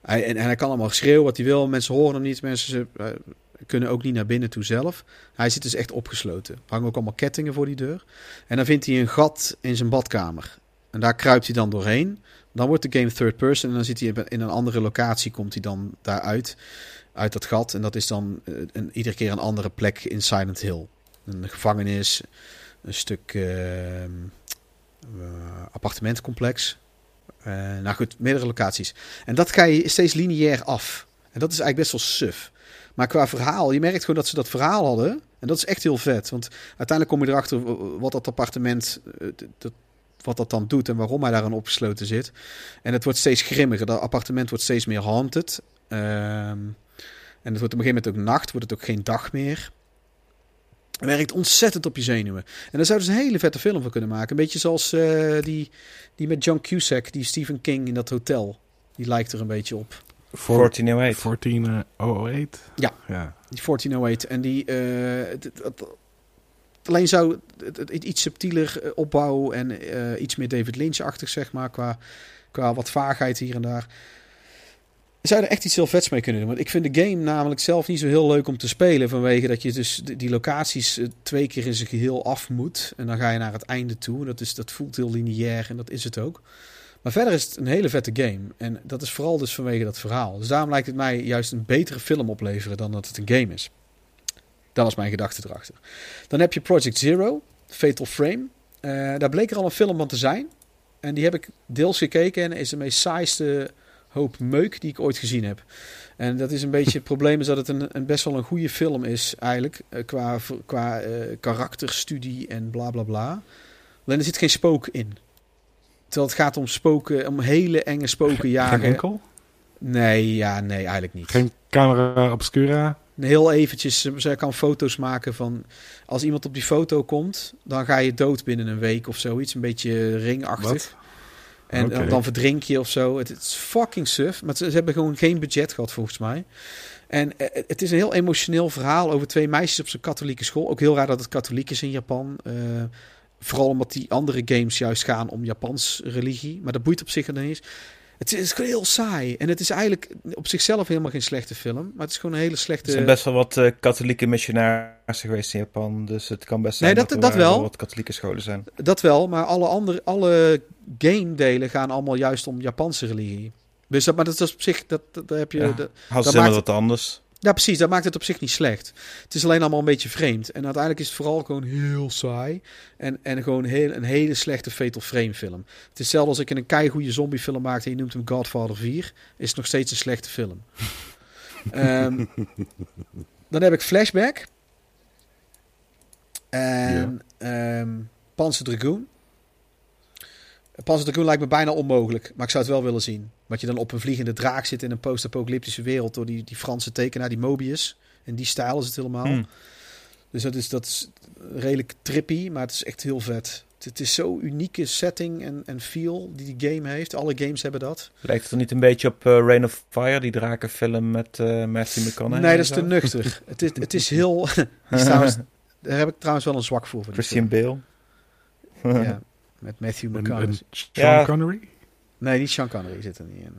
Hij, en, en hij kan allemaal schreeuwen wat hij wil. Mensen horen hem niet. Mensen ze, uh, kunnen ook niet naar binnen toe zelf. Hij zit dus echt opgesloten. Er hangen ook allemaal kettingen voor die deur. En dan vindt hij een gat in zijn badkamer. En daar kruipt hij dan doorheen. Dan wordt de game third person. En dan zit hij in een andere locatie. Komt hij dan daaruit. Uit dat gat. En dat is dan uh, een, iedere keer een andere plek in Silent Hill. Een gevangenis een stuk uh, uh, appartementcomplex. Uh, nou goed, meerdere locaties. En dat ga je steeds lineair af. En dat is eigenlijk best wel suf. Maar qua verhaal, je merkt gewoon dat ze dat verhaal hadden. En dat is echt heel vet. Want uiteindelijk kom je erachter wat dat appartement, dat, wat dat dan doet en waarom hij daarin opgesloten zit. En het wordt steeds grimmiger. Dat appartement wordt steeds meer haunted. Um, en het wordt op een gegeven moment ook nacht, wordt het ook geen dag meer. Het werkt ontzettend op je zenuwen. En daar zouden ze een hele vette film van kunnen maken. Een beetje zoals uh, die, die met John Cusack, die Stephen King in dat hotel. Die lijkt er een beetje op. 1408. 1408? Ja, ja. die 1408. En die... Uh, alleen zou het, iets subtieler opbouwen en uh, iets meer David Lynch-achtig, zeg maar. Qua, qua wat vaagheid hier en daar. Zou er echt iets heel vets mee kunnen doen? Want ik vind de game namelijk zelf niet zo heel leuk om te spelen. Vanwege dat je dus die locaties twee keer in zijn geheel af moet. En dan ga je naar het einde toe. Dat, is, dat voelt heel lineair en dat is het ook. Maar verder is het een hele vette game. En dat is vooral dus vanwege dat verhaal. Dus daarom lijkt het mij juist een betere film opleveren dan dat het een game is. Dat was mijn gedachte erachter. Dan heb je Project Zero, Fatal Frame. Uh, daar bleek er al een film van te zijn. En die heb ik deels gekeken en is de meest saaiste hoop meuk die ik ooit gezien heb. En dat is een beetje het probleem is dat het een, een best wel een goede film is eigenlijk. Uh, qua qua uh, karakterstudie en bla bla bla. Alleen er zit geen spook in. Terwijl het gaat om spoken, om hele enge spoken jagen. Geen enkel? Nee, ja, nee, eigenlijk niet. Geen camera obscura? Heel eventjes, zij kan foto's maken van... Als iemand op die foto komt, dan ga je dood binnen een week of zoiets. Een beetje ringachtig. Wat? En okay. dan verdrink je of zo. Het, is fucking suf. Maar ze, ze, hebben gewoon geen budget gehad volgens mij. En uh, het is een heel emotioneel verhaal over twee meisjes op zijn katholieke school. Ook heel raar dat het katholiek is in Japan. Uh, vooral omdat die andere games juist gaan om Japans religie. Maar dat boeit op zich er niet eens. Het is, gewoon heel saai. En het is eigenlijk op zichzelf helemaal geen slechte film. Maar het is gewoon een hele slechte... Er zijn best wel wat uh, katholieke missionarissen geweest in Japan. Dus het kan best zijn nee, dat, dat, dat er wel. wat katholieke scholen zijn. Dat wel, maar alle, andere, alle game delen gaan allemaal juist om Japanse religie. Dus dat, maar dat is op zich... Dat, dat, dat heb je... Ja, dat, dat maakt, wat anders. Ja, precies. Dat maakt het op zich niet slecht. Het is alleen allemaal een beetje vreemd. En uiteindelijk is het vooral gewoon heel saai. En, en gewoon heel, een hele slechte Fatal Frame film. Het is hetzelfde als ik een keigoede zombiefilm maak en je noemt hem Godfather 4. Is het nog steeds een slechte film. um, dan heb ik Flashback. En um, Panzer Dragoon. Panzer Dragoon lijkt me bijna onmogelijk, maar ik zou het wel willen zien. Want je dan op een vliegende draak zit in een post-apocalyptische wereld door die, die Franse tekenaar, die Mobius. In die stijl is het helemaal. Hmm. Dus dat is, dat is redelijk trippy, maar het is echt heel vet. Het is zo'n unieke setting en, en feel die die game heeft. Alle games hebben dat. Lijkt het er niet een beetje op uh, Rain of Fire, die drakenfilm met uh, Matthew McConaughey? Nee, dat is te nuchter. het, is, het is heel... trouwens, daar heb ik trouwens wel een zwak voor. voor Christian Bale. ja, met Matthew McConaughey. Sean ja. Connery? Nee, niet Sean Connery zit er niet in.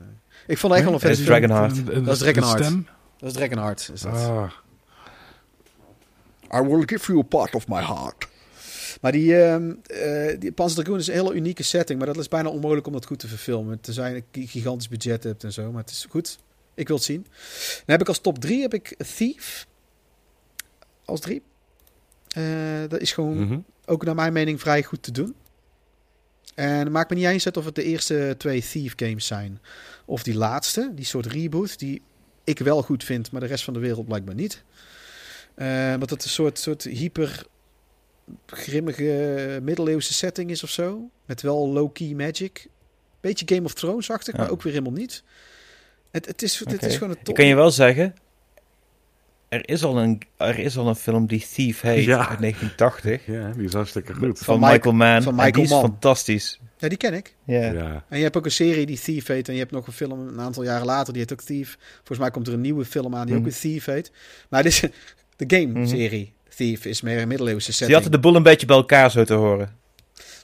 Ik vond het echt wel een vet. vet Dragonheart. Dat is Dragonheart. Dat is Dragonheart. Is dat. Ah. I will give you a part of my heart. Maar die, uh, uh, die Panzer Dragoon is een hele unieke setting. Maar dat is bijna onmogelijk om dat goed te verfilmen. Tenzij je een gigantisch budget hebt en zo. Maar het is goed. Ik wil het zien. Dan heb ik als top 3 heb ik Thief. als 3. Eh, dat is gewoon Mhm. ook naar mijn mening vrij goed te doen. En het maakt me niet eens uit of het de eerste twee Thief games zijn. Of die laatste, die soort reboot, die ik wel goed vind, maar de rest van de wereld blijkbaar niet. Eh want het een soort, soort hyper grimmige middeleeuwse setting is of zo. Met wel low-key magic. Beetje Game of Thrones-achtig, Ja. maar ook weer helemaal niet. Het, het, is, het is gewoon een Ik top. kan je wel zeggen, er is al een, er is al een film die Thief heet Ja. uit 1980. Ja, die is hartstikke goed. Van, Michael Mann. van en Michael die is Mann. fantastisch. Ja, die ken ik. Ja. Ja. En je hebt ook een serie die Thief heet. En je hebt nog een film een aantal jaren later, die heet ook Thief. Volgens mij komt er een nieuwe film aan die ook Mhm. weer Thief heet. Maar dit is de game-serie. Thief is meer een middeleeuwse Die setting. hadden de boel een beetje bij elkaar zo te horen.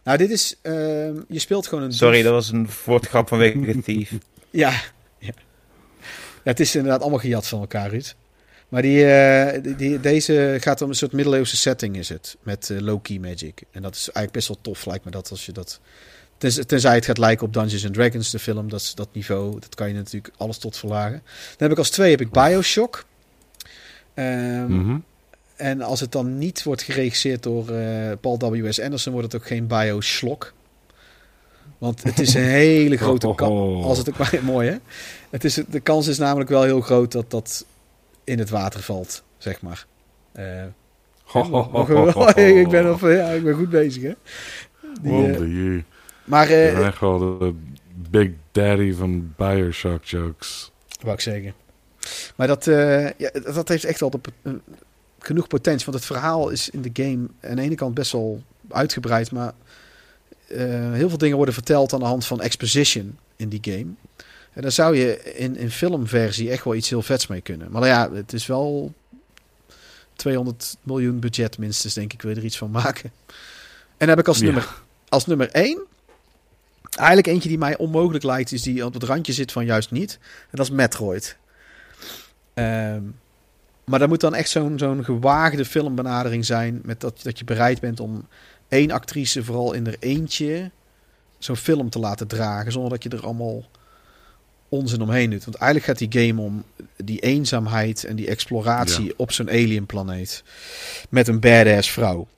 Nou, dit is... ehm, je speelt gewoon een... Sorry, dief. dat was een woordgrap vanwege Thief. Ja. ja. Ja, het is inderdaad allemaal gejat van elkaar, Ruud. Maar die, eh, die, deze gaat om een soort middeleeuwse setting is het. Met eh, low-key magic. En dat is eigenlijk best wel tof, lijkt me dat, als je dat... Tenzij, tenzij het gaat lijken op Dungeons and Dragons, de film. Dat, is- dat niveau, dat kan je natuurlijk alles tot verlagen. Dan heb ik als twee heb ik Bioshock. Ehm, Mhm. En als het dan niet wordt geregisseerd door eh, Paul W.S. Anderson, wordt het ook geen Bioshock. Want het is een hele grote kans. Oh. Als het ook maar mooi hè. Het is, de kans is namelijk wel heel groot dat dat in het water valt, zeg maar. Eh, Ho, ho, ho, ik, ben op, ja, ik ben goed bezig hè. Die, eh, maar bent echt wel de Big Daddy van Bioshock jokes. wou ik zeggen. Maar dat, ja, dat heeft echt wel de, genoeg potentie. Want het verhaal is in de game aan de ene kant best wel uitgebreid. Maar heel veel dingen worden verteld aan de hand van exposition in die game. En daar zou je in, in filmversie echt wel iets heel vets mee kunnen. Maar ja, het is wel 200 miljoen budget minstens, denk ik, wil je er iets van maken. En dan heb ik als, Ja. nummer, als nummer 1... Eigenlijk eentje die mij onmogelijk lijkt, is die op het randje zit van juist niet. En dat is Metroid. Ehm, maar dat moet dan echt zo'n zo'n gewaagde filmbenadering zijn. Met dat, dat je bereid bent om één actrice vooral in er eentje zo'n film te laten dragen. Zonder dat je er allemaal onzin omheen doet. Want eigenlijk gaat die game om die eenzaamheid en die exploratie op zo'n alien planeet. Met een badass vrouw.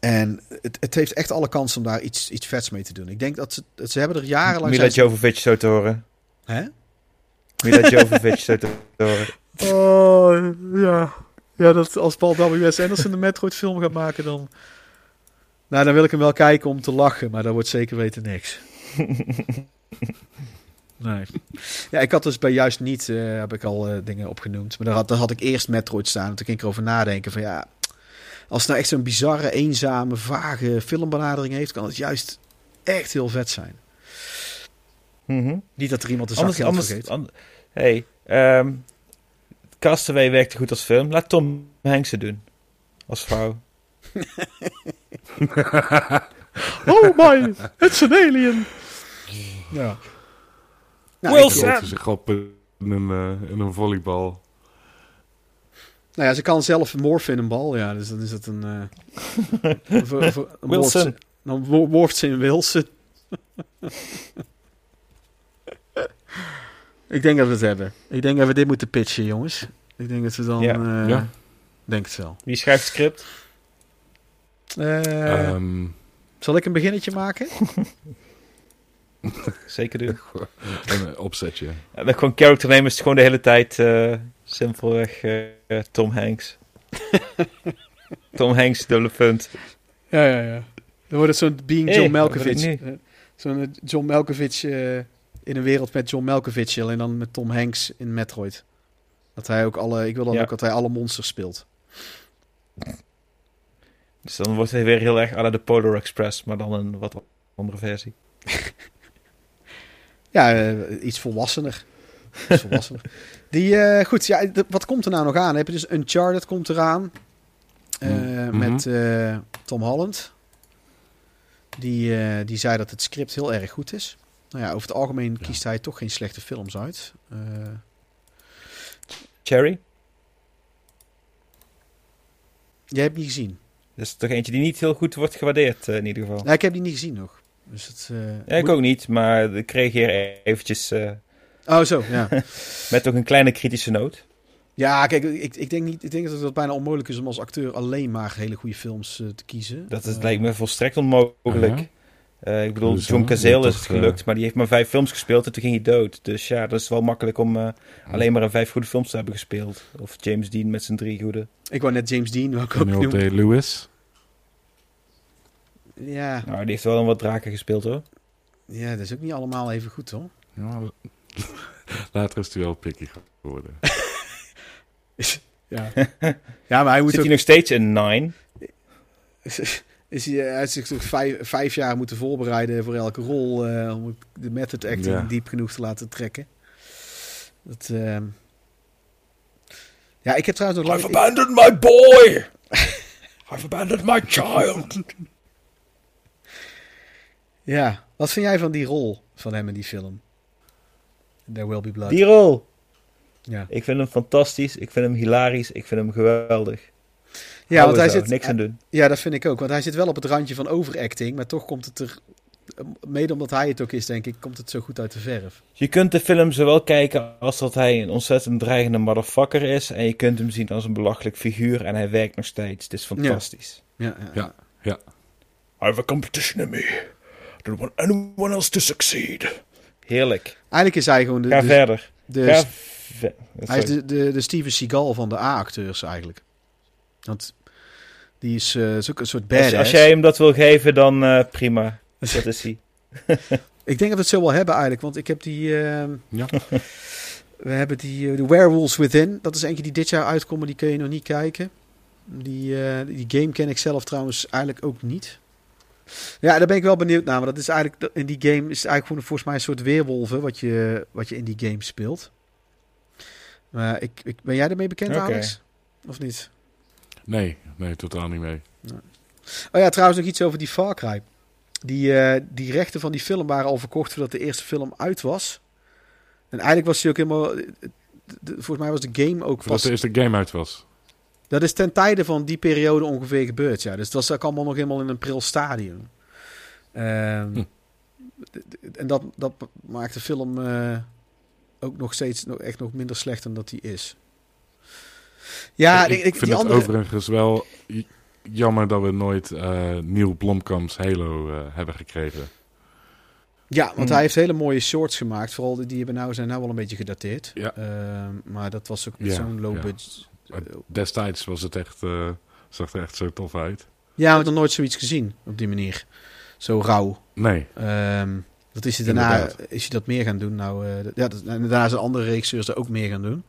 En het, het heeft echt alle kans om daar iets, iets vets mee te doen. Ik denk dat ze, dat ze hebben er jarenlang... Mila zijn Jovovich zo te horen. Hè? Mila Jovovich zo te horen. Oh, ja. Ja, dat als Paul W.S. Anderson een Metroid-film gaat maken, dan... Nou, dan wil ik hem wel kijken om te lachen, maar dat wordt zeker weten niks. Nee. Ja, ik had dus bij juist niet, eh, heb ik al eh, dingen opgenoemd. Maar daar had, daar had ik eerst Metroid staan. En toen ging ik erover nadenken van ja... Als het nou echt zo'n bizarre, eenzame, vage filmbenadering heeft... kan het juist echt heel vet zijn. Mhm. Niet dat er iemand een Anders, zakje anders, vergeet. an- hey, ehm Castaway werkte goed als film. Laat Tom Hanks het doen. Als vrouw. Oh my, it's an alien. Ja. Nou. Grote zich op in een, in een volleybal. Nou ja, ze kan zelf morfen in een bal, ja. Dus dan is het een... eh, voor- voor- een Wilson. ze- Dan morft ze in Wilson. ik denk dat we het hebben. Ik denk dat we dit moeten pitchen, jongens. Ik denk dat we dan... Ja. eh, Ja. Denk het wel. Wie schrijft het script? Eh, Ehm, zal ik een beginnetje maken? Zeker doen. een eh, opzetje. Ja, met gewoon character name is het gewoon de hele tijd eh, simpelweg eh, eh, Tom Hanks. Tom Hanks, dubbele punt. Ja, ja, ja. Dan wordt het zo'n Being Hey, John wil Malkovich. Eh, Zo'n eh, John Malkovich eh, in een wereld met John Malkovich. Alleen dan met Tom Hanks in Metroid. Dat hij ook alle... Ik wil dan Ja. ook dat hij alle monsters speelt. Dus dan wordt hij weer heel erg à la de Polar Express, maar dan een wat andere versie. Ja, eh, iets volwassener. Iets volwassener. Die, eh, goed, ja, wat komt er nou nog aan? Heb je dus Uncharted komt eraan. eh, Mhm. Met Tom Holland. Die, die zei dat het script heel erg goed is. Nou ja, over het algemeen Ja. kiest hij toch geen slechte films uit. Cherry? jij hebt die gezien? Dat is toch eentje die niet heel goed wordt gewaardeerd in ieder geval. Nee, ik heb die niet gezien nog. Dus het, eh, Ja, ik moet- ook niet, maar ik reageer eventjes eh, Oh, zo, ja. met ook een kleine kritische noot. Ja, kijk, ik, ik, denk niet, ik denk dat het bijna onmogelijk is om als acteur alleen maar hele goede films eh, te kiezen. Dat is, Eh, lijkt me volstrekt onmogelijk. Ja. Eh, ik bedoel? John Cazale is het gelukt, maar die heeft maar vijf films gespeeld en toen ging hij dood. Dus ja, dat is wel makkelijk om alleen maar in vijf goede films te hebben gespeeld. Of James Dean met zijn drie goede. Ik wou net James Dean ik ook Daniel noemen. Day-Lewis. Ja, Nou, die heeft wel een wat draken gespeeld hoor. ja, dat is ook niet allemaal even goed, hoor. Ja, later is hij wel picky geworden. Ja, ja maar hij moet Zit ook... hij nog steeds in Nine? Is hij, hij heeft zich toch vijf, vijf jaar moeten voorbereiden voor elke rol eh, om de method acting Ja. diep genoeg te laten trekken. Dat, ehm, Ja, ik heb trouwens nog lang... ik- abandoned my boy! I've abandoned my child! Ja, wat vind jij van die rol van hem in die film? There Will Be Blood. Die rol! Ja, Ik vind hem fantastisch, ik vind hem hilarisch, ik vind hem geweldig. ja Hou want hij er zo, zit... niks aan doen. Ja, dat vind ik ook. Want hij zit wel op het randje van overacting, maar toch komt het er... Mede omdat hij het ook is, denk ik, komt het zo goed uit de verf. Je kunt de film zowel kijken als dat hij een ontzettend dreigende motherfucker is. En je kunt hem zien als een belachelijk figuur. En hij werkt nog steeds. Het is fantastisch. Ja, ja. Ja. I have a competition in me. I don't want anyone else to succeed. Heerlijk. Eigenlijk is hij gewoon de... Ga de, verder. de- Ga hij is de, de, de Steven Seagal van de A-acteurs eigenlijk. Want die is, eh, is ook een soort als, badass. als jij hem dat wil geven, dan eh, prima. Dat is hij. Ik denk dat we het zo wel hebben eigenlijk, want ik heb die... ehm, Ja. we hebben die The Werewolves Within. Dat is eentje die dit jaar uitkomt, maar die kun je nog niet kijken. Die, eh, die game ken ik zelf trouwens eigenlijk ook niet. Ja, daar ben ik wel benieuwd naar. Maar dat is eigenlijk, in die game is het eigenlijk gewoon volgens mij een soort weerwolven wat je, wat je in die game speelt. Maar ik, ik, ben jij ermee bekend. Alex? Of niet? Nee, nee, totaal niet mee. Oh ja, trouwens nog iets over die Far Cry. Die, eh, die rechten van die film waren al verkocht voordat de eerste film uit was. En eigenlijk was die ook helemaal... de- de- volgens mij was de game ook Voordat vast... de eerste game uit was. Dat is ten tijde van die periode ongeveer gebeurd, ja. Dus het was ook allemaal nog helemaal in een pril stadium. Ehm, Hm. En dat, dat maakt de film eh, ook nog steeds nog, echt nog minder slecht dan dat die is. Ja, ik, ik, ik, vind die het andere... overigens wel jammer dat we nooit eh Neil Blomkamp's Halo eh, hebben gekregen. Ja, want Hmm. hij heeft hele mooie shorts gemaakt. Vooral die, die hebben nou, zijn nou wel een beetje gedateerd. Ja. Ehm, maar dat was ook Ja, zo'n low ja. budget. Destijds was het echt, eh, zag er echt zo tof uit. Ja, we hebben nog nooit zoiets gezien op die manier. Zo rauw. Nee, Ehm, dat is hij daarna, Inderdaad. is hij dat meer gaan doen. Nou, dat- ja, dat, en daarna zijn andere regisseurs er ook meer gaan doen.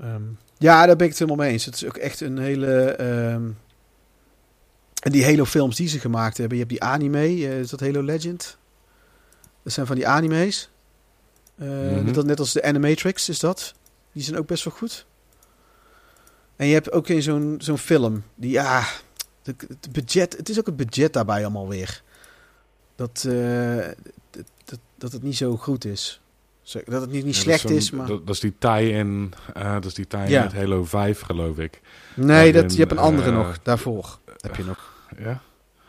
Ehm, ja, daar ben ik het helemaal mee eens. Het is ook echt een hele... ehm, en die Halo films die ze gemaakt hebben. Je hebt die anime, eh, is dat Halo Legend? Dat zijn van die anime's. Dat, net als de Animatrix is dat. Die zijn ook best wel goed. En je hebt ook in zo'n zo'n film. Die, ja, het, budget, het is ook het budget daarbij allemaal weer. Dat, eh, dat, dat, het niet zo goed is. Dat het niet, niet Ja, slecht is, maar... Dat, dat is die tie-in, eh, dat is die tie-in Ja. met Halo 5, geloof ik. nee, dat, je hebt een andere eh, nog. Daarvoor heb je nog. Ja?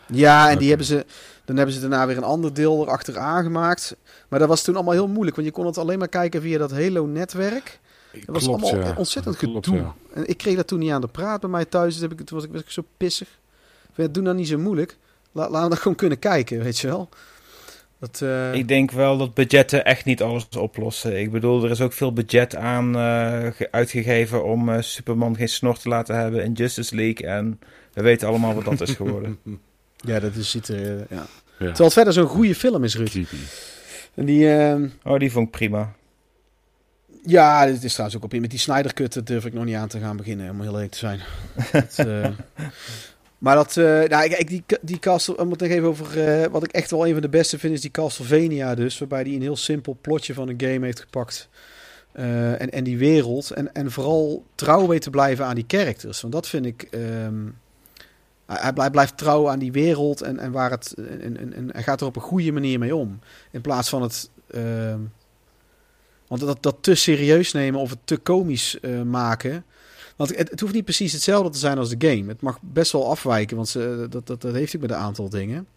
Ja, en die hebben ze... Dan hebben ze daarna weer een ander deel erachteraan gemaakt. Maar dat was toen allemaal heel moeilijk. Want je kon het alleen maar kijken via dat Halo-netwerk. Dat was Klopt, allemaal ja. ontzettend Klopt, gedoe. ja. En ik kreeg dat toen niet aan de praat bij mij thuis. Dus heb ik, toen was ik, was ik zo pissig. Vind, doe nou niet zo moeilijk. La, laten we dat gewoon kunnen kijken, weet je wel. Dat, eh, Ik denk wel dat budgetten echt niet alles oplossen. Ik bedoel, er is ook veel budget aan eh, ge- uitgegeven om eh, Superman geen snor te laten hebben in Justice League. En we weten allemaal wat dat is geworden. ja, dat is, ziet er... ja. Ja. Terwijl het verder zo'n goede film is, Ruud. Creepy. En die... ehm, Oh, die vond ik prima. Ja, dit is trouwens ook op in. Met die Snyder durf ik nog niet aan te gaan beginnen, om heel eerlijk te zijn. dat, eh, maar dat, eh, nou, ik, ik- die, die Castle, om het nog even over, eh, wat ik echt wel een van de beste vind, is die Castlevania dus, waarbij die een heel simpel plotje van een game heeft gepakt. En, en die wereld. En, en vooral trouw weet te blijven aan die characters. Want dat vind ik. ehm, hij, blijft trouw aan die wereld en, en waar het. En, en, en hij gaat er op een goede manier mee om. In plaats van het. ehm, want dat, dat te serieus nemen of het te komisch eh, maken. Want het, het hoeft niet precies hetzelfde te zijn als de game. Het mag best wel afwijken, want ze, dat, dat, dat heeft ook met een aantal dingen.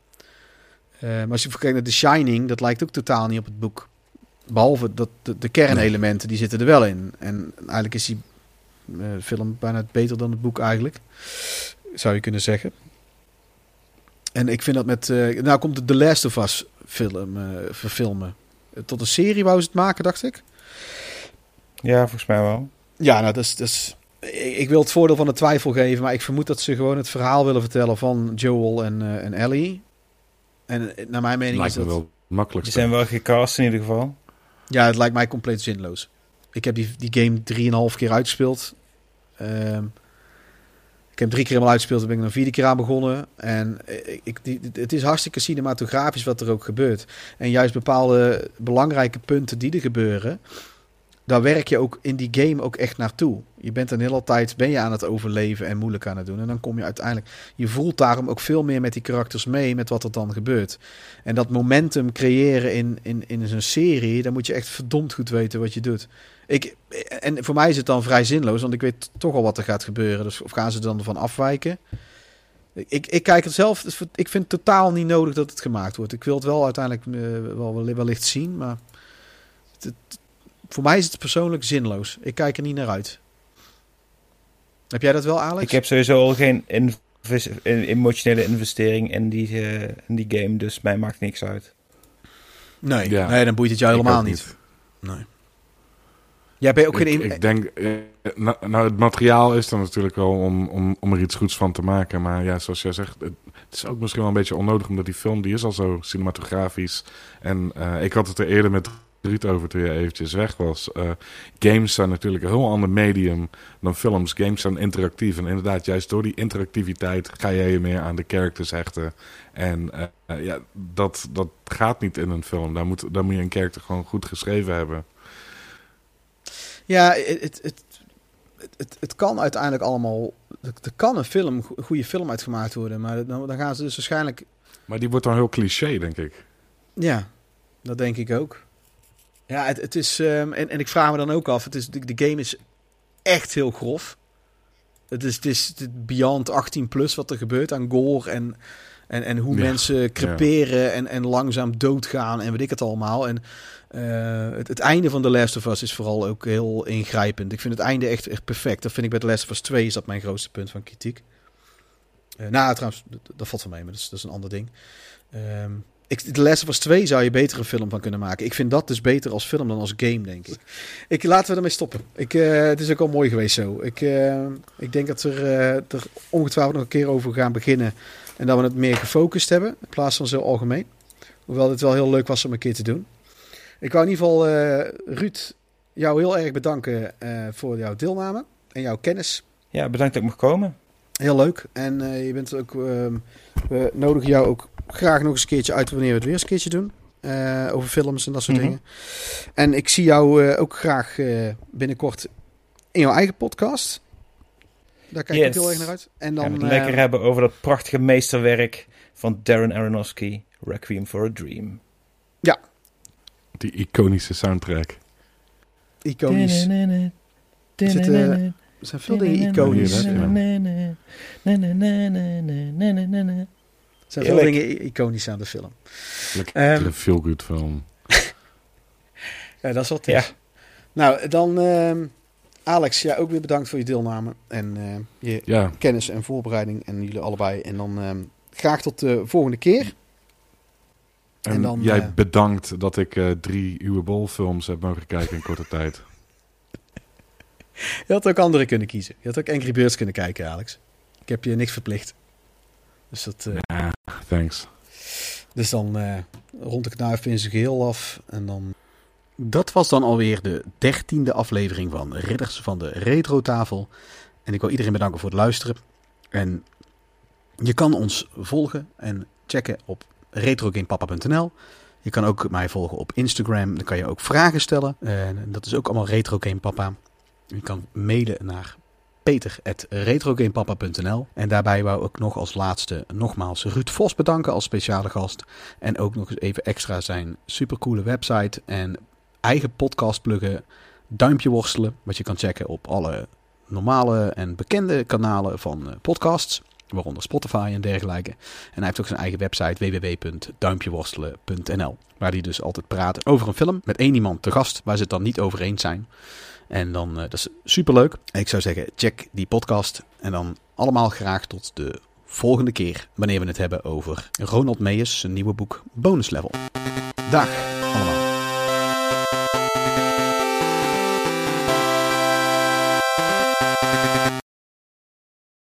Eh, maar als je kijkt naar The Shining, dat lijkt ook totaal niet op het boek. Behalve dat de, kernelementen, die zitten er wel in. En eigenlijk is die Eh, film bijna beter dan het boek eigenlijk. Zou je kunnen zeggen. En ik vind dat met... nou komt de The Last of Us film verfilmen. Tot een serie wou ze het maken, dacht ik. Ja, volgens mij wel. Ja, nou, dat is, dat is, ik, ik wil het voordeel van de twijfel geven, maar ik vermoed dat ze gewoon het verhaal willen vertellen van Joel en, eh, en Ellie. En eh, naar mijn mening Lijkt is me dat... wel makkelijk. Die zijn wel gecast in ieder geval. Ja, het lijkt mij compleet zinloos. Ik heb die, die game drieënhalf keer uitgespeeld. Ehm, ik heb drie keer helemaal uitgespeeld, toen ben ik een vierde keer aan begonnen. En ik, ik, het is hartstikke cinematografisch wat er ook gebeurt. En juist bepaalde belangrijke punten die er gebeuren, daar werk je ook in die game ook echt naartoe. Je bent een hele tijd ben je aan het overleven en moeilijk aan het doen. En dan kom je uiteindelijk, je voelt daarom ook veel meer met die karakters mee, met wat er dan gebeurt. En dat momentum creëren in, in, in zo'n serie, dan moet je echt verdomd goed weten wat je doet. Ik, en voor mij is het dan vrij zinloos, want ik weet toch al wat er gaat gebeuren. Dus of gaan ze er dan van afwijken? Ik, ik kijk het zelf, dus ik vind het totaal niet nodig dat het gemaakt wordt. Ik wil het wel uiteindelijk eh, wel wellicht zien, maar het- het- voor mij is het persoonlijk zinloos. Ik kijk er niet naar uit. Heb jij dat wel, Alex? Ik heb sowieso al geen inves- in- emotionele investering in die, eh, in die game, dus mij maakt niks uit. Nee, Ja. nee, dan boeit het jou helemaal ook niet. Nee. Jij bent ook ik, ik denk, eh, nou, nou, het materiaal is er natuurlijk wel om, om, om er iets goeds van te maken. Maar ja, zoals jij zegt, het, is ook misschien wel een beetje onnodig, omdat die film, die is al zo cinematografisch. En eh, ik had het er eerder met Ruud over toen je eventjes weg was. Eh, games zijn natuurlijk een heel ander medium dan films. Games zijn interactief. En inderdaad, juist door die interactiviteit ga je je meer aan de characters hechten. En ja, dat, dat gaat niet in een film. Daar moet, daar moet je een character gewoon goed geschreven hebben. Ja, het, het, het, het, kan uiteindelijk allemaal... Er kan een film, een goede film uitgemaakt worden. Maar dan, dan gaan ze dus waarschijnlijk... Maar die wordt dan heel cliché, denk ik. Ja, dat denk ik ook. Ja, het, het is... ehm, en, en ik vraag me dan ook af. Het is, de, de game is echt heel grof. Het is, het is het is beyond 18 plus wat er gebeurt aan gore en, en, en hoe Ja, mensen creperen en, en langzaam doodgaan en weet ik het allemaal. En eh, het, einde van The Last of Us is vooral ook heel ingrijpend. Ik vind het einde echt, echt perfect. Dat vind ik bij The Last of Us 2 is dat mijn grootste punt van kritiek. Eh nou, trouwens, dat, valt van mij, maar dat is, dat is een ander ding. Ehm ik, The Last of Us 2 zou je beter een film van kunnen maken. Ik vind dat dus beter als film dan als game, denk ik. ik laten we ermee stoppen. Ik, eh, het is ook al mooi geweest zo. Ik, ik denk dat we er ongetwijfeld nog een keer over gaan beginnen. En dat we het meer gefocust hebben, in plaats van zo algemeen. Hoewel het wel heel leuk was om een keer te doen. Ik wou in ieder geval, eh, Ruud, jou heel erg bedanken eh, voor jouw deelname en jouw kennis. Ja, bedankt dat ik mocht komen. Heel leuk. En eh, je bent ook, ehm, we nodigen jou ook graag nog eens een keertje uit wanneer we het weer eens een keertje doen. Over films en dat soort Mhm. dingen. En ik zie jou ook graag binnenkort in jouw eigen podcast. Daar kijk ik Yes. heel erg naar uit. En Dan dan gaan we het lekker hebben over dat prachtige meesterwerk van Darren Aronofsky, Requiem for a Dream. Die iconische soundtrack. iconisch. Er zitten- Er zijn veel dingen iconisch. Ja, Er zijn veel dingen iconisch aan de film. Lekker Ehm, een feel-good film. Ja, dat is wat het Ja. Nou, dan ehm, Alex, ja, ook weer bedankt voor je deelname. En eh, je Ja, kennis en voorbereiding. En jullie allebei. En dan ehm, graag tot de volgende keer. En, En dan, jij eh, bedankt dat ik eh, drie Uwe Bol films heb mogen kijken in korte tijd. Je had ook andere kunnen kiezen. Je had ook Angry Birds kunnen kijken, Alex. Ik heb je niks verplicht. Dus, dat, eh, Ja, thanks. dus dan eh, rond ik nou even in zijn geheel af. En dan... Dat was dan alweer de dertiende aflevering van Ridders van de Retro Tafel. En ik wil iedereen bedanken voor het luisteren. En je kan ons volgen en checken op retrogamepapa.nl. Je kan ook mij volgen op Instagram. Dan kan je ook vragen stellen. En dat is ook allemaal retrogamepapa. Je kan mailen naar peter.retrogamepapa.nl En daarbij wou ik nog als laatste nogmaals Ruud Vos bedanken als speciale gast. En ook nog eens even extra zijn supercoole website en eigen podcast pluggen Duimpje Worstelen. Wat je kan checken op alle normale en bekende kanalen van eh, podcasts. Waaronder Spotify en dergelijke. En hij heeft ook zijn eigen website www.duimpjeworstelen.nl, waar hij dus altijd praat over een film met één iemand te gast waar ze het dan niet over eens zijn. En dan, uh, dat is superleuk. Ik zou zeggen, check die podcast en dan allemaal graag tot de volgende keer wanneer we het hebben over Ronald Meijers, zijn nieuwe boek Bonus Level. Dag allemaal.